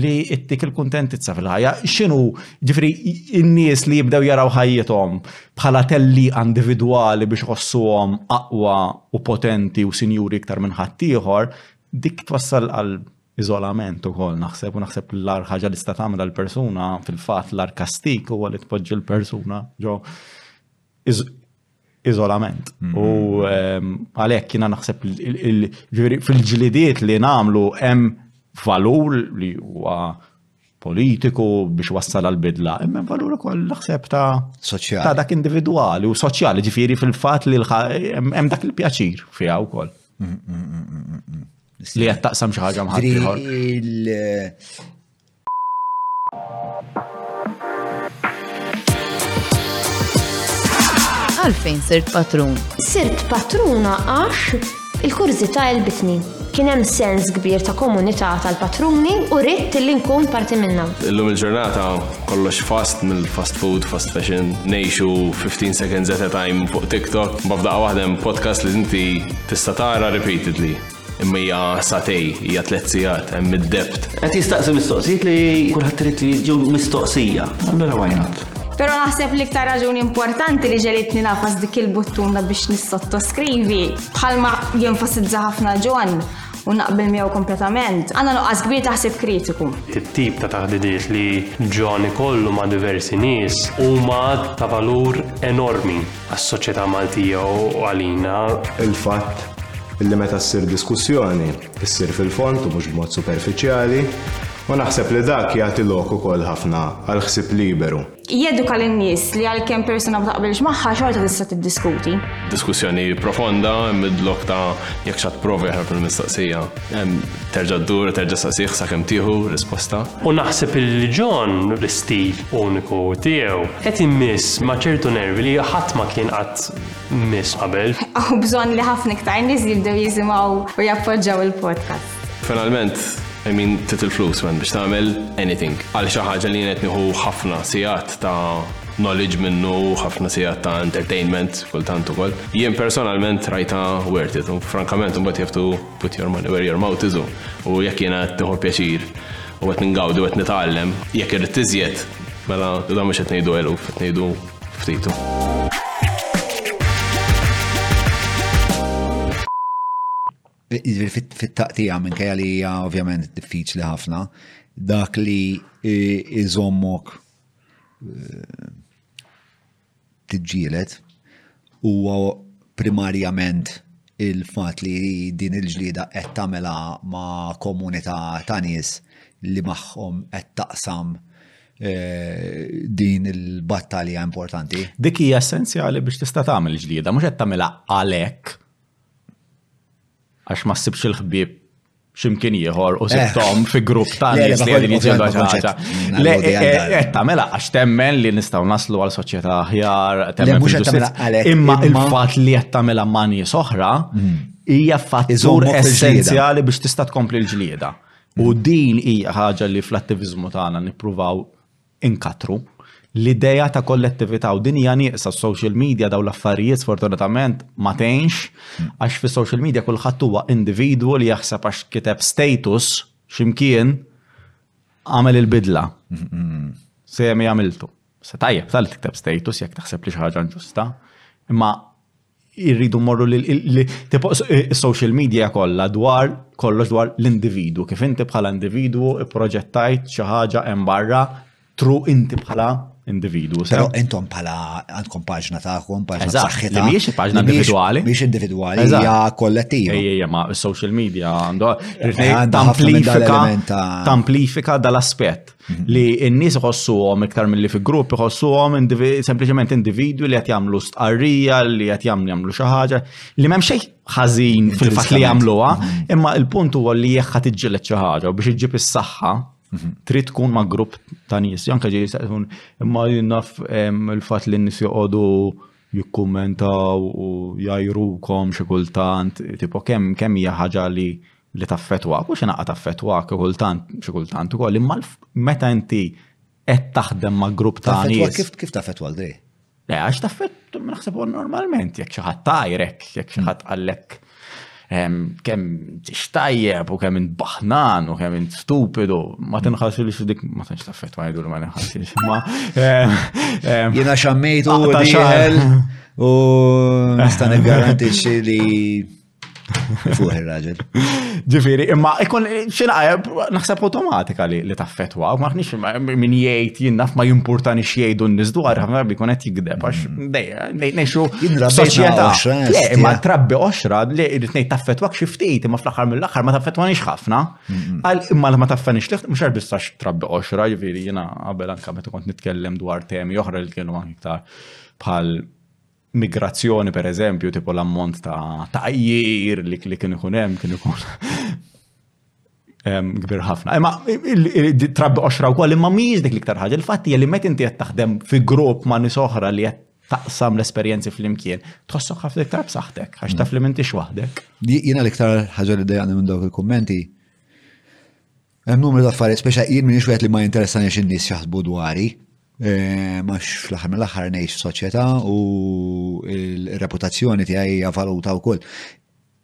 li ttik il-kuntentizza fil-ħajja. X'inhu, ġifri, in-nies li jibdew jaraw ħajjithom bħala telli individwali biex ħossuhom aqwa u potenti u sinjuri iktar minn ħaddieħor, dik twassal għal iżolament ukoll naħseb u naħseb l-ar ħaġa li sta tagħmel għal persuna fil-fatt l-ar kastik huwa li tpoġġi l-persuna ġo iżolament. Mhm. U ehm, għalhekk jiena naħseb fil-ġlidiet li nagħmlu hemm valur li huwa politiku biex wassal għal bidla, imma valur ukoll naħseb ta' soċjali. Ta' dak individwali u soċjali ġifieri fil-fatt li hemm dak il-pjaċir fiha wkoll. Mhm, mhm, Li qed taqsam xi ħaġa mħadd Għalfejn sirt patrun? Sirt patruna għax Il-kurżità elbitni. Kien hemm sens kbir ta' komunità tal-patruni u ritt li nkun parti minnha. Illum il-ġurnata kollox fast mill-fast food, fast fashion, nejxu 15 seconds at a time fuq TikTok, bafdaqa waħdem podcast li inti Tista' tara repeatedly. Imma hija satej, hija tliet sigħat, hemm id-debt. Qed jistaqsi mistoqsijiet li kulħadd irid li jiġu mistoqsija. Allura why not? Pero naħseb li iktar raġuni importanti li ġelitni nafas dik il-buttuna biex nissottoskrivi, bħalma jenfasizza ħafna ġon u naqbel miegħu kompletament, għandna nuqqas kbir taħseb kritiku. It-tip ta' taħdidiet li ġon ikollu ma' diversi nies huma ta' valur enormi. għas-soċjetà Maltija u għalina. Il-fatt li meta ssir diskussjoni, issir fil-fond u mhux b'mod superfiċjali, u naħseb li dak jagħti lok ukoll ħafna għal ħsieb liberu. Jeduka lin-nies li għalkemm persuna ma taqbilx magħha xorta tista' tiddiskuti. Diskussjoni profonda mid-lok ta' jekk x'għad tipprova jaħrab mill-mistoqsija. Terġa' ddur u terġa' ssaqsih sakemm tieħu risposta. U naħseb li John l-istil uniku tiegħu. Qed immiss ma' ċertu nervi li ħadd ma kien qatt miss qabel. Hawn bżonn li ħafna iktar nies jibdew jisimgħu u jappoġġaw il-podcast. Finalment, I mean, tit il-flus man biex tagħmel anything. Għal xi ħaġa li qed nieħu ħafna sigħat ta' knowledge minnu ħafna sigħat ta' entertainment kultant ukoll. Jien personalment rajta worth it, frankament imbagħad jaftu Put your money where your mouth is u u jekk jiena qed nieħu pjaċir u qed ngawdi u qed nitgħallem, jekk irrid iżjed, mela dan mhux qed ngħidu eluf, qed ngħidu ftit. fit-taqtija minn kajja li hija ovvjament diffiċli ħafna, dak li iżommok eh, tiġġieled huwa primarjament il-fatt li din il-ġlieda qed tagħmilha ma' komunità ta' nies li magħhom qed taqsam eh, din il-battalja importanti. Dik hija essenzjali biex tista' tagħmel ġlieda, mhux qed tagħmilha għalhekk għax ma ssibx il-ħbieb ximkien ieħor u eh. sibtom fi grupp ta' nies li għedin jġildu ħaġa. Le, etta, mela, għax temmen li nistaw naslu għal soċjetà aħjar, temmen mhux qed Imma il-fatt li qed tagħmilha ma' nies oħra mm. hija fattur essenzjali biex tista' tkompli l-ġlieda. U mm. din hija ħaġa li fl-attivizmu tagħna nippruvaw inkattru. L-idea ta' kollettività u din hija nieqsa s-social media dawn l-affarijiet sfortunatament ma tgħinx għax fis-social media kulħadd huwa individwu li jaħseb għax kiteb status x'imkien għamel il-bidla. Sejjem għamiltu. Se tajjeb tal tikteb status jekk taħseb li xi ħaġa ġusta. Imma irridu morru li social media kollha dwar kollox dwar l-individwu, kif inti bħala individwu proġettajt xi ħaġa hemm barra tru inti bħala individwu. Pero intom bħala għandkom paġna tagħkom, paġna tagħhom. Li mhijiex paġna individwali. Mhijiex individwali, hija kollettiva. Ejja, ma social media għandu tamplifika tamplifika dal-aspett. Mhm. Li n-nies iħossuhom iktar mill-li fi grupp iħossuhom sempliċement individwi li qed jagħmlu stqarrija li qed jagħmlu jagħmlu xi ħaġa li m'hemm xejn ħażin fil-fatt li jagħmluha, mhm. imma il-punt huwa li jekk ħad iġġieled xi ħaġa u biex iġġib is-saħħa mhm. trid tkun ma' grupp ta' nies, janka ġej jistaqsun imma naf il-fatt li n-nies joqogħdu jikkummentaw u jajrukom xi kultant, tipo kemm kemm hija ħaġa li li taffetwak, u xinaqqa taffetwak, u kultant, xi kultant ukoll, imma meta inti qed taħdem ma' grupp ta' nies. Kif kif taffetwak dej? Le, għax taffet naħseb normalment, jekk xi ħadd tajrek, jekk xi ħadd qallek kemm tixtajjeb u kemm intbaħnan u kemm int stupidu, ma tinħassu li dik ma tantx taffet ma jgħidu li ma tinħassux. Ma jiena xammejtu u nista' niggarantixxi li Fuq il-raġel. Ġifiri, imma ikun xina naħseb automatika li li taffetwa, ma nix min jgħid jinnaf ma jimportani xjgħidu n-nis dwar, ma bikun qed jikdeb, għax mm. dejja, nejxu soċjetà. Le, imma trabbi oxra li rrid ngħid taffetwak xi ftit, imma fl-aħħar mill-aħħar ma taffetwanix ħafna. Għal imma ma taffenix liħt, mhux għax bistax trabbi oxra, ġifiri, jiena qabel anke meta kont nitkellem dwar temi oħra li kienu anke iktar bħal migrazzjoni per eżempju, tipo l-ammont ta' tajjir li kien ikun hemm, kien ikun kbir ħafna. Imma trabbi oxra u koll, imma miġ dik liktar ħagġa, il-fatti li met inti qed taħdem fi grupp ma' nisoħra li qed taqsam l-esperjenzi fl-imkien, tħossok ħafna iktar b'saħħtek, għax taf li m'intix waħdek. Jiena l-iktar ħaġa li dejjaqni minn dawk il-kummenti Hemm numru ta' affarijiet, speċa jien minix wieħed li ma jinteressanix in-nies jaħsbu dwari, eh, għax fl-aħħar mill-aħħar ngħix f'soċjetà u l-reputazzjoni tiegħi hija valuta wkoll.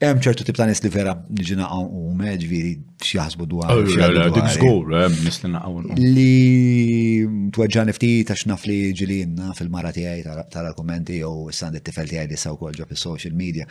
Hemm ċertu tip ta' nies li vera niġi naqgħu u eh, ġifieri x'jaħsbu dwar. Dik żgur, eh, nies li naqgħu. Li tweġġani ftit għax naf li ġilienna fil-mara tiegħi tal-argumenti jew s-sandi t-tifel tiegħi li saw kol ġo fis-social media.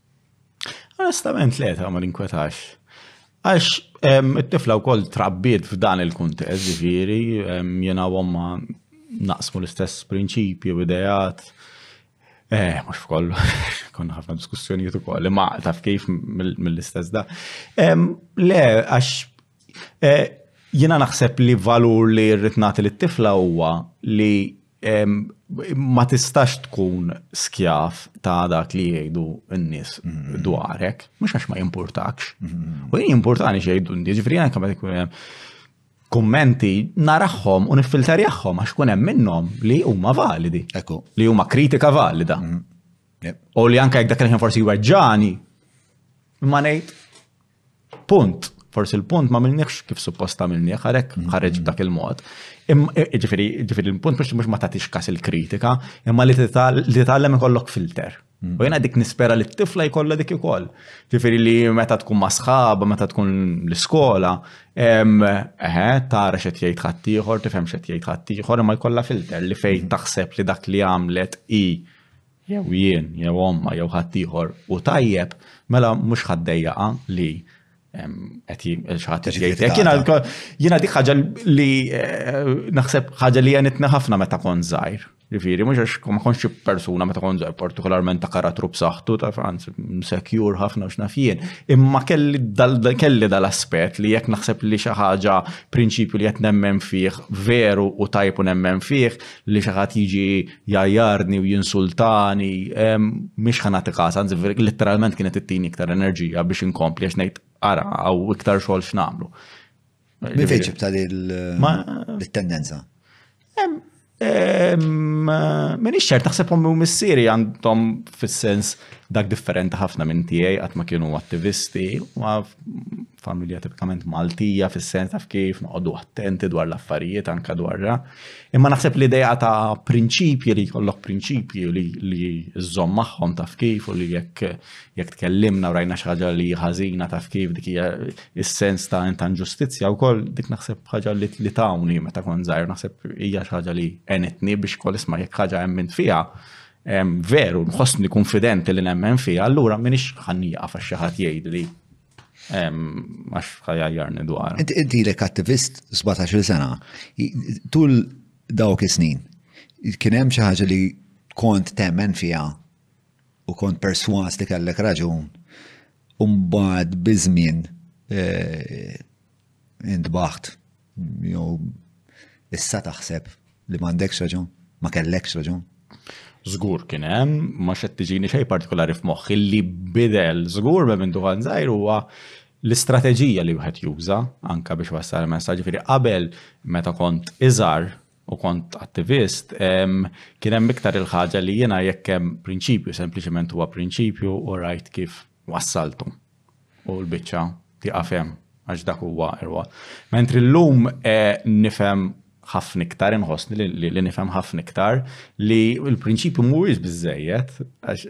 Onestament le ta' ma ninkwetax. Għax it-tifla wkoll trabbiet f'dan il-kuntest, ġifieri, jiena għomma naqsmu l-istess prinċipji u idejat. Eh, mux f'kollu, konna ħafna diskussjonijiet ukoll, imma taf kif mill-istess da. Le, għax eh, jiena naħseb li valur li rrid nagħti lit-tifla huwa li ma tistax tkun skjaf ta' dak li jgħidu n-nies mhm. dwarek, mhux għax ma jimpurtakx. Mhm. U jien jimpurtani xejdu n-nies, ġifri għanka ma tkun hemm kummenti naraħħom u nifilterjaħħom għax kun hemm minnhom li huma validi. Ekku. Li huma kritika valida. Mhm. U li anke jekk dak forsi jweġġani, ma ngħid Punt. Forsi l-punt ma milniħx kif supposta milniħ, għarek mm-hmm. ħareġ b'dak il-mod. Ġifiri, ġifiri l-punt biex mux ma tatix kas il-kritika, imma li t-tallem ikollok filter. Mm-hmm. U jena dik nispera li t-tifla jkollha dik ikoll. Ġifiri li meta tkun masħab, meta tkun l-iskola, eħe, tara xet jgħid ħaddieħor, tifhem xet jgħid ħaddieħor, imma jkollha filter li fejn mm-hmm. taħseb li dak li għamlet i jew jien, jew ommha, jew ħaddieħor hu tajjeb, mela mhux ħadd dejjaqha li qed xi ħadd jgħid. Jiena dik ħaġa li eh, naħseb ħaġa li jenitna ħafna meta kon żgħir. Ġifieri, mhux għax ma konx xi persuna meta kon żgħir partikolarment ta' karattru b'saħħtu ta' Franz msekjur ħafna x'naf jien. Imma kelli dal-aspett li jekk naħseb li xi ħaġa prinċipju li qed nemmen fih veru u tajpu nemmen fih li xi ħadd jiġi jgħajjarni u jinsultani, mhix ħa nagħti każ, anzi letteralment kienet ittini iktar enerġija biex inkompli għax ngħid ara għaw iktar xogħol x'nagħmlu. Min fejn ġibta l-tendenza? Min ixċer taħseb u missieri għandhom fis-sens dak differenti ħafna minn tiegħi qatt ma kienu attivisti, ma familja tipikament Maltija fis-sens taf kif noqogħdu attenti dwar l-affarijiet anka dwarra. Imma naħseb l-idea ta' prinċipji li jkollok prinċipji li li żżomm magħhom taf kif u li jekk jekk tkellimna u rajna xi ħaġa li ħażina taf kif dik hija is-sens ta' ta' ġustizzja wkoll dik naħseb ħaġa li li tawni meta kon żgħir naħseb hija xi ħaġa li għenitni biex kol isma' jekk ħaġa hemm fiha veru nħossni konfidenti li nemmen fiha allura m'iniex ħannieqaf għax xi ħadd jgħidli Għax ħajjarni dwar. Inti lek attivist 17 sena. Tul dawk is-snin, kien hemm xi ħaġa li kont temmen fiha u kont perswas li kellek raġun, u mbagħad biżmien eh, Intbaħt, jew issa taħseb li m'għandekx raġun, ma kellekx raġun. Zgur kien hemm, ma xed tiġini xejn partikolari f'moħħi li bidel zgur me minn duħan żgħir huwa l-istrateġija li wieħed juża anka biex wassal il-messaġġ firri qabel meta kont iżar u kont attivist, kien hemm iktar il-ħaġa li jiena jekk hemm prinċipju, sempliċement huwa prinċipju u rajt kif wassaltu. u l-biċċa tieqaf hemm għax dak huwa r-rwol. Mentri llum eh, nifhem ħafna iktar, inħossni li nifhem ħafna iktar li l-prinċipju mhuwiex biżejjed, għax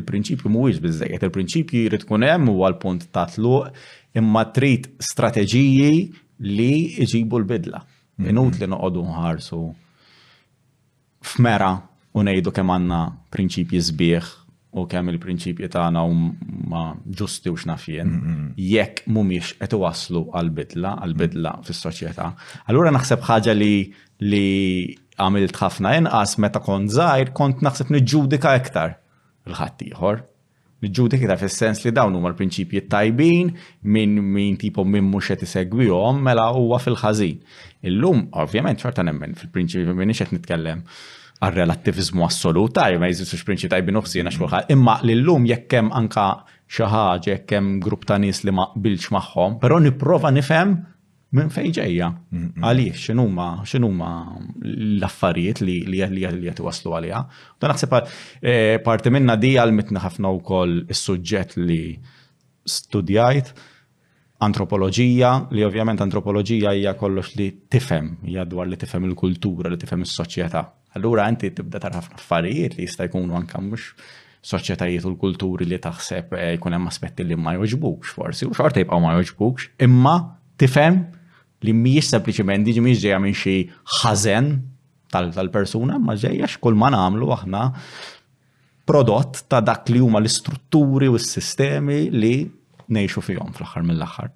il-prinċipju mhuwiex biżejjed, il-prinċipju jrid tkun hemm huwa l-punt ta' tluq imma trid strateġiji li jġibu l-bidla. Mhm. Minut li noqogħdu nħarsu f'mera u ngħidu kemm għandna prinċipji sbieħ u kemm il-prinċipji tagħna huma ġusti u x'naf jien, jekk mhumiex qed iwasslu għal bidla, għal bidla fis-soċjetà. Allura naħseb ħaġa li li għamilt ħafna inqas meta kont żgħir kont naħseb niġġudika iktar il-ħaddieħor. Niġġudika fis-sens li dawn huma l-prinċipji t-tajbin minn min tipo minn mhux qed isegwihom mela huwa fil-ħażin. Illum, ovvjament, xorta nemmen fil-prinċipji minn qed nitkellem għal relattivizmu assolut, taj ma jeżistux prinċipji tajbin u ħsiena x'kulħadd. Imma l-lum jekk hemm anka xi ħaġa jekk hemm grupp ta' nies li ma qbilx magħhom, però nipprova nifhem Minn fejn ġejja? Għaliex, x'inhuma x'inhuma l-affarijiet li li qed waslu għaliha. Dan naħseb eh, parti minna di għalmitna ħafna wkoll is-suġġett li studjajt antropoloġija, li ovvjament antropoloġija hija kollox li tifhem, hija dwar li tifhem il-kultura, li tifhem is-soċjetà. Allura inti tibda tara ħafna affarijiet li jista' jkunu anke mhux soċjetajiet u l-kulturi li taħseb eh, jkun hemm aspetti li ma joġbukx forsi, u xorta jibqgħu ma joġbukx, imma tifhem li mhijiex sempliċiment diġi mhijiex ġejja minn xi ħażen tal-persuna, ma ġejja x'kull ma nagħmlu aħna prodott ta' dak li huma l-istrutturi u s-sistemi li ngħixu fihom fl-aħħar mill-aħħar.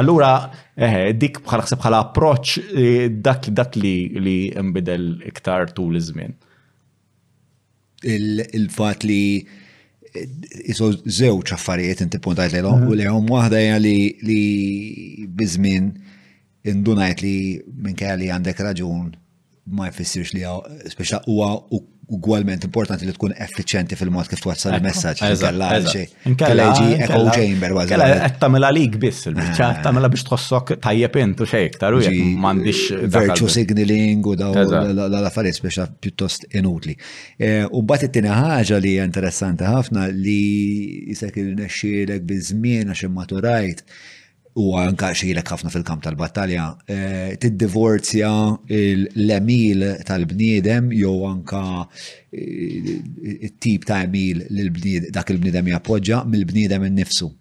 Allura, eħe, dik bħal ħseb bħala approċċ eh, dak dak li li imbidel iktar tul iż-żmien. Il-fatt li jiso eh, żewġ affarijiet inti puntajt li l-om, u li għom wahda hija li bizmin indunajt li minn li għandek raġun ma jfissirx li speċa huwa ugwalment importanti li tkun effiċenti fil-mod kif twassal il-messaġġ. Inkella ġi echo chamber għazal. Qed tagħmilha lik biss il-biċċa, eh. tagħmilha biex tħossok tajjeb int u xejn iktar u m'għandix virtue signaling u daw l-affarijiet speċa pjuttost inutli. Eh, u mbagħad it-tieni ħaġa li hija interessanti ħafna li jisek il-nexxielek biż-żmien għax immaturajt u anka xilek ħafna fil-kamp tal-battalja, eh, tiddivorzja l-emil tal-bniedem jew anka eh, it-tip ta' emil li dak il-bniedem jappoġġa mill-bniedem innifsu.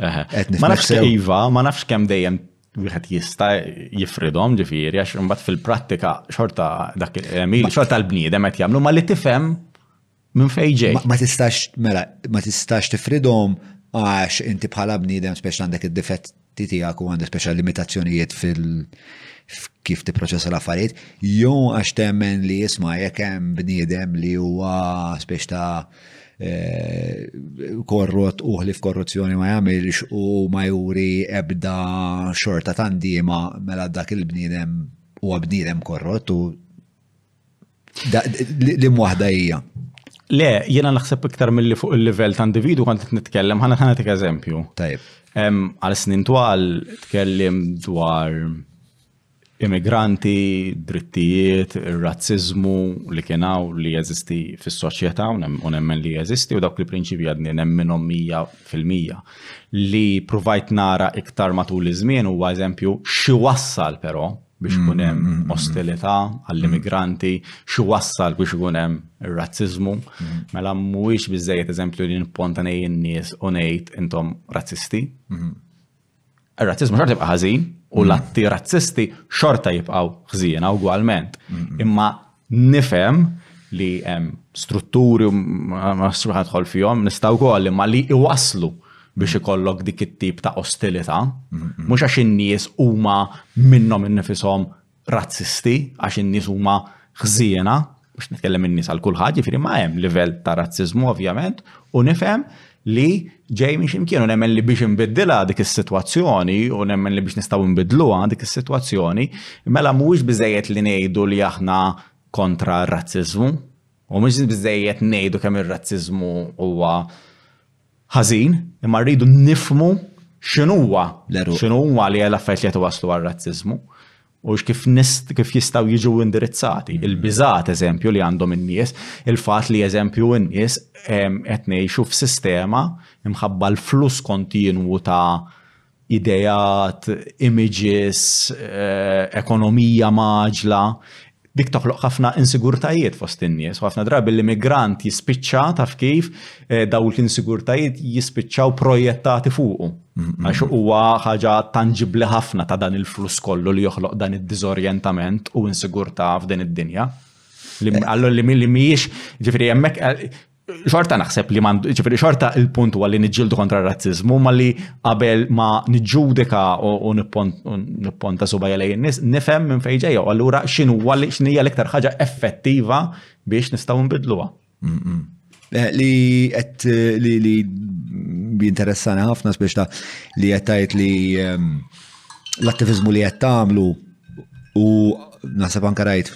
Ma nafx iva, ma nafx kemm dejjem wieħed jista' jifridhom ġifieri għax imbagħad fil-prattika xorta dak l-emil xorta l-bniedem qed jagħmlu ma li tifhem Minn fejn ġej? Ma tistax, mela, ma tistax tifridhom għax inti bħala bniedem speċi għandek id-difetti tiegħek u għandek speċi limitazzjonijiet fil kif tipproċessa l-affarijiet, jew għax temmen li jisma' jekk hemm bniedem li huwa speċi ta' Eh, korrot u ħlif korruzzjoni ma jagħmilx u ma juri ebda xorta tandima mela dak il-bniedem huwa bniedem korrot u Li mwahda hija. Le, jiena naħseb iktar milli fuq il-livell ta' individu kont qed nitkellem, ħana ħana tik eżempju. Tajb. Għal snin twal tkellim dwar immigranti, drittijiet, ir-razzizmu li kien hawn li jeżisti fis-soċjetà u nemmen li jeżisti u dawk li prinċipi għadni nemminhom mija fil-mija. Li provajt nara iktar matul iż-żmien huwa eżempju xi wassal però biex ikun hemm ostilità għall-immigranti, xi wassal biex ikun hemm ir-razziżmu, mela mhuwiex biżejjed eżempju li nipponta ngħid in-nies u ngħid intom razzisti. Ir-razziżmu xorta jibqa' ħażin u l-atti razzisti xorta jibqgħu ħżiena ugwalment. Imma Nifhem li hemm strutturi ma ħadħol fihom nistgħu wkoll imma li iwaslu biex ikollok dik it-tip ta' ostilità, mhux għax in-nies huma minnhom innifishom razzisti, għax in-nies huma ħżiena, mhux nitkellem in-nies għal kulħadd, jiġifieri ma hemm livell ta' razziżmu ovvjament, u nifhem li ġej minn ximkien u nemmen li biex nbiddilha dik is-sitwazzjoni u nemmen li biex nistgħu nbiddluha dik is-sitwazzjoni, mela mhuwiex biżejjed li ngħidu li aħna kontra r-razziżmu u mhux biżejjed ngħidu kemm ir-razziżmu huwa ħażin, imma rridu nifmu x'inhuwa, x'inhuwa li għal affarijiet li qed iwasslu għar-razziżmu. u kif, kif jistaw jiġu indirizzati. Mm. Il-bizat, eżempju, li għandhom in-nies, il-fat li eżempju in-nies qed ngħixu f'sistema imħabba l-flus kontinwu ta' idejat, images, eh, ekonomija maġla, dik toħloq ħafna insigurtajiet fost in-nies, ħafna drabi l-immigrant jispiċċa taf kif eh, daw l-insigurtajiet jispiċċaw projettati fuqu. Għax huwa ħaġa tangibli ħafna ta' dan il-flus kollu li joħloq dan id-diżorjentament u insigurtà f'din id-dinja. Allora li mhijiex ġifieri hemmhekk eh, xorta naħseb li mandu, ġifiri xorta il-punt huwa li niġġieldu kontra r-razzizmu, ma li qabel ma niġġudika u nipponta subajja lej n-nis, nifhem minn fejn ġejja, u allura x'inhu huwa li x'nija l-iktar ħaġa effettiva biex nistgħu nbidluha. Eh, li qed eh, li li jinteressani ħafna spiex ta' li qed tgħid li ehm, l-attivizmu li qed tagħmlu u naħseb anke rajt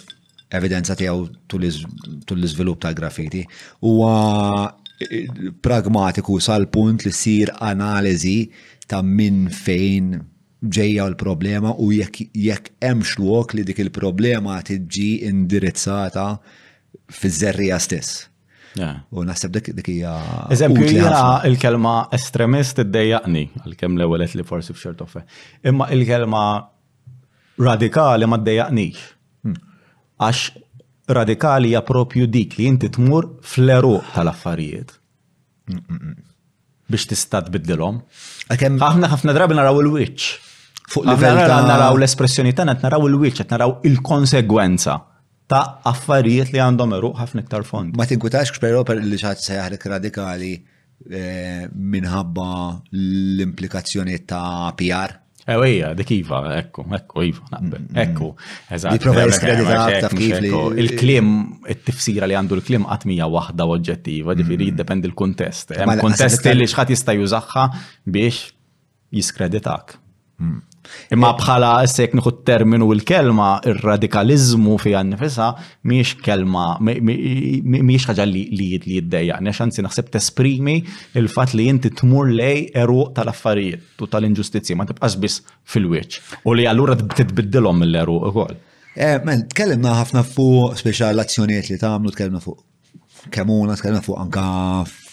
evidenza tiegħu tul l-iżvilupp tal-graffiti huwa eh, pragmatiku sal-punt li ssir analiżi ta' minn fejn ġejja l-problema u jekk hemmx lok li dik il-problema tiġi indirizzata fiż-żerrija stess. U naħseb dik hija. Eżempju, hija il-kelma estremist iddejjaqni, għalkemm l-ewwel li forsi b'xortofe. Imma il-kelma radikali ma ddejjaqnix. Għax radikali hija propju dik li inti tmur fl-eruq tal-affarijiet biex tista' tbiddilhom. Aħna ħafna drabi naraw il-wiċċ. Fuq livell ta' naraw l-espressjoni tagħna qed naraw il-wiċċ, qed naraw il-konsegwenza ta' affarijiet li għandhom eruq ħafna iktar fond. Ma tinkutax però li xatt se jaħrek radikali minħabba l-implikazzjonijiet ta' PR. Ewa hija, dik iva, ekku, ekku, iva, naqbel, mm, mm. ekku. Jiprofa jiskredita aktar kif li. Il-klim, it-tifsira li għandu l-klim għatmija wahda oġġettiva, ġifiri mm. jiddependi l-kontest. Kontest li xħat jista' jużaxħa biex jiskreditak. Hmm. Imma bħala s-sek nieħu terminu il-kelma, il-radikalizmu fi għannifisa, miex kelma, miex ħagġa li jiddejja, għax anzi naħseb tesprimi il-fat li jinti tmur lej eru tal-affarijiet u tal-inġustizji, ma tibqax biss fil-wieċ. U li għallura titbiddilhom mill-eru ukoll. Eh, men, tkellimna ħafna fuq speċa l-azzjonijiet li tagħmlu, tkellimna fuq kemm huna tkellem fuq anka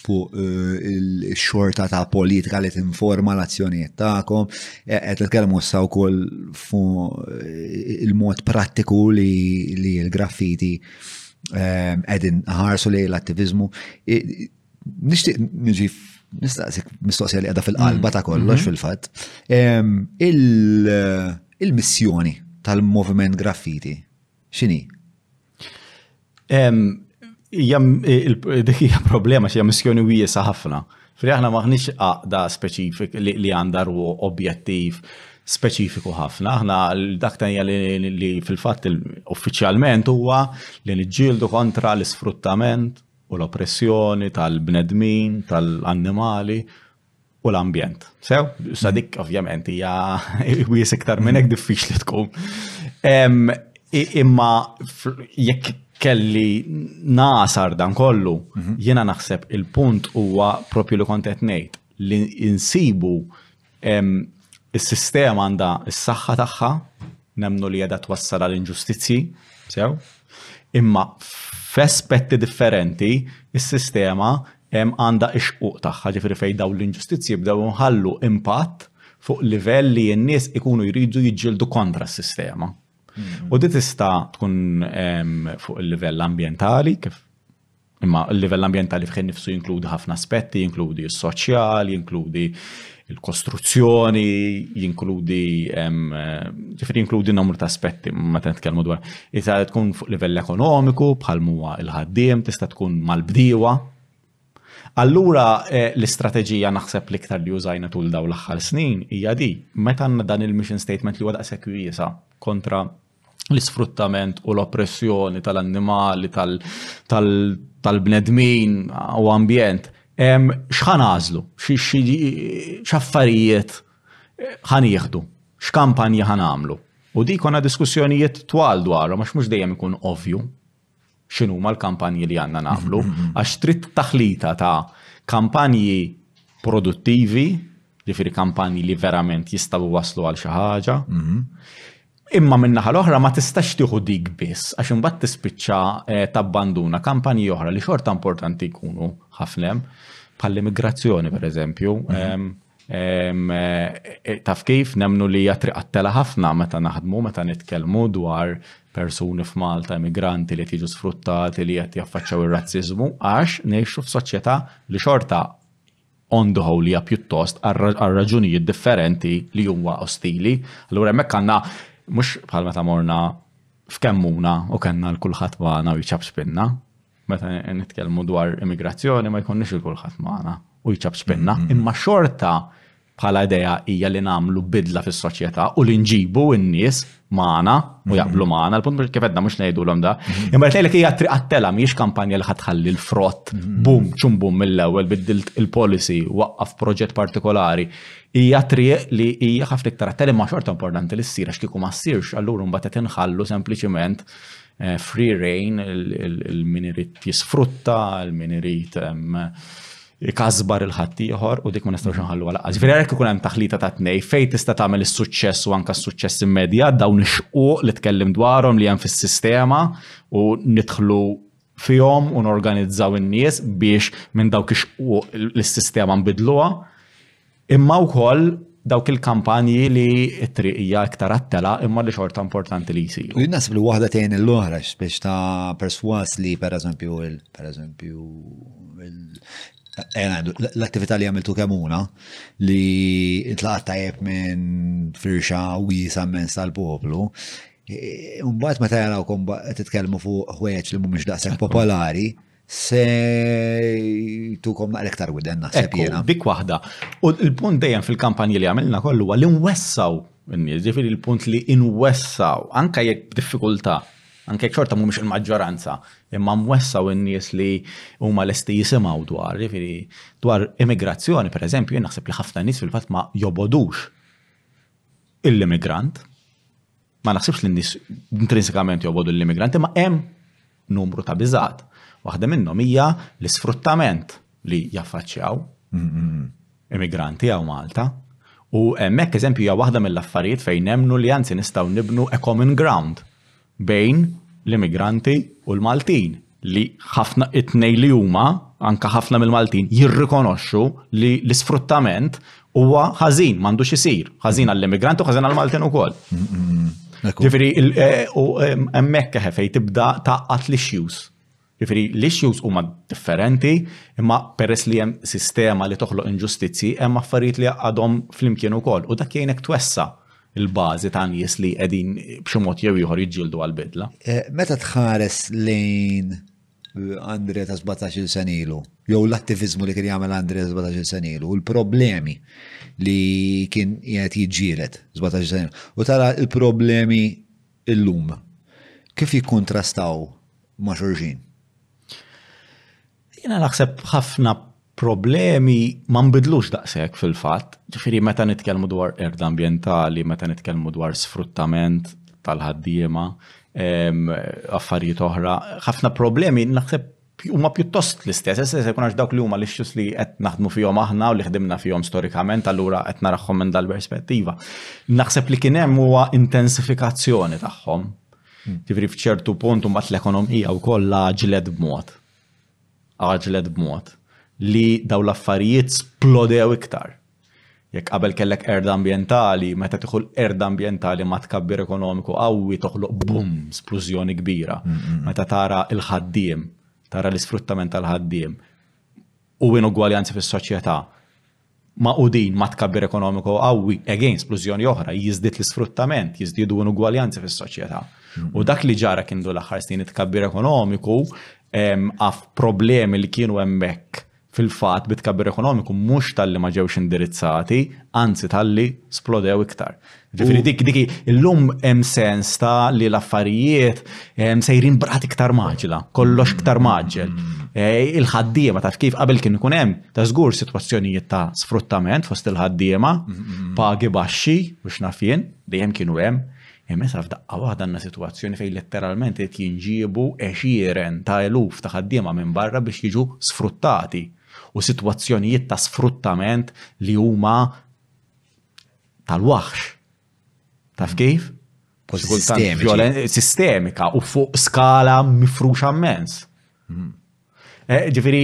fuq eh, il-xorta ta' politika li tinforma l-azzjonijiet tagħkom, e, qed nitkellmu issa wkoll fuq eh, il-mod prattiku li l-graffiti eh, qegħdin ħarsu li l-attivizmu. Nixtieq niġi nistaqsik mistoqsija li għadha fil-qalba mm. ta' kollox mm-hmm. fil-fatt. Il-missjoni tal-moviment graffiti X'inhi? Dik hija problema xi missjoni wiesa' ħafna. Fri aħna maħniex għaqda speċifik li għandha objettiv speċifiku ħafna. Aħna dak tajja li fil-fatt uffiċjalment huwa li niġġieldu kontra l-isfruttament u l-oppressjoni tal-bnedmin, tal-annimali u l-ambjent. Sew, sa dik ovvjament hija wies iktar minn hekk diffiċli tkun. Imma jekk kelli nasar dan kollu, mhm. jiena naħseb il-punt huwa propju li kont qed ngħid li insibu is-sistema għandha s-saħħa tagħha, nemnu li qiegħda twassal għal inġustizzji, sew, imma f'aspetti differenti is-sistema għandha x-xquq tagħha, jiġifieri fejn dawn l-inġustizzji jibdew iħallu impatt fuq livell li n-nies ikunu jridu jiġġieldu kontra s-sistema. U di tista' tkun fuq il-livell ambjentali, kif imma il-livell ambjentali fih innifsu jinkludi ħafna aspetti, jinkludi s-soċjal, jinkludi il-kostruzzjoni, jinkludi ġifieri jinkludi numru ta' aspetti meta nitkellmu dwar. Iżda tkun fuq livell ekonomiku bħal huwa l-ħaddiem tista' tkun mal-bdiewa. Allura eh, l-istrateġija naħseb l-iktar li użajna tul daw l-aħħar snin hija di meta għandna dan il-mission statement li huwa daqshekk wiesa' kontra l-isfruttament u l-oppressjoni tal-annimali, tal-bnedmin u ambjent, xħan għazlu, xaffarijiet ħan jieħdu, x'kampanja ħan għamlu. U di konna diskussjonijiet twal dwarhom għax mhux dejjem ikun ovvju. x'inhuma l-kampanji li għandna nagħmlu, għax trid taħlita ta' kampanji produttivi, ġifieri kampanji li verament jistgħu waslu għal xi ħaġa. Mhm. Imma min-naħa l-oħra ma tistax tieħu dik biss għax imbagħad tispiċċa eh, tabbanduna kampanji oħra li xorta importanti jkunu ħafna bħall-immigrazzjoni pereżempju. Mhm. Ehm, Taf kif nemnu li hija triq għattela ħafna meta naħdmu, meta nitkellmu dwar persuni f'Malta, immigranti li tiġu sfruttati li qed jaffaċċaw ir-razziżmu għax ngħixu f'soċjetà li xorta on the whole hija pjuttost għal raġunijiet differenti li huwa ostili. Allura hemmhekk għandna mhux bħal meta morna f'kemmuna u kellna l-kulħadd magħna u jċabx binna. Meta nitkellmu dwar immigrazzjoni ma jkunniex il kulħadd magħna u jċab spinna, mm-hmm. imma xorta bħala idea hija li nagħmlu bidla fis-soċjetà u li nġibu n-nies magħna u mm-hmm. jaqblu magħna, l-punt mhux kif edna mhux ngħidulhom da. Mm-hmm. Imma qed ngħidlek hija triq għat-tela mhijiex kampanja li ħadħalli l-frott bum ċum bum mill-ewwel biddilt il-policy waqqaf proġett partikolari hija triq li hija ħafna iktar għatteli ma xorta importanti li ssir għax kieku ma ssirx allura mbagħad qed inħallu sempliċement Eh, free reign, il-min irid jisfrutta, il-min irid ikasbar il-ħaddieħor u dik ma nistgħux nħallu għal qaż. Vera jekk ikun hemm taħlita ta' tnej fejn tista' tagħmel is-suċċess u anke s-suċċess immedjat dawn ix-xquq li tkellim dwarhom li hemm fis-sistema u nidħlu fihom u norganizzaw in-nies biex minn dawk ix-xquq l-sistema nbidluha Imma wkoll dawk il-kampanji li t-triq hija iktar għat-tela imma li xorta importanti li jsiru. U jinnasib li waħda tgħin l-oħra biex ta' perswas li per eżempju per eżempju eh, l-attività li għamiltu kemuna li intlaqat tajjeb minn firxa wisa mens tal-poplu eh, Umbat meta jaraw komba titkellmu fuq ħwejġ li mhumiex daqshekk popolari, Se tukom naqra iktar widen naħseb jiena. Dik waħda. U l-punt dejjem fil-kampanji li għamilna kollu huwa li nwessaw in-nies, ġifieri l-punt li nwessaw anke jekk b'diffikultà, anke jekk xorta mhumiex il-maġġoranza, imma nwessaw in-nies li huma lesti jisimgħu dwar, ġifieri dwar immigrazzjoni pereżempju, jien naħseb li ħafna nies fil-fatt ma jobogħdux l-immigrant. Ma naħsibx li n-nies intrinsikament jobgħodu l-immigranti, ma hemm numru ta' biżgħat. Waħda minnhom hija l-isfruttament li jaffaċċjaw immigranti għaw Malta. U hemmhekk eżempju hija waħda mill-affarijiet fejn nemnu li anzi nistgħu nibnu a common ground bejn l-immigranti u l-Maltin. li ħafna it-tnej li huma, anka ħafna mill-Maltin, jirrikonoxxu li l-isfruttament huwa ħażin, m'għandux isir, ħażin għall-immigranti u ħażin għall-Maltin ukoll. Ġifieri, eh, u eh, hemmhekk eh, fejn tibda taqqat l-issues. Ġifieri, l-issues huma differenti, imma peress li hemm sistema li toħloq inġustizzji, hemm affarijiet li għadhom flimkien ukoll u dak jgħinek twessa. il-bażi ta' nies li qegħdin b'xi mod jew ieħor jiġġieldu għall-bidla. Eh, meta tħares lejn eh, Andrea ta' 17 sen ilu, jew l-attivizmu li kien jagħmel Andrea ta' 17 sen ilu, u l-problemi li kien qed jiġġielet 17 sen ilu, u tara l-problemi illum, kif jikkontrastaw ma' xorġin? Jiena naħseb ħafna problemi ma nbidlux daqshekk fil-fatt, ġifieri meta nitkellmu dwar erda ambjentali, meta nitkellmu dwar sfruttament tal-ħaddiema, affarijiet oħra, ħafna problemi naħseb huma pjuttost l-istess, se jkun għax dawk li huma l-issues li qed naħdmu fihom aħna u li ħdimna fihom storikament, allura qed narahom minn dal-perspettiva. Naħseb li kien hemm huwa intensifikazzjoni tagħhom. Ġifieri f'ċertu punt imbagħad l-ekonomija wkoll ġilet b'mod. għaġġlet b'mod li dawn l-affarijiet splodew iktar. Jekk qabel kellek qerda ambjentali, meta tieħu l-qerda ambjentali ma' tkabbir ekonomiku qawwi toħloq bum, splużjoni kbira. Mm, mm, mm. Meta tara l-ħaddiem, tara l-isfruttament tal-ħaddiem u inugwaljanzi fis-soċjetà, magħqudin ma' tkabbir ekonomiku qawwi, again splużjoni oħra, jiżdied l-isfruttament, jiżdiedu inugwaljanzi fis-soċjetà. U dak li ġara kien dul aħħar snin it-tkabbir ekonomiku għaf problemi li kienu hemmhekk fil-fatt bit-tkabbir ekonomiku mhux talli ma ġewx indirizzati, anzi talli splodew iktar. Ġifiri, dik dik illum hemm sens ta' li l-affarijiet sejrin brat iktar maġla, kollox iktar maġġel. Mm. E, il-ħaddiema taf kif qabel kien ikun hemm ta' żgur sitwazzjonijiet ta' sfruttament fost il-ħaddiema, mm-hmm. pagi baxxi biex nafien, dejjem kienu hemm. Imma sa f'daqqa waħda għandna sitwazzjoni fejn letteralment qed jinġiebu għexieren ta' eluf ta' ħaddiema minn barra biex jiġu sfruttati u sitwazzjonijiet ta' sfruttament li huma tal-waħx. Taf kif? Sistemika u fuq skala mifruxa mmens. Hmm. Eh, ġifiri,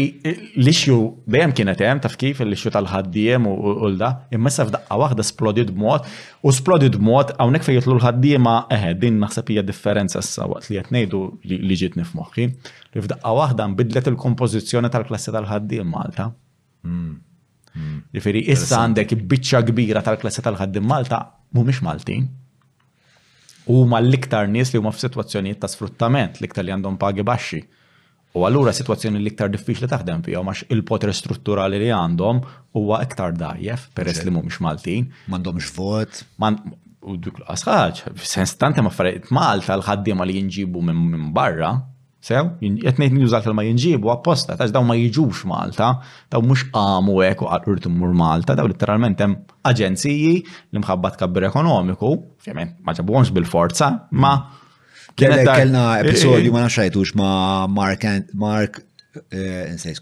l-issue dejjem kienet hemm taf kif l-issue tal-ħaddiem u l-da, imma issa f'daqqa waħda splodit b'mod u splodit b'mod hawnhekk fejn jitlu l-ħaddiema eħe eh, din naħseb hija differenza issa waqt li qed ngħidu li ġietni f'moħħi li f'daqqa waħda nbidlet il-kompożizzjoni tal-klassi tal-ħaddiem Malta. Ġifieri issa għandek biċċa kbira tal-klassi tal-ħaddim Malta mhumiex Maltin. Huma l-iktar nies li huma f'sitwazzjonijiet ta' sfruttament, l-iktar li għandhom pagi baxxi. U allura sitwazzjoni l-iktar diffiċli taħdem fihom għax il-poter strutturali li għandhom huwa iktar dajjef peress li mhumiex Maltin. M'għandhomx vot. U dik l-qasħaġ, sens tant hemm affarijiet Malta l-ħaddiema li jinġibu minn barra, Sew, qed ngħid nuża l-kelma jinġiebu apposta, tax dawn ma jiġux Malta, dawn mhux qamu hekk u qalu rrid immur Malta, dawn literalment hemm aġenziji li mħabba tkabbir ekonomiku, ovvjament ma ġabuhomx bil-forza, ma kienet kellna episodju ma nafx ma Mark Mark eh, nsejt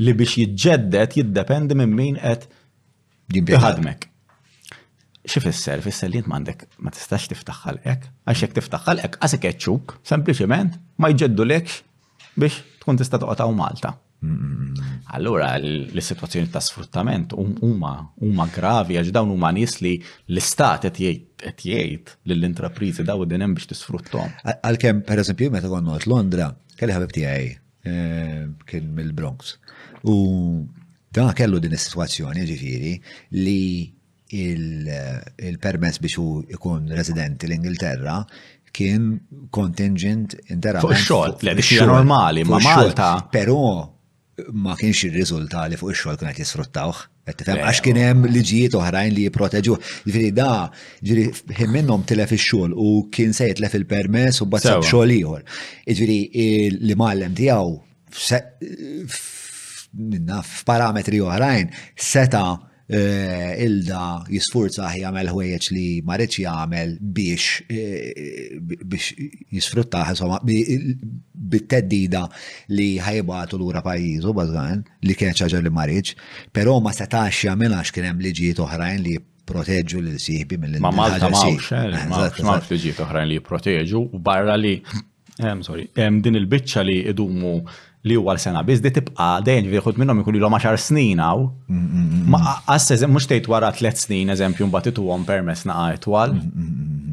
li biex jiġġedded jiddependi minn min qed jħadmek. Xi fisser? Fisser li int m'għandek ma tistax tiftaħ ħalqek, għax jekk tiftaħ ħalqek qas ikeċċuk, sempliċement ma jġeddulekx biex tkun tista' toqgħod hawn Malta. Allura l-sitwazzjoni ta' sfruttament huma huma gravi għax dawn huma nies li l-istat qed jgħid qed jgħid lill-intrapriżi daw din hemm biex tisfruttom. Għalkemm pereżempju meta kont Londra, kelli ħabib tiegħi Eh, kien mill-Bronx. U da kellu din is-sitwazzjoni ġifiri li il-permess biex u ikun residenti l-Ingilterra kien contingent interament. Fuq xogħol, le biex normali ma' Malta. Però ma kienx jirriżulta li fuq ix-xogħol kien qed jisfruttawh. Għax kien hemm liġijiet oħrajn li jipproteġu. Ġifieri da, ġifieri ħin minnhom tilef ix-xogħol u kien se jitlef il-permess u b'għad xogħol ieħor. Ġifieri li mallem tiegħu minna f'parametri oħrajn seta eh, ilda jisfurza jagħmel ħwejjeġ li ma rridx jagħmel biex eh, biex jisfruttaħ insomma bit-teddida li ħajbatu lura pajjiżu bażgħan. li kienet xi ħaġa li ma rridx, però ma setax jagħmilha għax kien hemm liġijiet oħrajn li proteġu lil sieħbi mill Ma Malta mawx, eh, mawx liġijiet oħrajn li jipproteġu u barra li eh, sorry, eh, din il-biċċa li idumu li huwa l-sena biss di tibqa' dejjem ġifieri ħud minnhom ikun ilhom għaxar snin hawn. Ma qass mhux tgħid wara tliet snin eżempju mbagħad ituhom permess naqa' itwal.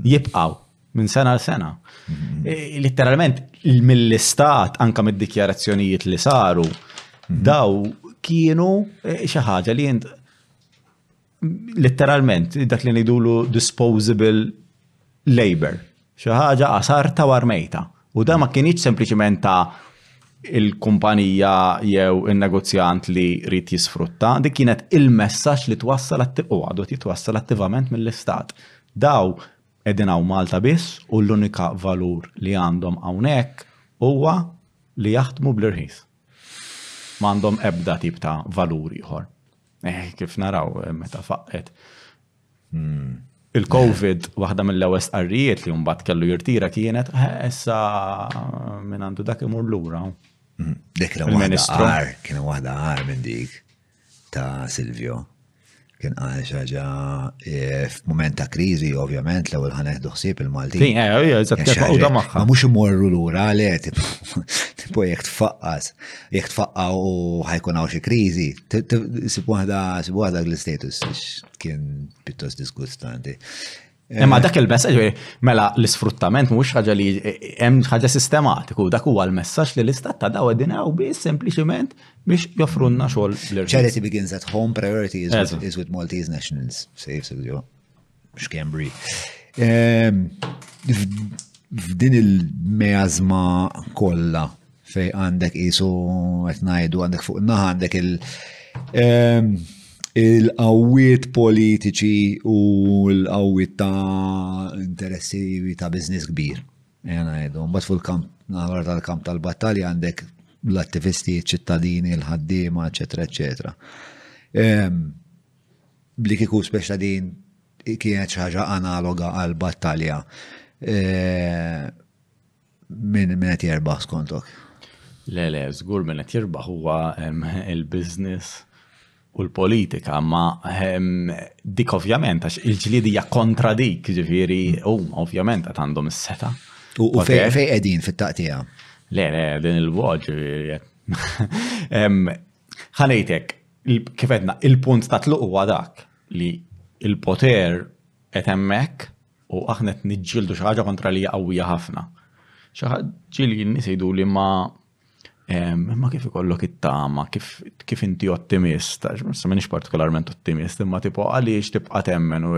Jibqgħu. minn sena l sena. Mm-hmm. Literalment, mill-istat, anka mid-dikjarazzjonijiet li saru, mm-hmm. daw kienu eh, xi ħaġa li jint literalment dak li ngħidulu disposable labor. Xi ħaġa qasar ta' warmejta. U da ma kienx sempliċement ta' il-kumpanija jew il-negozjant li rrit jisfrutta, dik kienet il-messaġġ li twassal u għadu titwassal attivament mill-istat. Daw Qegħdin hawn Malta biss u l-unika valur li għandhom hawnhekk huwa li jaħdmu bl-irħis. Ma għandhom ebda tip ta' valur ieħor. Eh, kif naraw eh, meta faqqet. Hmm. Il-Covid, waħda mill-ewwel stqarrijiet li mbagħad kellu jirtira kienet eh, issa minn għandu dak imur lura. Hmm. Dik il-ministru. Kien waħda għar minn dik. ta' Silvio. Kien qal xi ħaġa eh, f'mument ta' kriżi, ovvjament, l-ewwel ħanet duħsib il-Malti. Fin, eh, eh, eżatt, kif għawda magħha. Ma mhux imorru lura le, tipo, tipo jekk tfaqqas, jekk tfaqqa u ħajkun hawn xi kriżi, t- t- sib waħda sib waħda l-istatus kien pjuttost disgustanti. Imma eh. dak il-messaġġ, eh, mela l-isfruttament mhux ħaġa li eh, hemm ħaġa sistematiku, dak huwa l-messaġġ li l-istat ta' daw qegħdin hawn biss sempliċement biex joffrunna xogħol l Charity begins at home, priority is, with, is with Maltese nationals. Save Silvio. X'Kembri. Ehm, f'din il-meazma kollha Fej għandek isu qed ngħidu għandek fuq naħa għandek il- ehm, il-qawwiet politiċi u l-qawwiet ta' interessi ta' biznis kbir. Jena għedhom, bat fuq il-kamp, naħra tal-kamp tal-battalja għandek l-attivisti, ċittadini, l-ħaddima, eccetera, eccetera. Ehm, bli kiku speċta din kienet ħaġa analoga għal-battalja. Ehm, Min min qed jerbaħ skontok? Le, le, żgur min qed jirbaħ huwa il-business u l-politika, ma dik ovvjament għax il-ġlidija kontra dik, ġifieri huma ovvjament qed għandhom is-seta. U fej qegħdin fit-taqtija? Le, le, din il-bogħod ġifieri. Ħanejtek, kif edna, il-punt ta' tluq huwa dak li il-poter qed hemmhekk u aħna qed niġġieldu xi ħaġa kontra li hija qawwija ħafna. Xi ġieli n-nies jgħiduli ma imma kif ikollok it-tama, kif inti ottimist, għax minix partikolarment ottimist, imma tipo għaliex tibqa' temmen u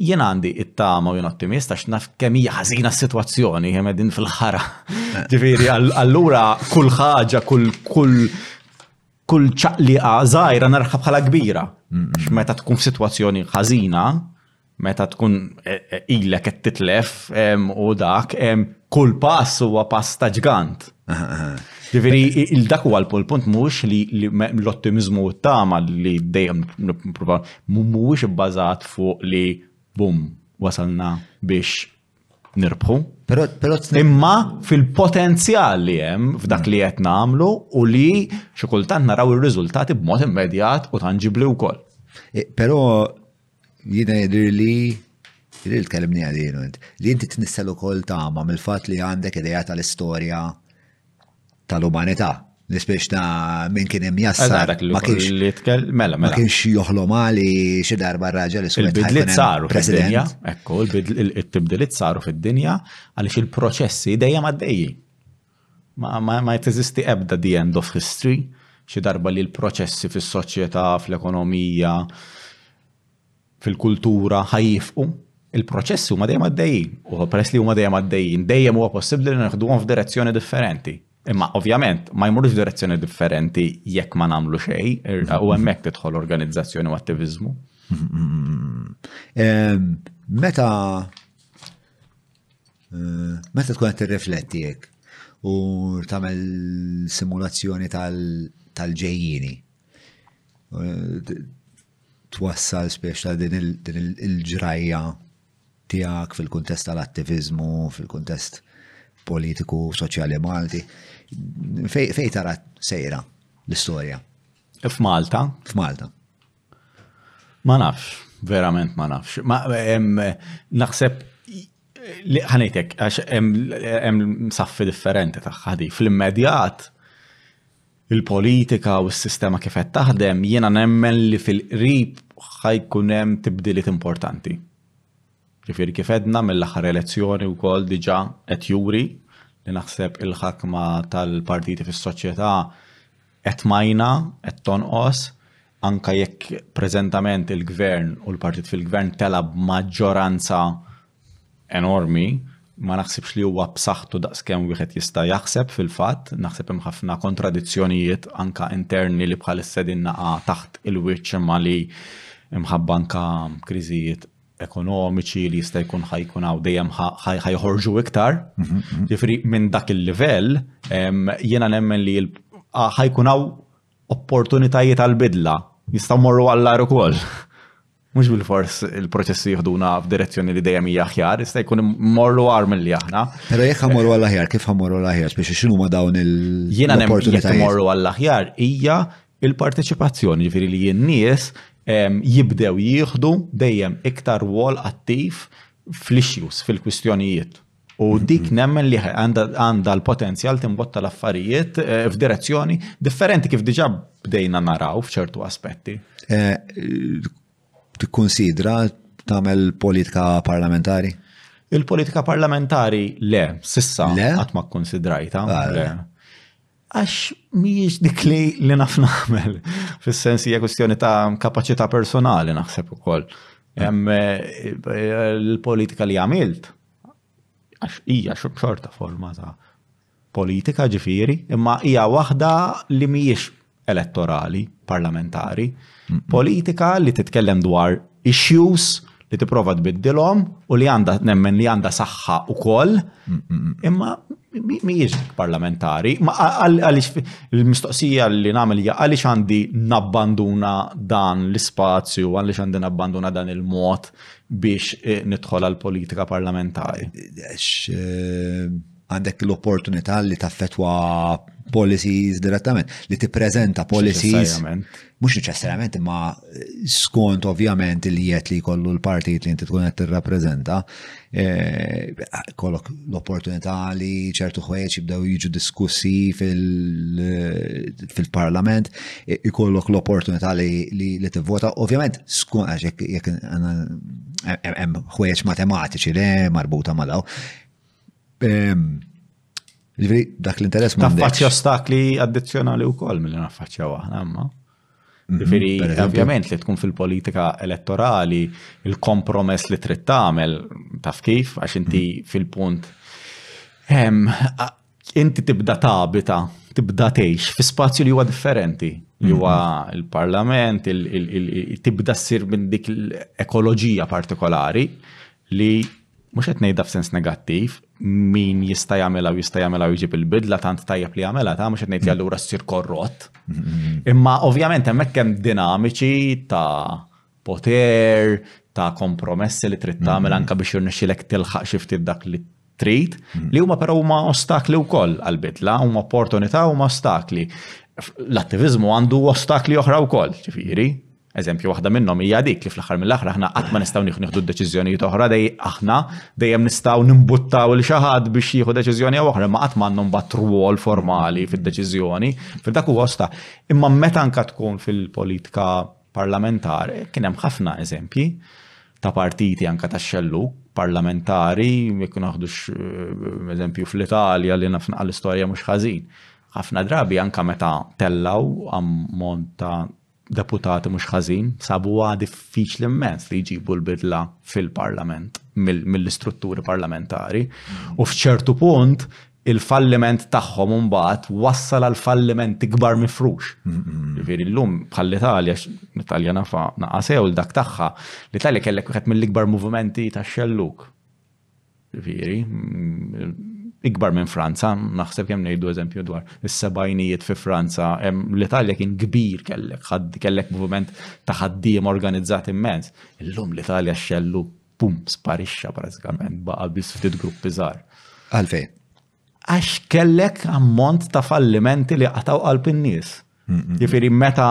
jien għandi it-tama u jien ottimist għax naf kemm hija ħażina s-sitwazzjoni kemm qegħdin fil-ħara. Ġifieri allura kull ħaġa, kull kull kull ċaqliqa żgħira narħab bħala kbira. X'meta tkun f'sitwazzjoni ħażina, meta tkun e, e, ilek qed titlef u dak kull pass huwa pass ta' ġgant. Ġifieri il-dak huwa l-punt mhux li l-ottimizmu u t-tama li dejjem nipprova mhuwiex ibbażat fuq li bum wasalna biex nirbħu. Imma fil-potenzjal li hemm f'dak li qed nagħmlu u li xi kultant naraw ir-riżultati b'mod immedjat u tanġibli wkoll. Eh, però Jiena jidir li jidir li tkellimni għalin int. Li inti tnissel ukoll tama mill-fatt li għandek ideja tal-istorja tal-umanità. Nispiex ta' minn kien hemm jassar. Ma kienx li tkell, mela, mela. Ma kienx joħlom għali xi darba raġel iswed. Il-bidliet saru fid-dinja, ekku, il-tibdiliet saru fid-dinja għaliex il-proċessi dejjem għaddejji. Ma teżisti ebda the end of history, xi darba li l-proċessi fis-soċjetà, fl-ekonomija, fil-kultura ħa jifqu, il-proċessi huma dejjem għaddejjin. U peress li huma dejjem għaddejjin, dejjem huwa possibbli li neħduhom f'direzzjoni differenti. Imma ovvjament ma jmurux f'direzzjoni differenti jekk ma nagħmlu xejn, u hemmhekk tidħol organizzazzjoni u attiviżmu. Meta Eh, meta tkun qed tirrifletti hekk u tagħmel simulazzjoni tal-ġejjini. Eh, twassal spiex ta' din il-ġrajja tiegħek fil-kuntest tal-attivizmu, fil-kuntest politiku, soċjali Malti. Fej tara sejra l-istorja? F'Malta? F'Malta. Ma nafx, verament ma nafx. Ma naħseb li ħanejtek, għax hemm saffi differenti tagħha di. Fl-immedjat, il-politika u s-sistema kif qed taħdem, jiena nemmen li fil-qrib ħajkun hemm tibdiliet importanti. Ġifieri kif għedna mill-aħħar elezzjoni wkoll diġà qed juri li naħseb il-ħakma tal-partiti fis-soċjetà qed majna, qed tonqos, anke jekk preżentament il-Gvern u l-partit fil-Gvern tela' b'maġġoranza enormi, ma naħsibx li huwa b'saħħtu daqs kemm wieħed jista' jaħseb fil-fatt, naħseb hemm ħafna kontradizzjonijiet anke interni li bħalissa qegħdin naqa' taħt il-wiċċ imma li mħabba anke kriżijiet ekonomiċi li jista' jkun ħa jkun hawn dejjem ħa joħorġu iktar. Mhm, mhm. Ġifieri minn dak il-livell jiena nemmen li ħa jkun hawn opportunitajiet għal bidla jistgħu morru għall-ar ukoll. Mhux bil-fors il-proċessi jihduna f'direzzjoni li dejjem hija aħjar, jista' jkun morru għar mill-li aħna. Però jekk ħamorru għall-aħjar, kif ħamorru għall-aħjar, biex x'inhu ma dawn il Jiena nemmen jekk morru għall-aħjar hija Il-parteċipazzjoni, jiġifieri li n-nies jibdew jieħdu dejjem iktar rwol attiv fl-issues, fil-kwistjonijiet. U dik nemmen li għandha l-potenzjal timbotta l-affarijiet eh, f'direzzjoni differenti kif diġà bdejna naraw f'ċertu aspetti. Eh, tikkunsidra tagħmel politika parlamentari? Il-politika parlamentari le, sissa qatt ma kkunsidrajta. Ah, għax mhijiex dik li li naf nagħmel. Fis-sens hija kwestjoni ta' kapaċità personali naħseb ukoll. Hemm eh, il-politika li għamilt għax hija xorta forma ta' politika ġifieri, imma hija waħda li mhijiex elettorali, parlamentari. Politika li titkellem dwar issues li tipprova tbiddilhom u li għandha nemmen li għandha saħħa ukoll, imma mhijiex dik parlamentari. Għaliex il-mistoqsija li nagħmel hija għaliex għandi nabbanduna dan l-ispazju, għaliex għandi nabbanduna dan il-mod biex eh, nidħol għall-politika parlamentari. Eh, għandek l-opportunità li taffetwa policies direttament, li tippreżenta policies. Mhux neċessarjament imma skont ovvjament li jiet li jkollu l-partit li inti tkun qed tirrappreżenta, eh, kollok l-opportunità li ċertu ħwejġ jibdew jiġu diskussi fil-parlament, ikollok l-opportunità li tivvota. Ovvjament, skont jekk hemm ħwejġ matematiċi li marbuta ma' daw, Ġifieri dak l-interess ma naffaċċja ostakli addizzjonali wkoll milli naffaċċjaw aħna imma. Mhm, Ġifieri ovvjament li tkun fil-politika elettorali il-kompromess li trid tagħmel taf kif għax inti mhm. fil-punt inti tibda tabita, tibda tgħix fi spazju li huwa differenti li huwa mhm. il-parlament, tibda ssir minn dik l-ekoloġija partikolari li mhux qed ngħidha f'sens negattiv, min jista' jagħmilha u jista' jagħmilha u jġib il-bidla tant tajjeb li jagħmilha ta' mhux qed ngħid li allura ssir korrott. Imma ovvjament hemmhekk hemm dinamiċi ta' poter, ta' kompromessi li trid tagħmel anke biex jirnexxilek tilħaq xi ftit dak li trid, li huma però huma ostakli wkoll għall-bidla, huma opportunità huma ostakli. L-attiviżmu għandu ostakli oħra wkoll, ġifieri, Eżempju, waħda minnhom hija dik li fl-aħħar mill-aħħar aħna qatt ma nistgħu nieħdu d-deċiżjonijiet oħra dej aħna dejjem nistgħu nimbuttaw il xi ħadd biex jieħu deċiżjoni jew oħra ma qatt m'għandhom bat rwol formali fid-deċiżjoni fil-dak huwa sta. Imma meta anka tkun fil-politika parlamentari kien hemm ħafna eżempji ta' partiti anka ta' xellu parlamentari, jekk naħdu eh, eżempju fl-Italja li nafna l-istorja mhux ħażin. Ħafna drabi anka meta tellaw ammont ta' Deputati mhux ħażin sabuha diffiċli immens li jġibu l-bidla fil-Parlament mill-istrutturi parlamentari u f'ċertu punt il-falliment tagħhom mbagħad wassal għal falliment ikbar mifrux. Ġifieri llum bħall-Italja, l-Italja nafa naqasew dak tagħha, l-Italja kellek wieħed mill-ikbar movimenti tax-xellug Viri, ikbar minn Franza, naħseb kemm ngħidu eżempju dwar is-sebajnijiet fi Franza, l-Italja kien kbir kellek, kellek moviment ta' ħaddiem organizzat immens. Illum l-Italja xellu pum sparixxa pratikament baqa' biss ftit gruppi żgħar. Għalfej. Għax kellek ammont ta' fallimenti li qataw qalb in-nies. Jifieri meta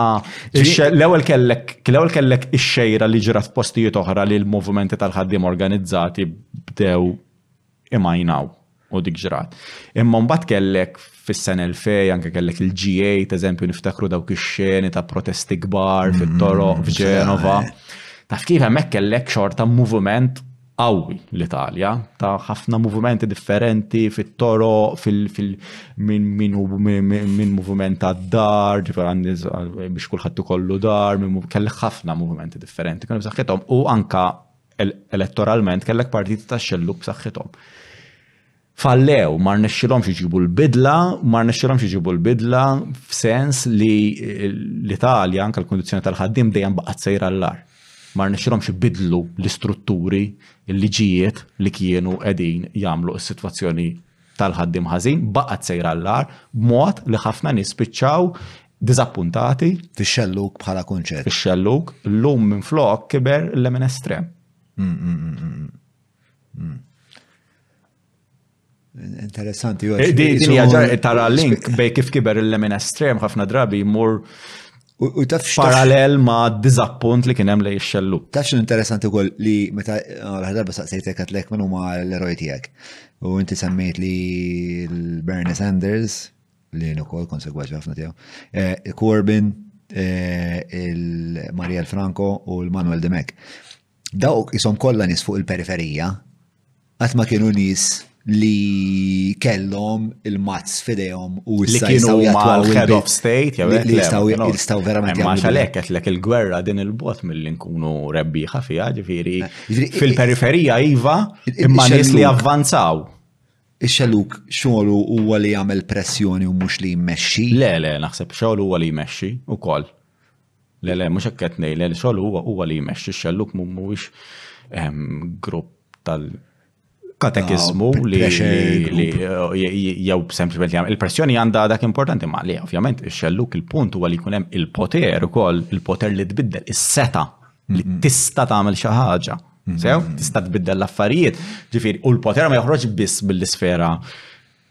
l-ewwel kellek l-ewwel kellek ix-xejra li ġrat postijiet oħra li l-movimenti tal-ħaddiem organizzati bdew imajnaw u dik ġrat. Imma mbagħad kellek fis-sen 2000 anke kellek il-G8, eżempju niftakru dawk ix-xeni ta' protesti kbar fit-toroq f'Ġenova. Taf kif hemmhekk kellek xorta moviment qawwi l-Italja, ta' ħafna movimenti differenti fit-toroq, minn moviment għad-dar, biex kulħadd ikollu dar, kellek ħafna movimenti differenti, kienu b'saħħithom u anke elettoralment kellek partiti tax-xellug b'saħħithom. fallew, ma rnexxilhomx iġibu l-bidla, ma rnexxilhomx iġibu l-bidla f'sens li l-Italja anke l-kundizzjoni tal-ħaddiem dejjem baqgħet sejra l-lar. Ma rnexxilhomx ibidlu l-istrutturi, il-liġijiet li kienu qegħdin jagħmlu s-sitwazzjoni tal-ħaddiem ħażin, baqgħet sejra l-lar b'mod li ħafna nies spiċċaw diżappuntati. Fix-xelluk bħala kunċett. Fix-xelluk, llum minflok kiber l-lemin estrem. Mm, mm, mm, Hmm. Interessanti. Eh, din hija eh, tara link bej kif kiber il-lemin estrem ħafna drabi jmur U taf parallel ma dizappunt li kienem li xellu. Taf xil interessanti kol li meta l-ħadar bas saqsejtek għatlek minn huma l-eroj tijak. U inti semmejt li l-Bernie Sanders, li nukol konsegwaġi ħafna tijaw, eh, Corbin, eh, il-Mariel Franco u l-Manuel Demek. Dawk qishom kollha nies fuq il-periferija, qatt ma kienu nies li kellhom il-mazz fidejhom u li kienu mal-head of state, jew li jistgħu verament jagħmlu. Għax għalhekk qedlek il-gwerra din il-bot milli nkunu rebbieħa fiha, ġifieri eh, fil-periferija iva imma nies li avvanzaw. Ix-xeluk xogħlu huwa li jagħmel pressjoni u mhux li jmexxi. Le, le, naħseb xogħlu huwa li jmexxi ukoll. Le, le, mhux hekk qed ngħid, le, xogħol huwa huwa li jmexxi x-xelluk mhuwiex ehm, grupp tal katekismu li jew sempliċement li il-pressjoni għandha dak importanti ma li ovvjament ix-xelluk il-punt huwa li jkun hemm il-poter ukoll, il-poter li tbiddel, is-seta li tista' tagħmel xi ħaġa. Sew, tista' tbiddel l-affarijiet. Ġifieri, u l-poter ma joħroġ biss mill-isfera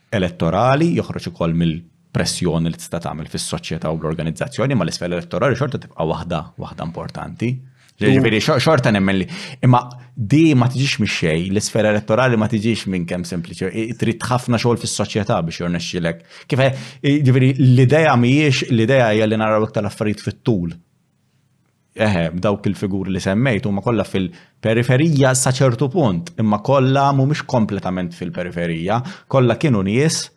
elettorali, joħroġ ukoll mill-pressjoni li tista' tagħmel fis-soċjetà u l-organizzazzjoni, ma l-isfera elettorali xorta tibqa' waħda waħda importanti. Ġifieri xorta nemmen li imma di ma tiġix mix-xej, l-isfera elettorali ma tiġix minn kemm sempliċi, trid ħafna xogħol fis-soċjetà biex jornexxilek. Kif ġifieri l-idea mhijiex l-idea hija li naraw iktar affarijiet fit-tul eħe, dawk il-figuri li semmejt huma kollha fil-periferija sa ċertu punt, imma kollha mhumiex kompletament fil-periferija, kollha kienu nies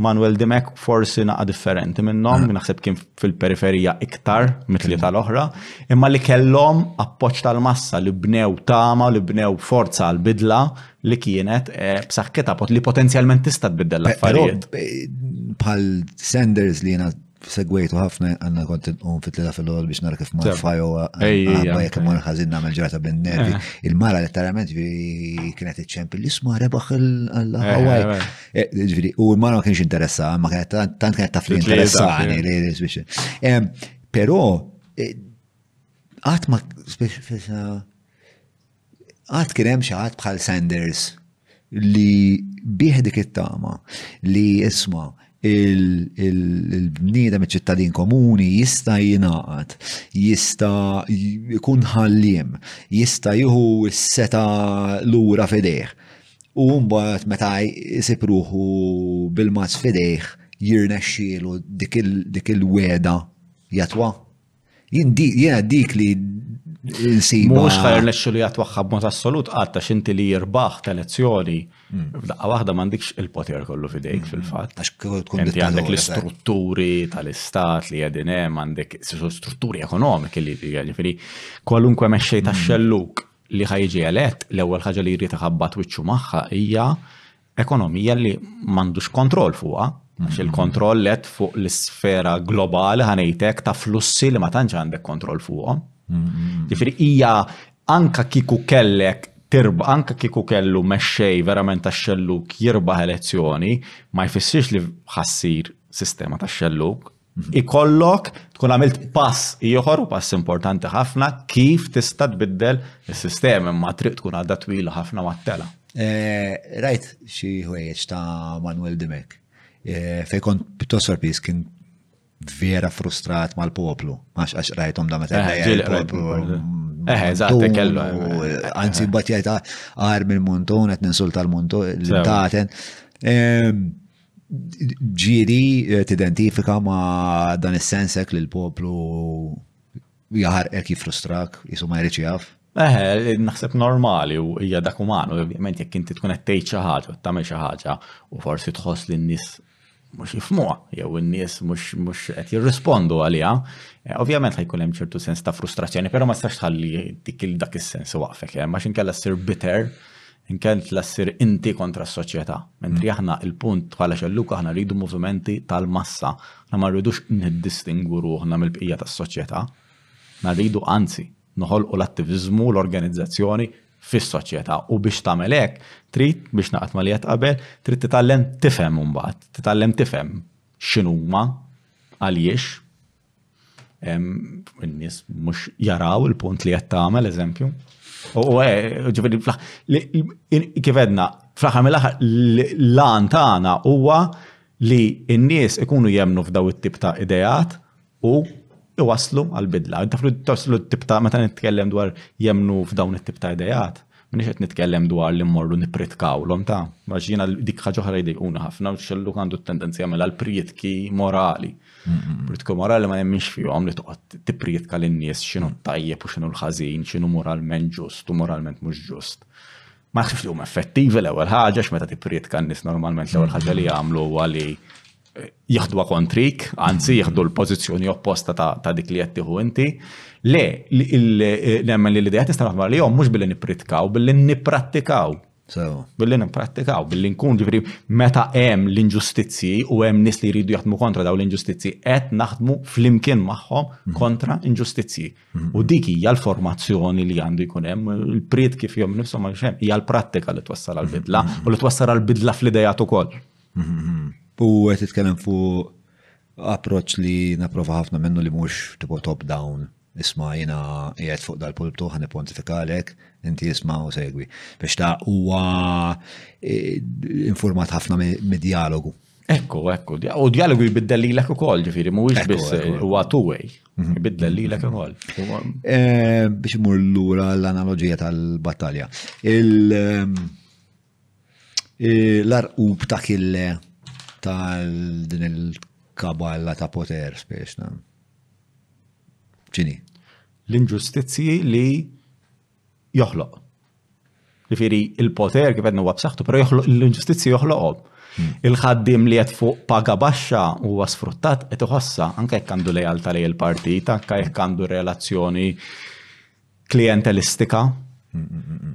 Manuel Dimek forsi naqa differenti minnhom, mm. naħseb kien fil-periferija iktar mitli tal-oħra, imma li kellhom appoġġ tal-massa li bnew tama, li bnew forza għal bidla li kienet eh, b'saħħitha li potenzjalment tista' tbiddel l-affarijiet. Bħal Sanders li jiena segwejtu ħafna għanna kont nqum fit tlita fil-ħol biex nara kif ma fajo għabba jek ma nħazin namel ġrata bin nervi eh. Il-mara letteralment ġviri kienet iċċemp l-isma rebaħ il-Hawaii. Eh, eh, eh. Ġviri, u l-mara ma kienx interessa, ma kienet tant kienet taf li interessani li l-isbiex. Pero, għatma, għad kien hemm xi ħadd bħal Sanders li bih dik it-tama li isma' il-bniedem iċ-ċittadin komuni jista' jingħaqad, jista' jkun ħalliem, jista' jieħu s-seta lura fidejh. U mbagħad meta jsib ruħu bil-mazz fidejh jirnexxielu dik il-weda jatwa. Jiena dik li nsiba. Mhux ħajr nexxu li jatwaħħa b'mod assolut għatta xinti li jirbaħ t-elezzjoni. Hmm. F'daqqa waħda m'għandikx il-poter kollu fidejk hmm. fil-fatt. Għax tkun inti għandek l-istrutturi tal-istat li qegħdin hemm, għandek strutturi ekonomiki li jiġifieri kwalunkwe mexxej tax-xelluk hmm. li ħajġi elett l-ewwel ħaġa li jrid iħabbat wiċċu magħha hija ekonomija li m'għandux kontroll fuqha, għax il-kontroll qed fuq l-isfera globali ħanejtek ta' flussi li ma tantx għandek kontroll fuqhom. Ġifieri hija anka kieku kellek tirba anka kieku kellu mexxej verament tax-xelluk jirbaħ elezzjoni ma jfissirx li ħassir sistema tax-xelluk ikollok tkun għamilt pass ieħor u pass importanti ħafna kif tista' tbiddel is-sistema imma triq tkun għadha twila ħafna mat-tela. Eh, rajt xi ħwejjeġ ta' Manuel Dimek eh, fejn kont pjuttost sorpriż kien vera frustrat mal-poplu, għax għax rajtom da meta eh, il-poplu. Eh, eżatt, kellu. Anzi, bat jgħajta għar mill-monton, għet ninsulta l-monton, l-taten. Ehm, ġiri eh, tidentifika ma' dan is-sensek li l-poplu jaħarqek jifrustrak, jisu ma jridx jaf. Eħe, naħseb normali u hija dak umanu, ovvjament jekk inti tkun qed tgħid xi ħaġa, tagħmel xi ħaġa u forsi tħoss li n-nies mhux jifmuha jew in-nies mhux qed jirrispondu għaliha, eh, ovvjament ħajkun hemm ċertu sens ta' frustrazzjoni, però ma tistax tħalli dik dak is-sens waqfek, eh, ma xinkella ssir bitter Inkella tla' ssir inti kontra s-soċjetà. Mentri aħna il-punt bħala xellug aħna rridu movimenti tal-massa. Aħna ma rridux niddistingwu ruħna mill-bqija tas-soċjetà. Aħna rridu anzi noħolqu l-attiviżmu u l-organizzazzjoni fis-soċjetà u biex tagħmel hekk trid, biex naqgħad ma' li għedt qabel, trid titgħallem tifhem imbagħad, titgħallem tifhem x'inhuma, għaliex, Nies mhux jaraw il-punt li qed tagħmel eżempju. U eh, ġifieri kif edna, fl-aħħar mill-aħħar l-lan tagħna huwa li n-nies ikunu jemnu f'daw it-tip ta' ideat u iwaslu għal-bidla. Taflu taslu t-tip ta' meta nitkellem dwar jemnu f'dawn it-tip ta' idejat. Minix qed nitkellem dwar li mmorru nipritkaw l ta' maġina dik ħaġa oħra jdejquna ħafna u xellu għandu t-tendenzi jagħmel għal prietki morali. Politika morali ma nemminx fihom li toqgħod tipprietka lin-nies x'inhu tajjeb u x'inhu l-ħażin, x'inhu moralment ġust u moralment mhux ġust. Ma naħsibx li huma effettivi l-ewwel ħaġa x'meta tipprietka n-nies normalment l-ewwel ħaġa li jagħmlu huwa li eh, jieħduha kontrik, anzi jieħdu l-pożizzjoni opposta ta' dik li qed tieħu inti. Le, eh, nemmen li l-idea tista' naħdmu għalihom mhux billi nippritkaw, billi nipprattikaw Billi nipprattikaw, billi nkun ġifri meta hemm l-inġustizzji u hemm nies li jridu jaħdmu kontra daw l-inġustizzji, qed naħdmu flimkien magħhom mhm. kontra inġustizzji. Mhm. U dik hija l-formazzjoni li għandu jkun hemm, il-priet kif jom nifsom għal xem, hija l-prattika li twassal għal-bidla mhm. u li twassal għal-bidla fl-idejat ukoll. U qed titkellem fuq approċċ li napprova ħafna minnu li mhux tipo top down Isma' jiena qiegħed fuq dal-pulptu ħa nippontifikalek, inti isma' u segwi. Biex ta' huwa eh, informat ħafna mid-dialogu. Ekku, ekku. U dialogu jibiddel lilek ukoll, ġifieri mhuwiex biss eh, huwa two-way. Mhm. Jibiddel lilek ukoll. Eh, biex imur lura l-analoġija tal-battalja. Il- ehm, L-arqub ta' kille tal-din il-kaballa ta' poter spiex nam. Ċini? L-inġustizzji li joħloq. Ġifiri, il-poter kif għednu għabsaħtu, pero l-inġustizzji joħloqom. Hmm. Il-ħaddim li qed fuq paga baxxa huwa sfruttat qed iħossa anke jekk għandu lejalta li il-partit, anke jekk għandu relazzjoni klientelistika. Hmm, hmm,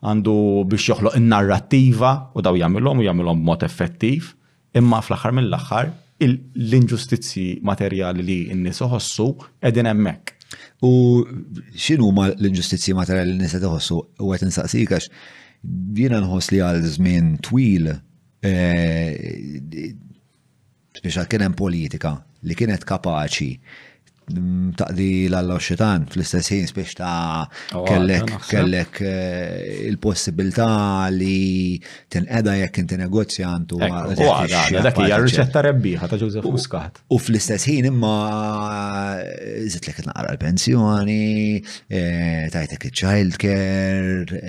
għandu biex joħloq in-narrattiva u daw jagħmilhom u jagħmilhom b'mod effettiv, imma fl-aħħar mill-aħħar l-inġustizzji materjali li n-nies iħossu qegħdin hemmhekk. U x'inhu ma l-inġustizzji materjali li n-nies qed iħossu u qed insaqsik għax jiena nħoss li għal żmien twil eh, Spiċċat kien hemm politika li kienet kapaċi taqdi l-alloxitan fl-istess ħin spiex ta' kellek kellek eh, il-possibilità li tinqeda jekk inti negozjant u dak hija riċetta rebbieħa ta' Joseph Muscat. U fl-istess ħin imma eh, żitlek naqra l-pensjoni, eh, tajtek il-child care,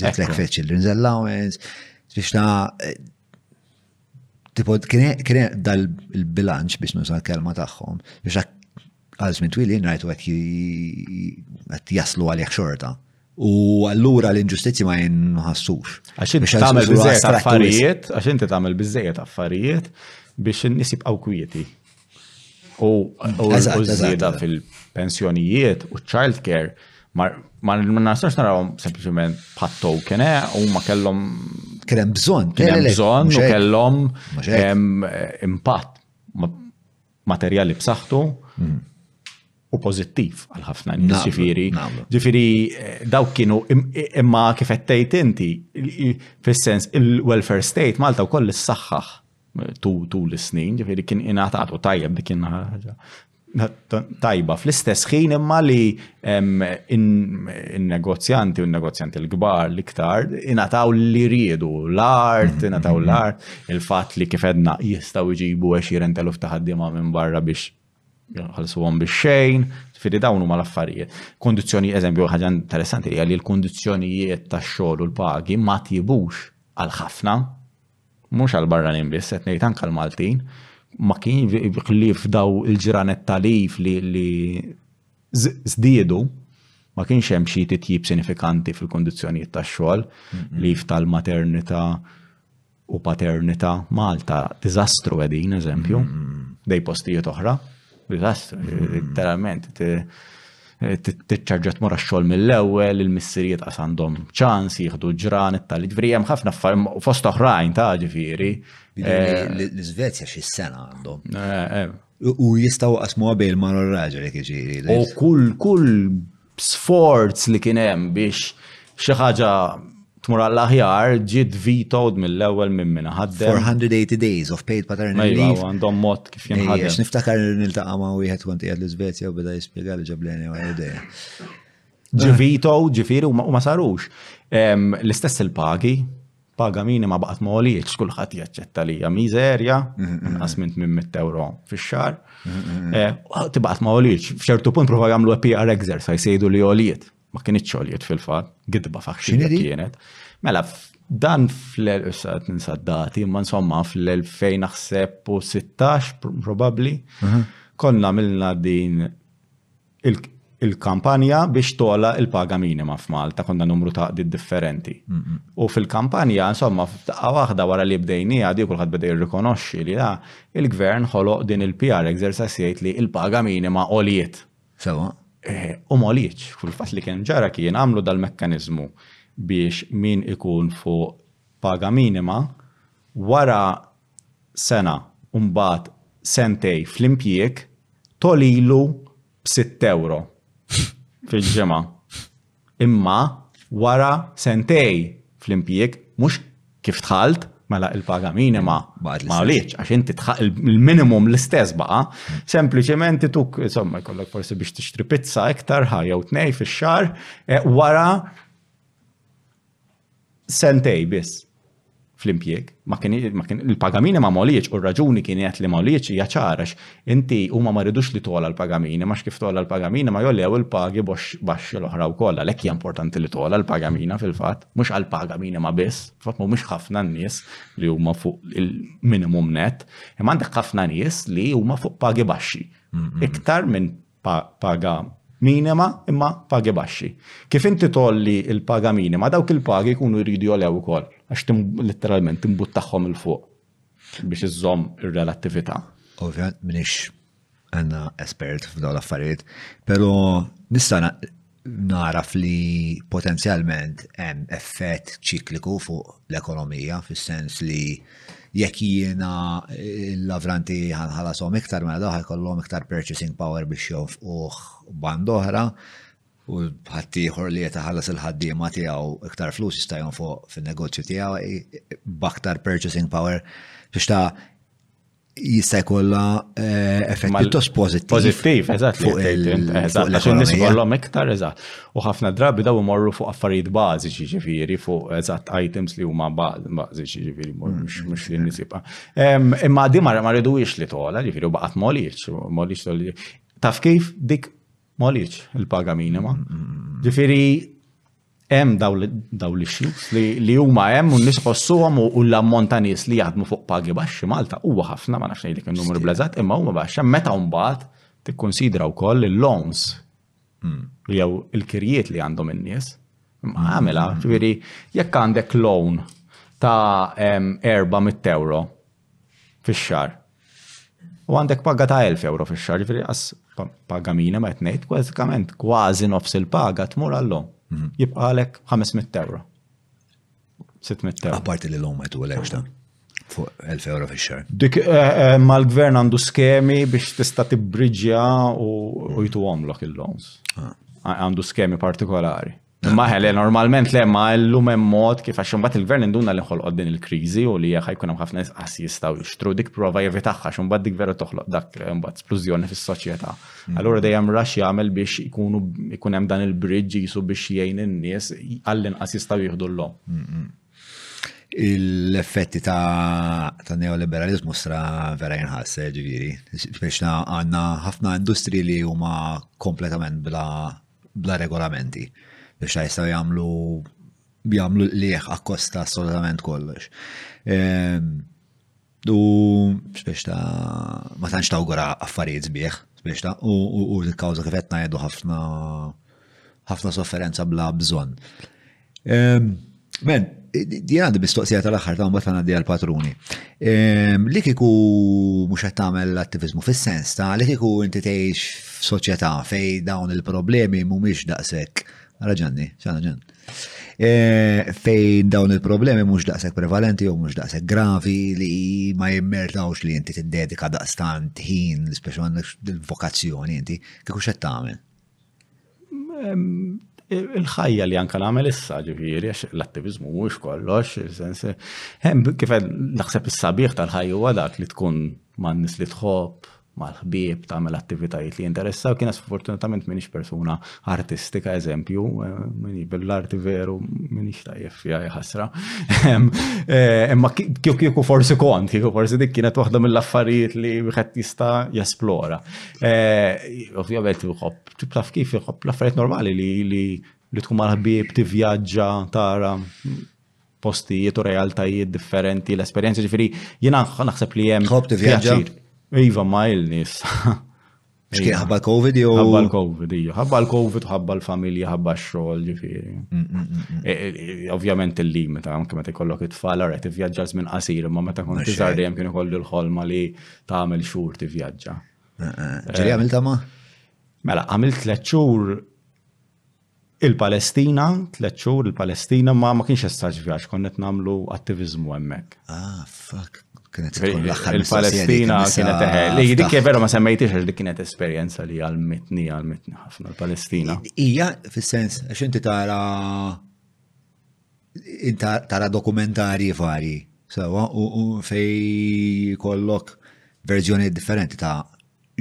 żitlek fe children's allowance, biex ta' Tipo, kien dal-bilanċ biex nuża l-kelma tagħhom, biex għal żmien twili ngħidu qed jaslu għalih xorta. U allura l-inġustizzi ma jinħassux. Għax inti tagħmel biżejjed affarijiet, għax inti tagħmel biżejjed affarijiet biex in-nies jibqgħu kwieti. U żieda fil-pensjonijiet u child care ma nastax narawhom sempliċement bħat token eh, u ma kellhom kien hemm bżonn, kien hemm bżonn u kellhom impatt materjali b'saħħtu mm. u pożittiv għal ħafna nies ġifieri. Ġifieri eh, dawk kienu imma kif qed tgħid inti fis-sens il-welfare state Malta wkoll issaħħaħ tul is-snin, ġifieri kien ingħatat u tajjeb dik kien ħaġa tajba fl-istess ħin imma li in-negozjanti u n-negozjanti l-kbar l-iktar ingħataw li riedu l-art, ingħataw l-art, il-fatt li kif edna jistgħu jġibu għax jirenteluf ta' ħaddiema minn barra biex ħalsuhom biex xejn, firri dawn huma l-affarijiet. Kondizzjoni, eżempju, ħaġa interessanti hija li l-kondizzjonijiet tax-xogħol u l-pagi ma tjibux għal ħafna mhux għal barranin biss, qed ngħid anke l-Maltin, ma kien li f'daw il-ġranet talif li li żdiedu ma kienx hemm xi titjib sinifikanti fil-kondizzjonijiet tax-xogħol li tal-maternità u paternità Malta diżastru qegħdin eżempju dej postijiet oħra. Diżastru, literalment. Tiċċarġa tmur għax-xogħol mill-ewwel, il-missirijiet qas għandhom ċans, jieħdu ġran, it-talit veri, hemm ħafna affarijiet fost oħrajn ta' ġifieri. Eh, L-Iżvezja xi sena għandhom. Eh, eh. U jistgħu qasmu qabel ma' raġel jekk iġieli. U kull kull sforz li kien hemm biex xi ħaġa tmur għall-aħjar ġiet vetoed mill-ewwel minn minn ħaddem. 480 days of paid paternity leave. Mejla, għandhom mod kif jinħaddem. Għax niftakar niltaqa' ma' wieħed kont qiegħed l-Iżvezja u beda jispjega li ġab l-għeni għal idea. Ġivito, ġifiri, u ma sarux. L-istess il-pagi, paga minima baqgħet ma għolietx kulħadd jaċċetta li hija miżerja, inqas minn 800 euro fix-xahar. Eh, tibaqgħet ma għolietx, f'ċertu punt prova jagħmlu APR exercise jgħidu li għoliet. Ma kienx għoliet fil-fatt, gidba faħxina kienet. Mela, dan fl-19 ninsaddati, ma insomma fl-2000 naħseb u 16 probabbli, konna milna din il-kampanja biex tola il-paga minima f'Malta, konna numru ta' qdid differenti. U fil-kampanja, insomma, f'daqqa waħda wara li bdejni għadi kulħadd beda jirrikonoxxi li da, il-gvern ħoloq din il-PR exercise jgħid li il-paga minima olijiet. Sewa. Eh, u moliċ, fil-fatt li kien ġara kien għamlu dal-mekkanizmu biex min ikun fuq paga minima wara sena u mbagħad sentejn fl-impjieg togħlilu b'sitt ewro fil-ġimgħa. Imma wara sentejn fl-impjieg, mhux kif dħalt, mela l-paga minima ma għolitx għax inti il-minimum l-istess baqa', sempliċement ituk insomma jkollok forsi biex tixtri pizza iktar ħa jew tnej fix-xahar e, wara sentej biss fl-impjieg, ma kien il-pagamini ma moliċ u r-raġuni kienet li moliċ hija ċara inti huma ma ridux li tola l-pagamini, ma kif tola l-pagamini ma jolew il-pagi baxxi l-oħra wkoll, għalhekk hija importanti li tola l-pagamina fil-fatt, mhux għal paga minima biss, fil-fatt mhumiex ħafna n-nies li huma fuq il-minimum net, imma għandek ħafna nies li huma fuq pagi baxxi. Iktar minn paga minima imma pagi baxxi. Kif inti tolli il-paga minima, dawk il-pagi jkunu jridu jolew ukoll, għax letteralment timbuttaħħom il-fuq biex iżżomm ir-relattività. Ovvjament minix għanna espert f'daw l-affarijiet, pero nista' nagħraf li potenzjalment hemm effett ċikliku fuq l-ekonomija fis-sens li jekk jiena l-avranti ħanħalasom iktar mela daħal kollhom iktar purchasing power biex jonfquh band oħra u ħaddieħor li qed iħallas il-ħaddiema tiegħu iktar flus jista' jonfoq fin-negozju tiegħu b'aktar purchasing power biex ta' jista' jkollha eh, effett pjuttost pożittiv. Pożittiv, eżatt. Fuq il-ekonomija. Eh, kollhom iktar, eżatt. U ħafna drabi daw imorru fuq affarijiet bażiċi ġifieri, fuq eżatt items li huma bażiċi ġifieri, mm. mhux li nisibha. Imma di ma rridux li tola, ġifieri, u baqgħet moliċ, moliċ li. Taf kif dik moliċ il-paga minima. Mm, mm, ġifieri, Hemm daw l-issues li huma hemm u n-nies ħossuhom u l-ammont ta' nies li jaħdmu fuq pagi baxxi Malta huwa ħafna ma nafx ngħidlek in-numru blażat imma huma baxxa meta mbagħad tikkunsidra wkoll il-loans hmm. jew il-kirjiet li għandhom in-nies. Għamela, ġifieri jekk għandek loan ta' 400 euro fix-xahar. U għandek paga ta' 1000 euro fix-xahar, ġifieri qas paga minima qed ngħid, bażikament kważi nofs il-paga tmur għall-lom. Mhm. Jibqalek 500 euro. 600 euro. Apparti li l-lom qed u l-ekxta. Fuq 1000 euro fix-xahar. Dik eh, eh, mal-gvern għandu skemi biex tista' tibbriġja u jtu għomlok il-loms. Ah. Għandu skemi partikolari. Ma ħele, normalment le, ma l-lum hemm mod kif għax imbagħad il-gvern induna li ħolqod din il-kriżi u li jekk jkun hemm ħafna isqas jistgħu jixtru dik prova jevitaħħa xi mbagħad dik veru toħloq dak eh, mbagħad splużjoni fis-soċjetà. Mm. Allura dejjem rax jagħmel biex ikunu ikun hemm dan il-bridge jisu biex jgħin in-nies għall-inqas jistgħu jieħdu l-lom. Mm, mm. L-effetti ta', ta neoliberalizmu stra vera jenħas, eh, ġiviri, biex għanna ħafna industri li huma kompletament bla bla regolamenti biex ta' jistaw jagħmlu jagħmlu liħ akkosta assolutament kollox. Ehm, u biex ta' ma tantx tawgura affarijiet sbieħ biex ta' u l-kawża kif qed ngħidu ħafna ħafna sofferenza bla bżonn. Ehm, men, di għandi mistoqsija tal-axħar ta' mbagħad għandi għal-patruni. Ehm, li kiku mhux qed tagħmel l-attivizmu fis-sens ta' li kiku inti tgħix f'soċjetà fej dawn il-problemi mhumiex daqshekk. Raġanni, xana ġan. Ehm, fejn dawn il-problemi mhux daqshekk prevalenti jew mhux daqshekk gravi li ma jimmertawx li inti tiddedika daqstant ħin, speċjalment il-vokazzjoni inti, kieku x'qed tagħmel. il-ħajja li anka nagħmel issa ġifieri għax l-attiviżmu mhuwiex kollox, sens kif naħseb is-sabiħ tal-ħajja huwa dak li tkun man nies li tħobb, mal-ħbieb, tagħmel attivitajiet li jinteressaw, kien sfortunatament minix persuna artistika eżempju, eh, minni bil-arti veru minix tajjef fija jħasra. Eh, imma kieku forsi kont, kieku forsi dik kienet waħda mill-affarijiet li wieħed jista' jesplora. Eh, ovvjament, jħobb, taf kif jħobb l-affarijiet normali li li li tkun mal-ħbib, tivvjaġġa, tara postijiet u realtajiet differenti, l-esperjenza ġifiri, jina naħseb li jem. Tħobb tivvjaġġa? Iva, ma il-nis. Xkien ħabba l-Covid jew? Ħabba l-Covid, ija. Ħabba l-Covid, ħabba l-familja, ħabba x-xogħol, ġifieri. Mm, mm, mm, e, e, e, ovvjament il-limita, anke meta jkollok it-tfal, ara tivvjaġġa żmien qasir, imma meta kont iżgħar dejjem kien ikollu l-ħolma li tagħmel xhur tivvjaġġa. Eh, eh, ġiri għamilta ma? Mela, għamilt tliet xhur il-Palestina, tliet xhur il-Palestina ma ma kienx essaġ vjaġġ, konnet nagħmlu attivizmu hemmhekk. Ah, fuck. Il-Palestina kienet eħe. Eh, li dik vera ma semmejtix għax dik kienet esperjenza li għal-mitni għal-mitni ħafna l-Palestina. Ija, fis-sens, għax inti tara tara dokumentarji varji, sewa, u fej kollok verżjoni differenti ta'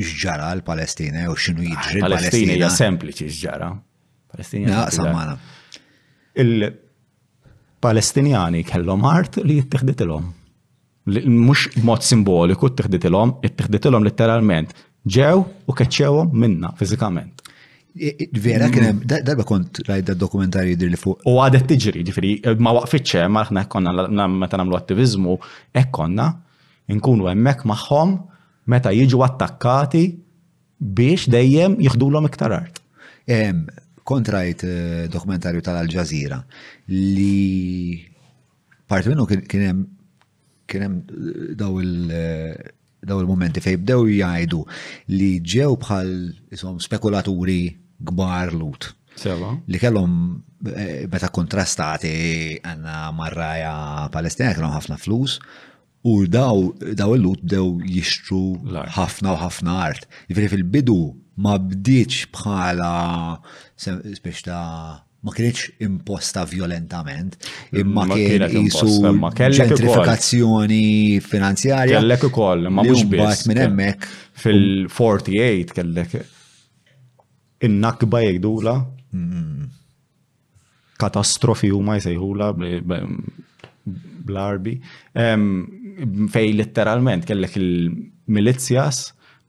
xġara l-Palestina, jew xinu ah, jiġri l-Palestina. Palestina hija sempliċi xġara. Palestina. Naqsam magħna. Il-Palestinjani kellhom art li jittieħdithilhom. Mhux b'mod simboliku ttiħditilhom, ttiħditilhom letteralment. Ġew u keċċewhom minna fiżikament. Vera, kien hemm darba kont rajt dokumentarju jidir li fuq. U għadet tiġri, ġifieri, ma waqfitx hemm aħna konna meta nagħmlu attiviżmu hekk konna nkunu hemmhekk magħhom meta jiġu attakkati biex dejjem jieħdulhom iktar art. Kontrajt eh, dokumentarju tal-Al Jazeera li Parti minnu kien hemm kien hemm eh, daw il- eh, daw il-momenti fej bdew jgħidu li ġew bħal isom spekulaturi kbar lut. Sewa. Li kellhom eh, meta kontrastati għanna marraja Palestina kellhom ħafna flus U daw, daw il-lut bdew jixtru ħafna u ħafna art. Ġifiri fil-bidu ma bdiċ bħala spiex ta' ma kienieċ imposta violentament, imma kienet jisu ġentrifikazzjoni finanzjarja. Kellek ukoll, ma mhux biss. Minn hemmhekk fil-48 kellek in-nakba jgħidula mm. katastrofi huma jsejħula bl-arbi fej letteralment kellek il-milizzjas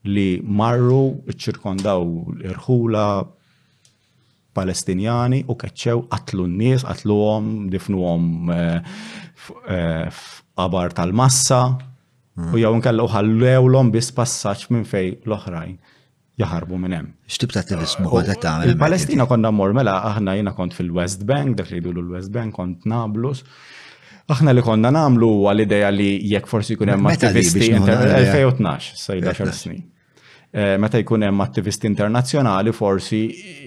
li marru ċirkondaw irħula Palestinjani u keċċew qatlu n-nies, qatluhom, difnuhom eh, eh, f'qabar tal-massa u jew nkella ħallewlhom biss passaġġ minn fej l-oħrajn jaħarbu minn hemm. X'tib ta' attiviżmu kont qed tagħmel? Il-Palestina konna mmor mela aħna jiena kont fil-West Bank, dak li jgħidu l-West Bank kont Nablus. Aħna li konna nagħmlu huwa l-idea li jekk forsi jkun hemm attivisti 2012, sajda xar snin. Eh, meta jkun hemm attivisti internazzjonali forsi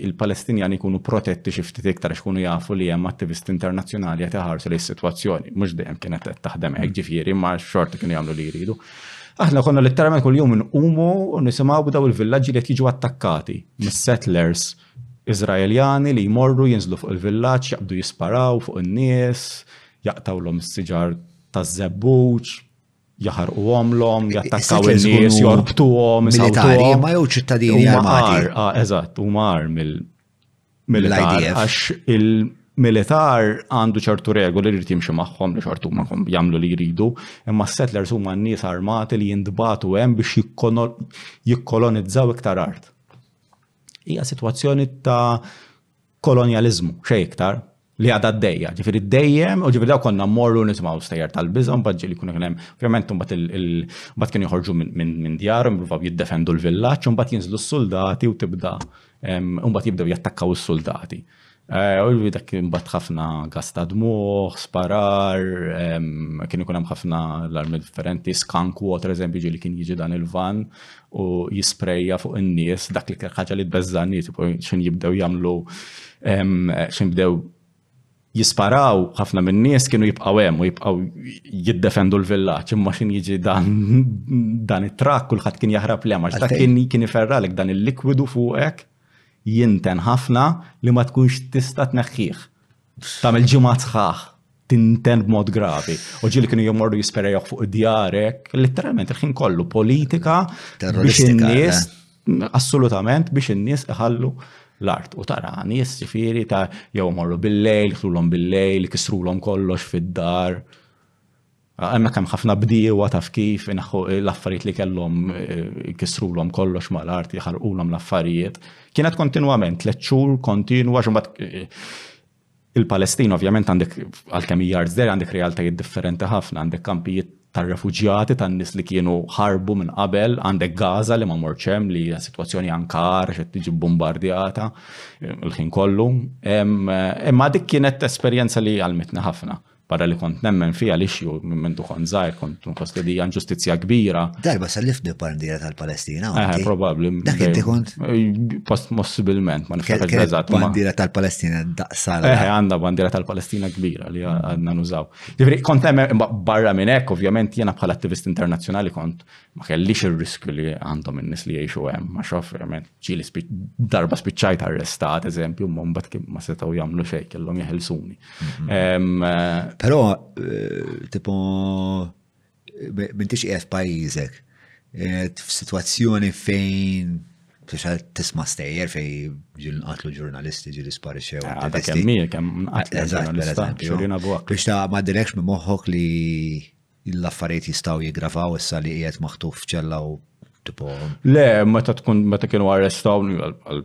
il-Palestinjani jkunu protetti xi ftit iktar xkunu jafu li hemm attivisti internazzjonali qed iħarsu lis sitwazzjoni Mhux dejjem kienet qed taħdem hekk ġifieri ma xorti kienu jagħmlu li jridu. Aħna konna litteralment kuljum nqumu u nisimgħu b'daw il-villaġġi li qed jiġu attakkati mis-settlers Iżraeljani li jmorru jinżlu fuq il-villaġġ jaqbdu jisparaw fuq in-nies, jaqtawlhom is-siġar taż-żebbuġ, jaħarquhomlhom, jattakkaw in-nies, jorbtuhom, militari, ma jew ċittadini armati. Eżatt, huma arm mill-IDF. Għax il-militar għandu ċertu regoli li jrid jimxi magħhom li ċertu ma jagħmlu li jridu, imma s-settlers huma n-nies armati li jintbatu hemm biex jikkolonizzaw iktar art. Hija sitwazzjoni ta' kolonjaliżmu, xejn iktar, li għadha d-dejja, ġifiri d-dejjem, u ġifiri daw konna morru nismaw stajjar tal-bizom, bħadġi li kuna kienem, ovvijament, un bat kien joħorġu minn djar, mbruvaw jiddefendu l-villaċ, un bat jinżlu s-soldati u tibda, un bat jibdew jattakkaw s-soldati. Eh, u l-vida kien bat ħafna gasta dmuħ, sparar, kien ikun hemm ħafna l-armi differenti, skanku, per eżempju, ġili kien jiġi dan il-van, u jisprejja fuq in-nies dak li kien ħaġa li tbeżża' nies x'in jibdew jagħmlu x'in bdew jisparaw ħafna minn nies kienu jibqgħu hemm u jibqgħu jiddefendu l-villaġġ imma x'in jiġi dan dan it-trakk kulħadd kien jaħrab li għax dak kien kien iferralek dan il-likwidu fuqek jinten ħafna li ma tkunx tista' tneħħih. Tagħmel ġimgħat sħaħ. tinten b'mod gravi. U ġili kienu jomorru jisperejok fuq id-djarek, letteralment il-ħin kollu politika biex in-nies eh? assolutament biex in-nies iħallu l-art. U tara nies ġifieri ta' jew morru bil-lejl, ħlulhom bil-lejl, kisrulhom kollox fid-dar. Għemmek ah, hemm ħafna bdiewa taf kif inaħħu eh, l-affarijiet li kellhom eh, kisrulhom kollox mal-art, jħarqulhom l-affarijiet. Kienet kontinwament, tliet xhur kontinwa x'mbagħad eh, Il-Palestina ovvjament għandek għalkemm hija art għandek realtajiet differenti ħafna, għandek kampijiet tar-refuġjati tan-nies li kienu ħarbu minn qabel, għandek Gaza li ma mortx hemm li hija sitwazzjoni ankar qed tiġi bombardjata l-ħin kollu. Imma dik kienet esperjenza li għalmitna ħafna. barra li kont nemmen fija li xju minn mentu kont zaħir, kont nħoss li hija ġustizzja kbira. Darba sallifni bandiera tal-Palestina. Eh, probabli. Dak inti kont? Eh, post possibilment, ma niftakar eżatt. Bandiera tal-Palestina daqsal. Eh, għandha bandiera tal-Palestina kbira li għandna nużaw. Ġifieri kont nemmen barra minn hekk, ovvjament jiena bħala attivist internazzjonali kont ma kellix ir-riskju li għandhom in-nies li jgħixu hemm, ma xaf verament ġieli darba spiċċajt arrestat, eżempju, ma mbagħad kien ma setgħu jagħmlu xejn kellhom jeħilsuni. Mm-hmm. Eh, Però eh, tipo m'intix qiegħed pajjiżek eh, f'sitwazzjoni fejn Tisal tisma stejjer fej ġil nqatlu ġurnalisti ġil isparixxew. Ah, għadda kemm kemm nqatlu ġurnalisti. Biex ta' ma dilekx minn moħħok li L-affarijiet jistgħu jiggravaw issa li qiegħed maħtuf f'ċella u tipo. Le, meta tkun meta kienu arrestawni għal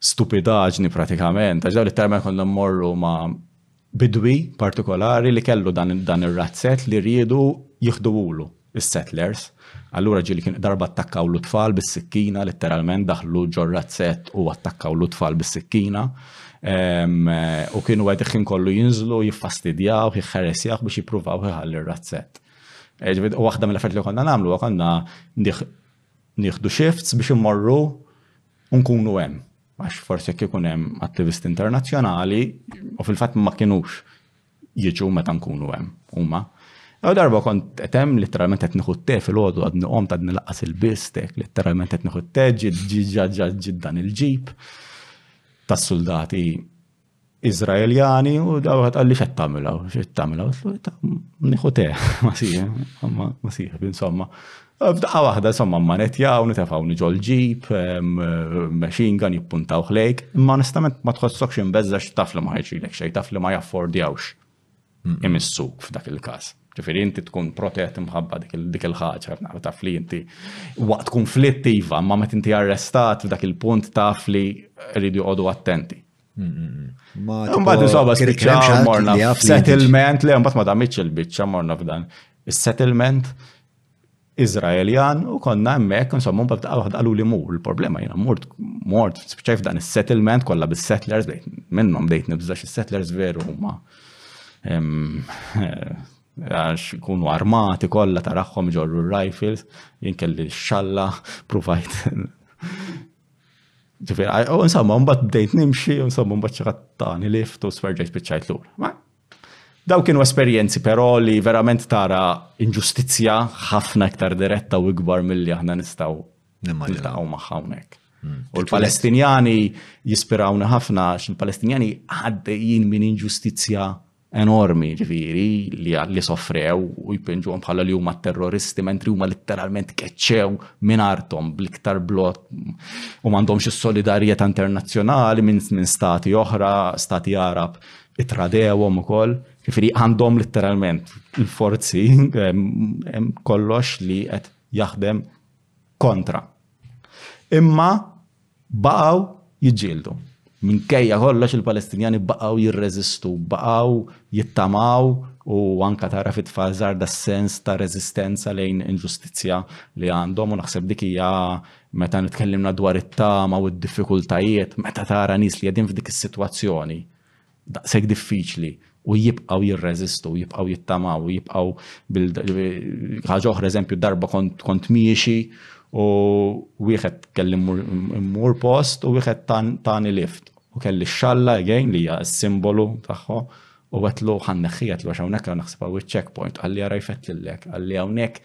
stupidaġni pratikament, għax li terma konna mmorru ma' bidwi partikolari li kellu dan ir-razzett li riedu jieħdu ulu, is-settlers. Allura ġieli kien darba attakkawlu tfal bis-sikkina, letteralment daħlu ġor-razzett u attakkawlu tfal bis-sikkina. Ehm, u kienu għed iħin kollu jinżlu, jiffastidjaw, jħeresjaħ biex jippruvaw iħalli r-razzett. Eh, u waħda mill-affert li konna namlu, konna nieħdu shifts biex immorru unkunu hemm. Għax forse kikun hemm attivisti internazzjonali u fil-fatt ma kienux jiġu meta nkunu hemm huma. Ew darba kont qed hemm letteralment qed nieħu t-te fil-għodu għad niqom ta' nilaqas il-bistek, letteralment qed nieħu t-te ġid dan il-ġip tas-suldati Izraeljani u daw għat għalli xed tamilaw, xed tamilaw, nieħu te, ma sieħ, ma sieħ, insomma, F'daqqa waħda, somma, mmanetjaw, nitefawni ġol-ġib, machine gun jippuntaw ħlejk, imma onestament ma tħossokx imbeżża x'taf li ma ħajġrilek xejn, taf li ma jaffordjawx imissuk f'dak il-każ. Ġifieri inti tkun protett imħabba dik il-ħaġa, naqra taf li inti waqt konflitt iva, imma meta inti arrestat f'dak il-punt taf li rridu joqogħdu attenti. Mbagħad insomma spiċċa morna settlement li mbagħad ma damitx il-biċċa morna f'dan. Is-settlement Iżraeljan u konna hemmhekk insomma mbagħad daqqa waħda qaluli mur. Il-problema jiena mort mort spiċċaj f'dan is-settlement kollha bis-settlers bdejt minnhom bdejt nibża' x'is-settlers veru huma għax ikunu armati kollha taraħħom iġorru r-rifles jien kelli xalla provajt Insomma, mbagħad bdejt nimxi, insomma, mbagħad xi ħadd tani lift u smerġejt spiċċajt lura. Dawn kienu esperjenzi però li verament tara inġustizzja ħafna iktar diretta u ikbar milli aħna nistgħu niltaqgħu magħha hawnhekk. Hmm. U l-Palestinjani jispirawna ħafna għax il-Palestinjani għaddejjin minn inġustizzja enormi ġviri li soffrew u jpinġu bħala li huma terroristi mentri huma letteralment keċċew minn artom bliktar blot u m'għandhomx is-solidarjetà internazzjonali minn min stati oħra, stati Arab Ittradewhom ukoll, jiġifieri għandhom litteralment il-forzi hemm kollox li qed jaħdem kontra. Imma baqgħu jiġġieldu. Minkejja kollox il-Palestinjani baqgħu jirreżistu, baqgħu jittamaw u anka tara fit-tfal żgħar das-sens ta' reżistenza lejn inġustizzja li għandhom u naħseb dik hija meta nitkellimna dwar it-tama u d-diffikultajiet, meta tara nies li qegħdin f'dik is-sitwazzjoni daqshekk diffiċli u jibqgħu jirreżistu, jibqgħu jittamaw, jibqgħu bil ħaġa oħra eżempju darba kont kont miexi u wieħed kelli mmur post u wieħed tani lift u kelli x-xalla again li hija s-simbolu tagħhom u għetlu ħanneħħi għetlu għax hawnhekk naħseb hawn iċ-checkpoint għalli għara jfett lillek għalli hawnhekk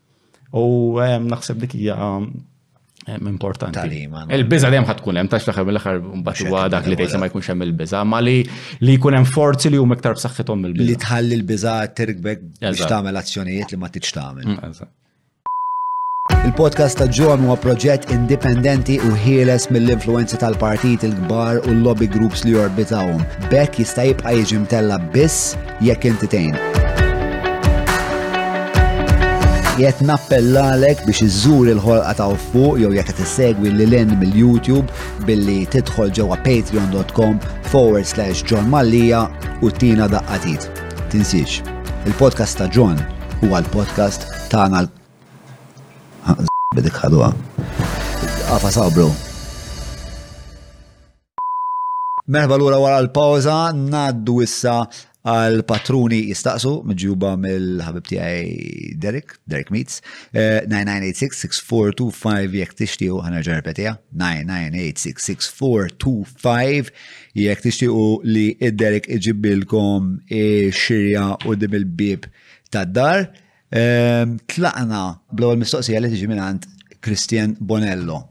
U ehm, naħseb dik hija ehm, importanti. Talima. Il-biża li hemm ħad tkun hemm tax l-aħħar mill-aħħar mbagħad huwa dak li tgħid ma jkunx hemm il-biża, ma li li jkun hemm forzi li huma iktar b'saħħithom mill-biża. Li tħalli l-biża tirkbek biex tagħmel azzjonijiet li ma titx tagħmel. Mm, Il-podcast ta' John huwa proġett indipendenti u ħieles mill-influenzi tal-partit il-kbar u l-lobby groups li jorbitawhom. Bekk jista' jibqa' jiġi mtella biss Jekk inti tgħin. Jekk nappellalek biex iżżur il-ħolqa ta' fuq jew jekk qed issegwi lil hinn mill-YouTube billi tidħol ġewwa patreon.com forward slash John Mallija u tina daqqatit. Tinsiex, il-podcast ta' John huwa l-podcast tagħna l- bidik ħadwa. Għafa sabru. Merħba lura wara l-pawza, naddu issa għal patruni jistaqsu mġuba mill-ħabib tiegħi Derek, Derek Meets, 9986-6425 eh, jekk tixtiequ ħanerġa' repetija, 9986-6425 jekk tixtiequ li id-Derek iġibilkom xirja u dim il-bib tad-dar. Ehm, tlaqna bl-ewwel mistoqsija li tiġi mingħand Christian Bonello.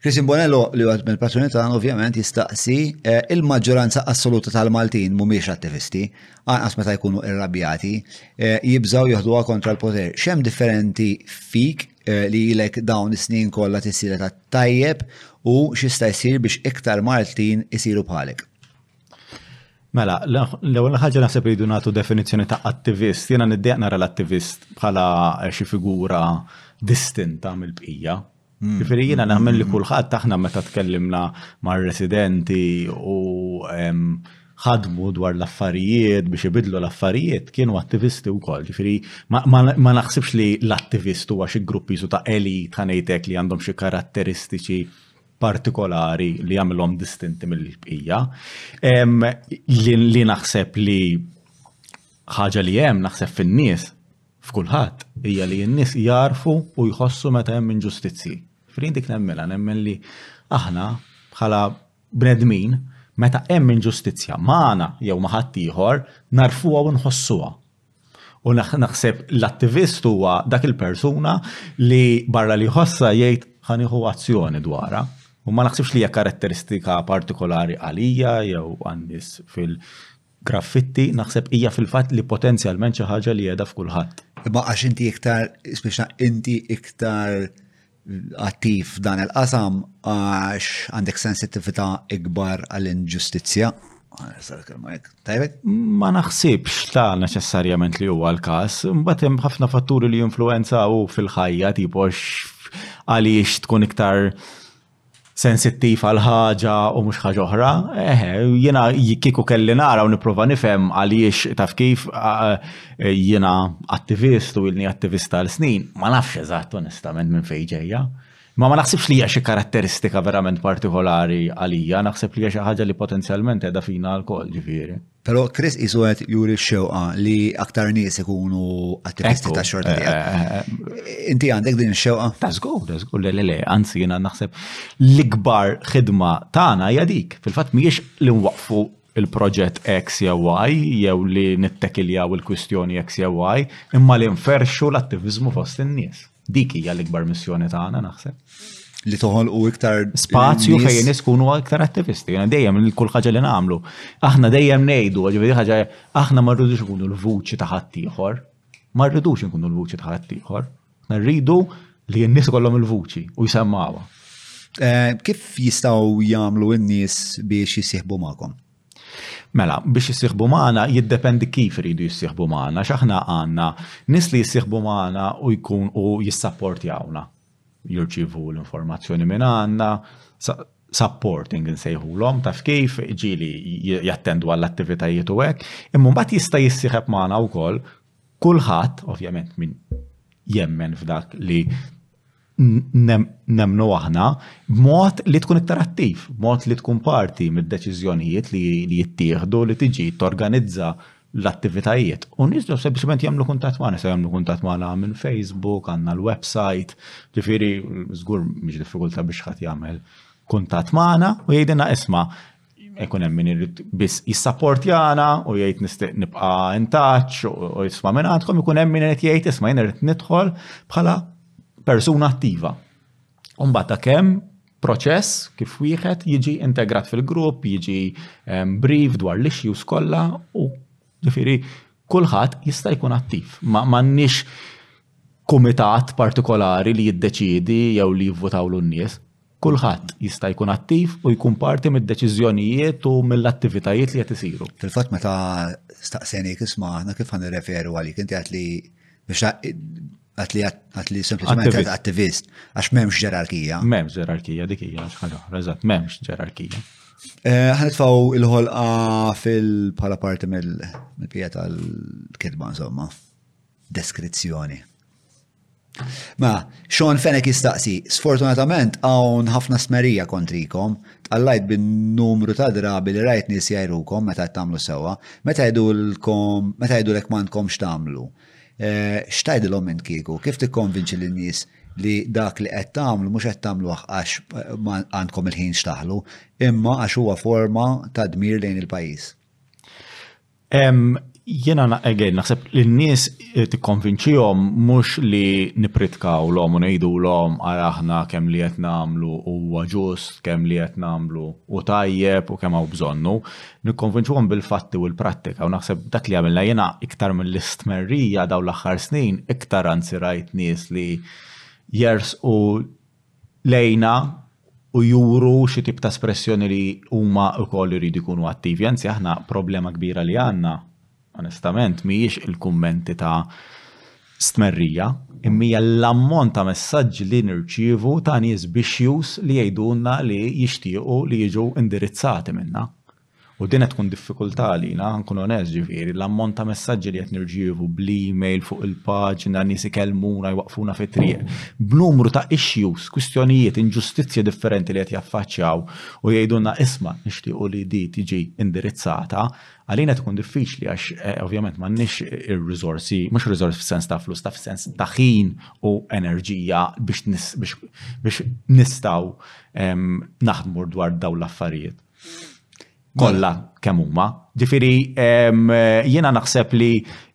Christian Bonello li għad mill patroni ta' ovvjament jistaqsi eh, il-maġġoranza assoluta tal-Maltin mhumiex attivisti, anqas meta jkunu irrabjati, eh, jibżaw joħduha kontra l-poter. Xem differenti fik eh, li jilek dawn is-snin kollha tissira ta' tajjeb u xista jsir biex iktar Maltin isiru bħalek? Mela, l-ewwel ħaġa naħseb li jdu nagħtu definizzjoni ta' attivist. Jiena niddejq nara l-attivist bħala eh, xi figura distinta mill-bqija. Hmm. Ġifieri jiena nagħmel li kulħadd aħna meta tkellimna mar-residenti u ħadmu dwar l-affarijiet biex ibidlu l-affarijiet kienu attivisti wkoll. Ġifieri ma naħsibx li l-attivist huwa xi grupp jisu ta' eli ta' ngħidlek li għandhom xi karatteristiċi partikolari li jagħmilhom distinti mill-bqija. Li naħseb li ħaġa li hemm naħseb fin-nies f'kulħadd hija li n-nies jarfu u jħossu meta hemm inġustizzji. Frin dik nemmela nemmen li aħna bħala bnedmin meta hemm inġustizzja magħna jew ma' ħadd ieħor narfuha u nħossuha. U naħseb l-attivist huwa dak il-persuna li barra li ħossa jgħid ħaniħu azzjoni dwarha. U ma naħsibx li hija karatteristika partikolari għalija jew għandis fil- graffitti naħseb hija fil-fatt li potenzjalment xi ħaġa li qiegħda f'kulħadd. Imma għax inti iktar, spiċna inti iktar attiv f'dan il-qasam għax għandek sensittività ikbar għall-inġustizzja. Tajbek? Ma naħsibx ta' neċessarjament li huwa l-każ, mbagħad hemm ħafna fatturi li jinfluwenzaw fil-ħajja tipo għaliex tkun iktar sensittiv għal ħaġa u mhux ħaġa oħra. Eħe, jiena kieku kelli nara u nipprova nifhem għaliex taf kif jiena attivist u ilni attivista għal snin, ma nafx eżatt onestament minn fejn ġejja. Ma ma naħsibx li hija xi karatteristika verament partikolari għalija, naħseb li hija xi ħaġa li potenzjalment qiegħda fina lkoll ġifieri. Però Chris isu qed juri x-xewqa li aktar nies ikunu attivisti ta' xorta eh, tiegħek. Eh, eh. Inti għandek din ix-xewqa? Ta' żgur, ta' żgur, le le, anzi jiena naħseb l-ikbar ħidma tagħna hija dik. Fil-fatt mhijiex li nwaqfu il-proġett X jew Y jew li nittekiljaw il-kwistjoni X jew Y, imma li nferxu l-attivizmu fost in-nies. Dik hija l-ikbar missjoni tagħna naħseb. Li toħol u iktar. Spazju fejn nies kunu iktar attivisti. Jena dejjem kull ħaġa li nagħmlu. Aħna dejjem ngħidu, ġifieri ħaġa aħna ma rridux ikunu l-vuċi ta' ħaddieħor. Ma rridux ikunu l-vuċi ta' ħaddieħor. Rridu li n-nies kollhom il-vuċi u jsemmawha. Eh, kif jistgħu jagħmlu n-nies biex jisieħbu magħkom? Mela, biex jissieħbu magħna jiddependi kif iridu jissieħbu magħna għax aħna għandna nies li jissieħbu magħna u jkun u jissapportjawna. Jirċievu l-informazzjoni minn għandna, supporting insejħulhom taf kif ġieli jattendu għall-attivitajiet u hekk, imma mbagħad jista' jissieħeb magħna wkoll kulħadd, ovvjament minn jemmen f'dak li nemnu aħna b'mod li tkun iktar attiv, b'mod li tkun parti mid-deċiżjonijiet li jittieħdu li tiġi torganizza l-attivitajiet. U nies ġew sempliċement jagħmlu kuntatt magħna, se jagħmlu kuntatt magħna minn Facebook, għandna l-website, ġifieri żgur mhix diffikultà biex ħadd jagħmel kuntatt magħna u jgħidilna isma' ikun hemm min irid biss jissapportjana u jgħid nistaq nibqa' intaċ u jisma' minn għandkom ikun hemm min irid jgħid isma' jien irid nidħol bħala persuna attiva. Umbagħad ta' kemm proċess kif wieħed jiġi integrat fil-grupp, jiġi ehm, brief dwar l-issues kollha u ġifieri kulħadd jista' jkun attiv. Ma m'għandniex kumitat partikolari li jiddeċiedi jew li jivvutawlu n-nies. Kulħadd jista' jkun attiv u jkun parti mid-deċiżjonijiet u mill-attivitajiet li qed isiru. Fil-fatt meta staqseni kisma aħna kif ħan nirreferu għalik inti għad li biex għad li għad li sempliċement għad attivist għax m'hemmx ġerarkija. M'hemmx ġerarkija dik hija ħaġa oħra, eżatt m'hemmx ġerarkija. Eh, ħanitfaw il-ħolqa fil-bħala parti mill-pija tal-kidba, insomma. deskrizzjoni. Ma, Sean Fenek jistaqsi, sfortunatament hawn ħafna smerija kontrikom, tqallajt bin-numru ta' drabi li rajt nies jajrukom meta qed tagħmlu sewwa, meta jgħidulkom, meta jgħidulek m'għandkom x'tagħmlu. Eh, x'tgħidilhom minn kieku, kif tikkonvinċi lin-nies li dak li qed tagħmlu mhux qed tagħmlu għax eh, għandkom il-ħin x'taħlu, imma għax huwa forma ta' dmir lejn il-pajjiż. Jiena again naħseb li n-nies eh, tikkonvinċihom mhux li nipritkawlhom u ngħidulhom ara aħna kemm li qed nagħmlu huwa ġust, kemm li qed nagħmlu u tajjeb u kemm hawn bżonnu. Nikkonvinċuhom bil-fatti u l-prattika u naħseb dak li għamilna jiena iktar mill-istmerrija dawn l-aħħar snin iktar anzi rajt nies li jers u lejna u juru xi tip ta' espressjoni li huma wkoll iridu jkunu attivi. Anzi aħna problema kbira li għandna onestament mhijiex il-kummenti ta' stmerrija, imma hija l-ammont ta' messaġġi li nirċievu ta' nies bixxjuż li jgħidulna li jixtiequ li jiġu indirizzati minna. U din qed tkun diffikultà għalina, nkun onest, ġifieri, l-ammont ta' messaġġi li qed nirċievu bl-email, fuq il-paġna, nies ikellmuna, jwaqqfuna fit-triq, b'numru ta' issues, kwistjonijiet, inġustizzji differenti li qed jaffaċċjaw u jgħidulna isma' nixtiequ li di tiġi indirizzata, għalina qed ikun diffiċli għax ovvjament m'għandniex ir-riżorsi, mhux riżorsi fis-sens ta' flus, ta' fis-sens ta' ħin u enerġija biex nistgħu naħdmu dwar dawn l-affarijiet. Kolla kemm huma. Ġifieri jiena naħseb li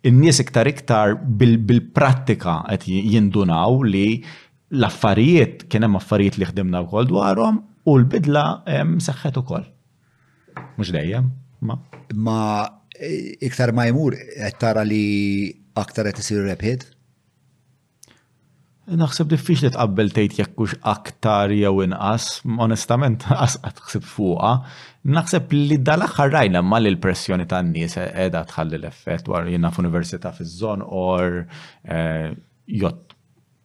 n-nies iktar iktar bil-prattika qed jindunaw li l-affarijiet kien hemm affarijiet li ħdimna wkoll dwarhom u l-bidla seħħet ukoll. Mhux dejjem, ma. Ma iktar ma jmur qed tara li aktar qed isir rebħiet? Naħseb diffiċli tqabbel tgħid jekk hux aktar jew inqas, onestament qas qatt ħsibt fuqha. Naħseb li dal-aħħar rajna ma li l-pressjoni tan-nies qiegħda tħalli l-effett wara jiena f'università fiż-żon or eh, jott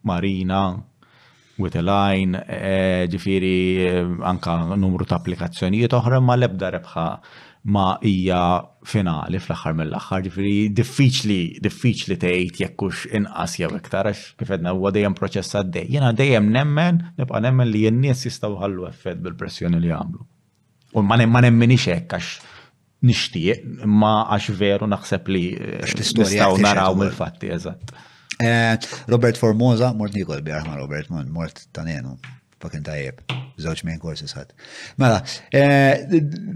marina Wigħed il-Għajn, ġifieri anke numru ta' applikazzjonijiet oħra imma l-ebda rebħa ma hija finali fl-aħħar mill-aħħar, ġifieri diffiċli diffiċli tgħid jekk hux inqas jew iktar għax kif għedna huwa dejjem proċess għaddej. Jiena dejjem nemmen, nibqa' nemmen li n-nies jistgħu jħallu effett bil-pressjoni li jagħmlu. U ma nemminix hekk għax Nixtieq, imma għax veru naħseb li nistgħu naraw mill-fatti, eżatt. Eh, Robert Formosa, mort nikol bjarħ ma' Robert, mort tanenu, fakin tajjeb, żewġ minn korsi sħat. Mela, eh,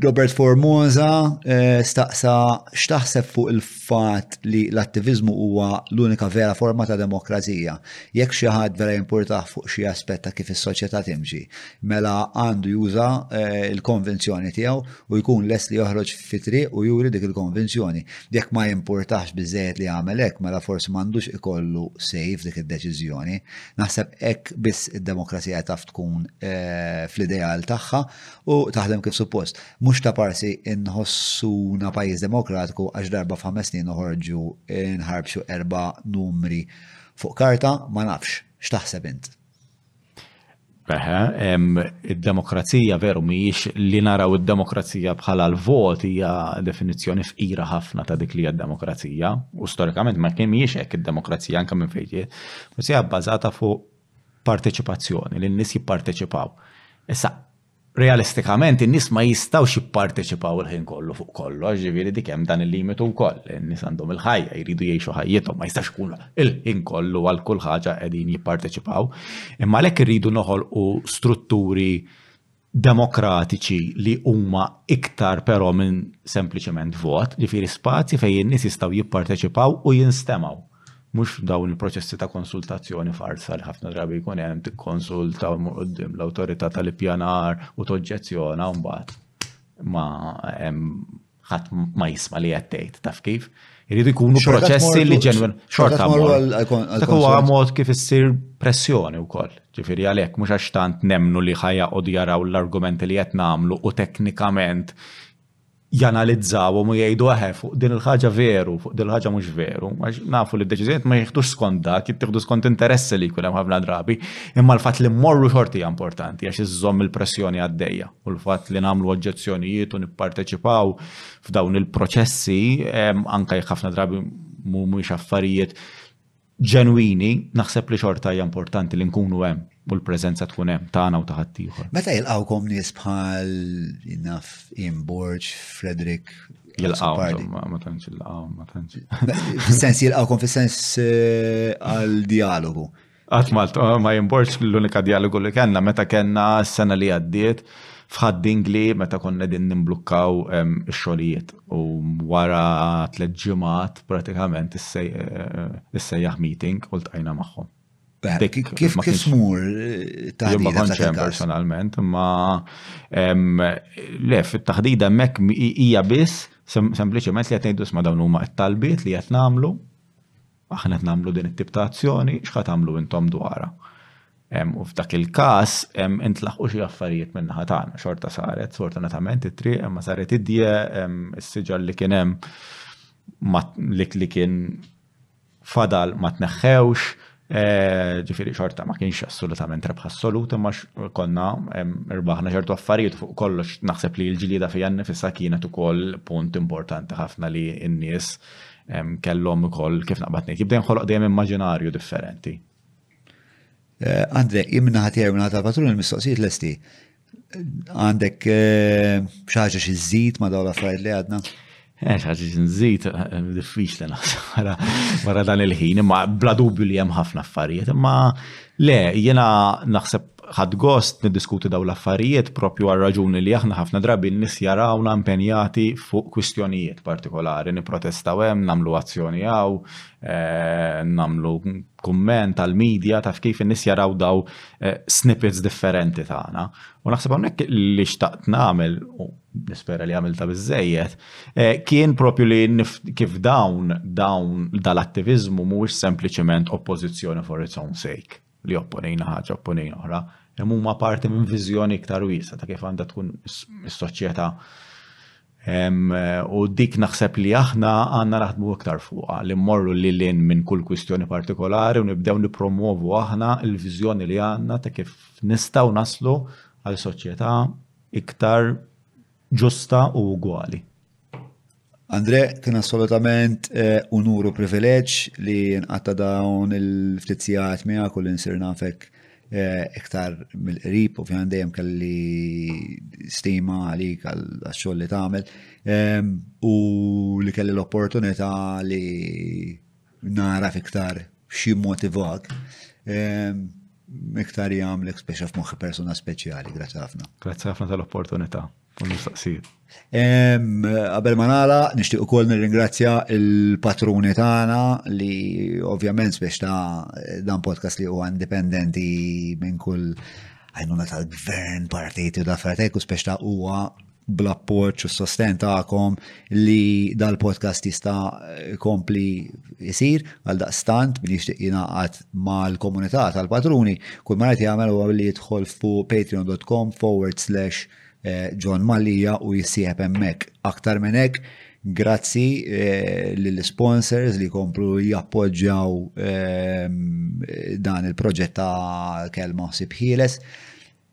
Robert Formosa eh, staqsa x'taħseb fuq il fatt li l-attiviżmu huwa l-unika vera forma ta' demokrazija. Jekk xi ħadd vera jimpurtah fuq xi aspett ta' kif is-soċjetà timxi, mela għandu juża eh, l-konvinzjoni tiegħu u jkun lest li joħroġ fi triq u juri dik il-konvinzjoni. Jekk ma jimpurtahx biżejjed li jagħmel hekk, mela forsi m'għandux ikollu sej f'dik id-deċiżjoni. Naħseb hekk biss id-demokrazija taf tkun eh, fl-ideal tagħha u taħdem kif suppost. Mhux ta' parsi inħossuna pajjiż demokratiku għax darba f'ħames snin noħorġu nħarbxu erba' numri fuq karta, ma nafx, x'taħseb int? Eħe, id-demokrazija veru mhijiex li naraw id-demokrazija bħala l-vot hija definizzjoni fqira ħafna ta' dik li hija demokrazija u storikament ma kemm hekk id-demokrazija anke minn fejn ġiet, u se bbażata fuq parteċipazzjoni, li n-nies jipparteċipaw. Issa, realistikament in-nies ma jistgħux jipparteċipaw il-ħin kollu fuq kollox, ġifieri dik hemm dan il-limitu wkoll. In-nies għandhom il-ħajja, jridu jgħixu ħajjithom, ma jistax ikun il-ħin kollu għal kull ħaġa qegħdin jipparteċipaw. Imma għalhekk irridu noħolqu strutturi demokratiċi li huma iktar però minn sempliċement vot, ġifieri spazji fejn in-nies jistgħu jipparteċipaw u jinstemgħu. Mhux dawn il-proċessi ta' konsultazzjoni farsa li ħafna drabi jkun hemm tikkonsulta u mur qudiem l-awtorità tal-ippjanar u toġġezzjona mbagħad ma hemm ħadd ma jisma li qed tgħid, taf kif? Irid ikunu proċessi li ġenwin xorta Dak huwa mod kif issir pressjoni wkoll. Ġifieri għalhekk mhux għax tant nemnu li ħajja u jaraw l-argumenti li qed nagħmlu u teknikament janalizzaw u jgħidu aħe eh, fuq din il-ħaġa veru, fuq din il-ħaġa mhux veru. Għax nafu li d-deċiżjonijiet ma jieħdux skont dak, jittieħdu skont interessi li jkun hemm ħafna drabi, imma l-fatt li mmorru xorti importanti għax iżżomm il-pressjoni għaddejja. u l-fatt li nagħmlu oġġezzjonijiet u nipparteċipaw f'dawn il-proċessi anke jekk ħafna drabi mhumiex affarijiet ġenwini, naħseb li xorta hija importanti li nkunu hemm u l-preżenza tkun hemm tagħna u ta' ħaddieħor. Meta jilqgħukom nies bħal naf Imborġ, Frederick, jilqgħu ma tantx jilqgħu ma tantx. Fis-sens jilqgħukom fis-sens eh, għal dialogu. Qatt ma ma jimportx l-unika dialogu li kellna meta kellna s-sena li għaddiet f'Ħad-Dingli meta konna din nimblukkaw ix-xogħlijiet u wara tliet ġimgħat pratikament issejjaħ meeting u ltqajna magħhom. Kif kif mur ta' ma kontx hemm personalment, imma le fit-taħdida hemmhekk hija biss sempliċement li qed ngħidu sma' dawn huma t-talbiet li qed nagħmlu Aħna qed nagħmlu din it-tip ta' azzjoni, x'ħa tagħmlu intom dwarha? U f'dak il-każ intlaħqu xi affarijiet min-naħa tagħna. Xorta saret, sfortunatament, it-triq imma saret idje, is-siġar li kien hemm li kien fadal ma tneħħewx, Eh, ġifiri xorta ma kienx assolutament rebħa assolut, imma konna rbaħna ċertu affarijiet fuq kollox naħseb li l-ġlida fija nifissa kienet ukoll punt importanti ħafna li n-nies Kellhom ukoll kif naqbad ngħid, jibda jinħoloq dejjem immaġinarju differenti. Eh, Andre, jimna ħatjer minna ta' patrun il-mistoqsijiet l-esti. Għandek eh, xaġa xi żid ma' dawn l-affarijiet li għadna? Eh, xaġa xi żid diffiċli naħsara wara dan il-ħin, imma bla dubju li hemm ħafna affarijiet, imma le, jiena naħseb ħadd gost niddiskuti dawn l-affarijiet propju għal raġuni li aħna ħafna drabi n-nies jarawna impenjati fuq kwistjonijiet partikolari, nipprotestaw hemm, nagħmlu azzjoni hawn, eh, nagħmlu kumment għal media taf kif in-nies jaraw daw eh, snippets differenti tagħna. U naħseb hawnhekk li xtaqt nagħmel nispera li għamilta biżejjed, eh, kien propju li kif dawn dawn dal-attivizmu mhuwiex sempliċement oppożizzjoni for its own sake li opponejna ħaġa, opponejna oħra, imma huma parti minn viżjoni iktar wiesa ta' kif għandha tkun is-soċjetà. U dik naħseb li aħna għandna naħdmu iktar fuqha li mmorru li lin minn kull kwistjoni partikolari u nibdew nipromuovu aħna l-viżjoni li għandna ta' kif nistgħu naslu għal soċjetà iktar ġusta u ugwali. Andre, kien assolutament eh, unuru privileġġ li nqatta dawn il-ftit sigħat miegħek u li nsir nafek eh, iktar mill-qrib u fjan dejjem kelli stima għalik għax-xogħol li tagħmel ehm, u li kelli l-opportunità li nara fiktar xi motivak ehm, iktar jagħmlek speċa f'moħħ persuna speċjali. Grazzi ħafna. Grazzi ħafna tal-opportunità. u nistaqsijiet. Qabel ma nagħla, nixtieq ukoll nirringrazzja il-patruni tagħna li ovvjament spiex ta' dan podcast li huwa indipendenti minn kull għajnuna tal-gvern, partiti u da' fratek u spiex ta' huwa bl-appoċ u sosten ta'kom li dal-podcast jista kompli jisir għal daqstant bil jishtiq jinaqat mal-komunità tal-patruni kull marajt jgħamil u għabli jidħol fu patreon.com forward slash John Mallia u jissieħeb hemmhekk. Aktar minn hekk, grazzi lill-sponsors li jkomplu jappoġġjaw dan il-proġett ta' kelma ħsieb ħieles.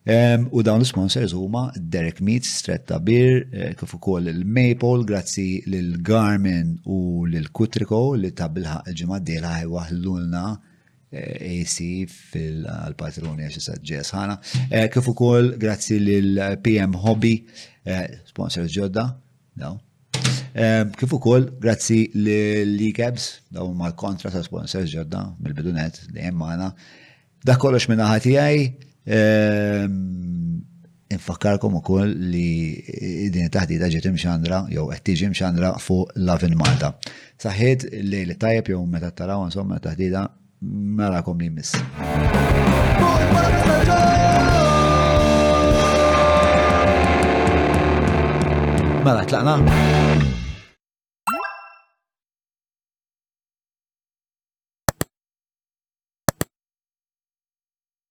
U dawn l-sponsors huma Derek Meats, Stretta Beer, eh, kif ukoll il-Maple, grazzi lil Garmin u lil Kutriko li ta' bilħaq il-ġimgħa d-dieħla ħajwaħlulna AC fil-patruni għax saġġess ħana. Eh, kif ukoll grazzi lil PM Hobby, eh, sponsor ġodda, daw. Eh, kif ukoll grazzi lil Cabs, daw ma kontra sa sponsor ġodda mill-bidunet li hemm magħna. Dak kollox minn ħati għaj, Infakkarkom ukoll li din it-taħdita ġiet imxandra jew qed tiġi mxandra fuq Lavin Malta. Saħħiet lejl tajjeb jew meta taraw insomma taħdita narakom li miss. Mela tlaqna.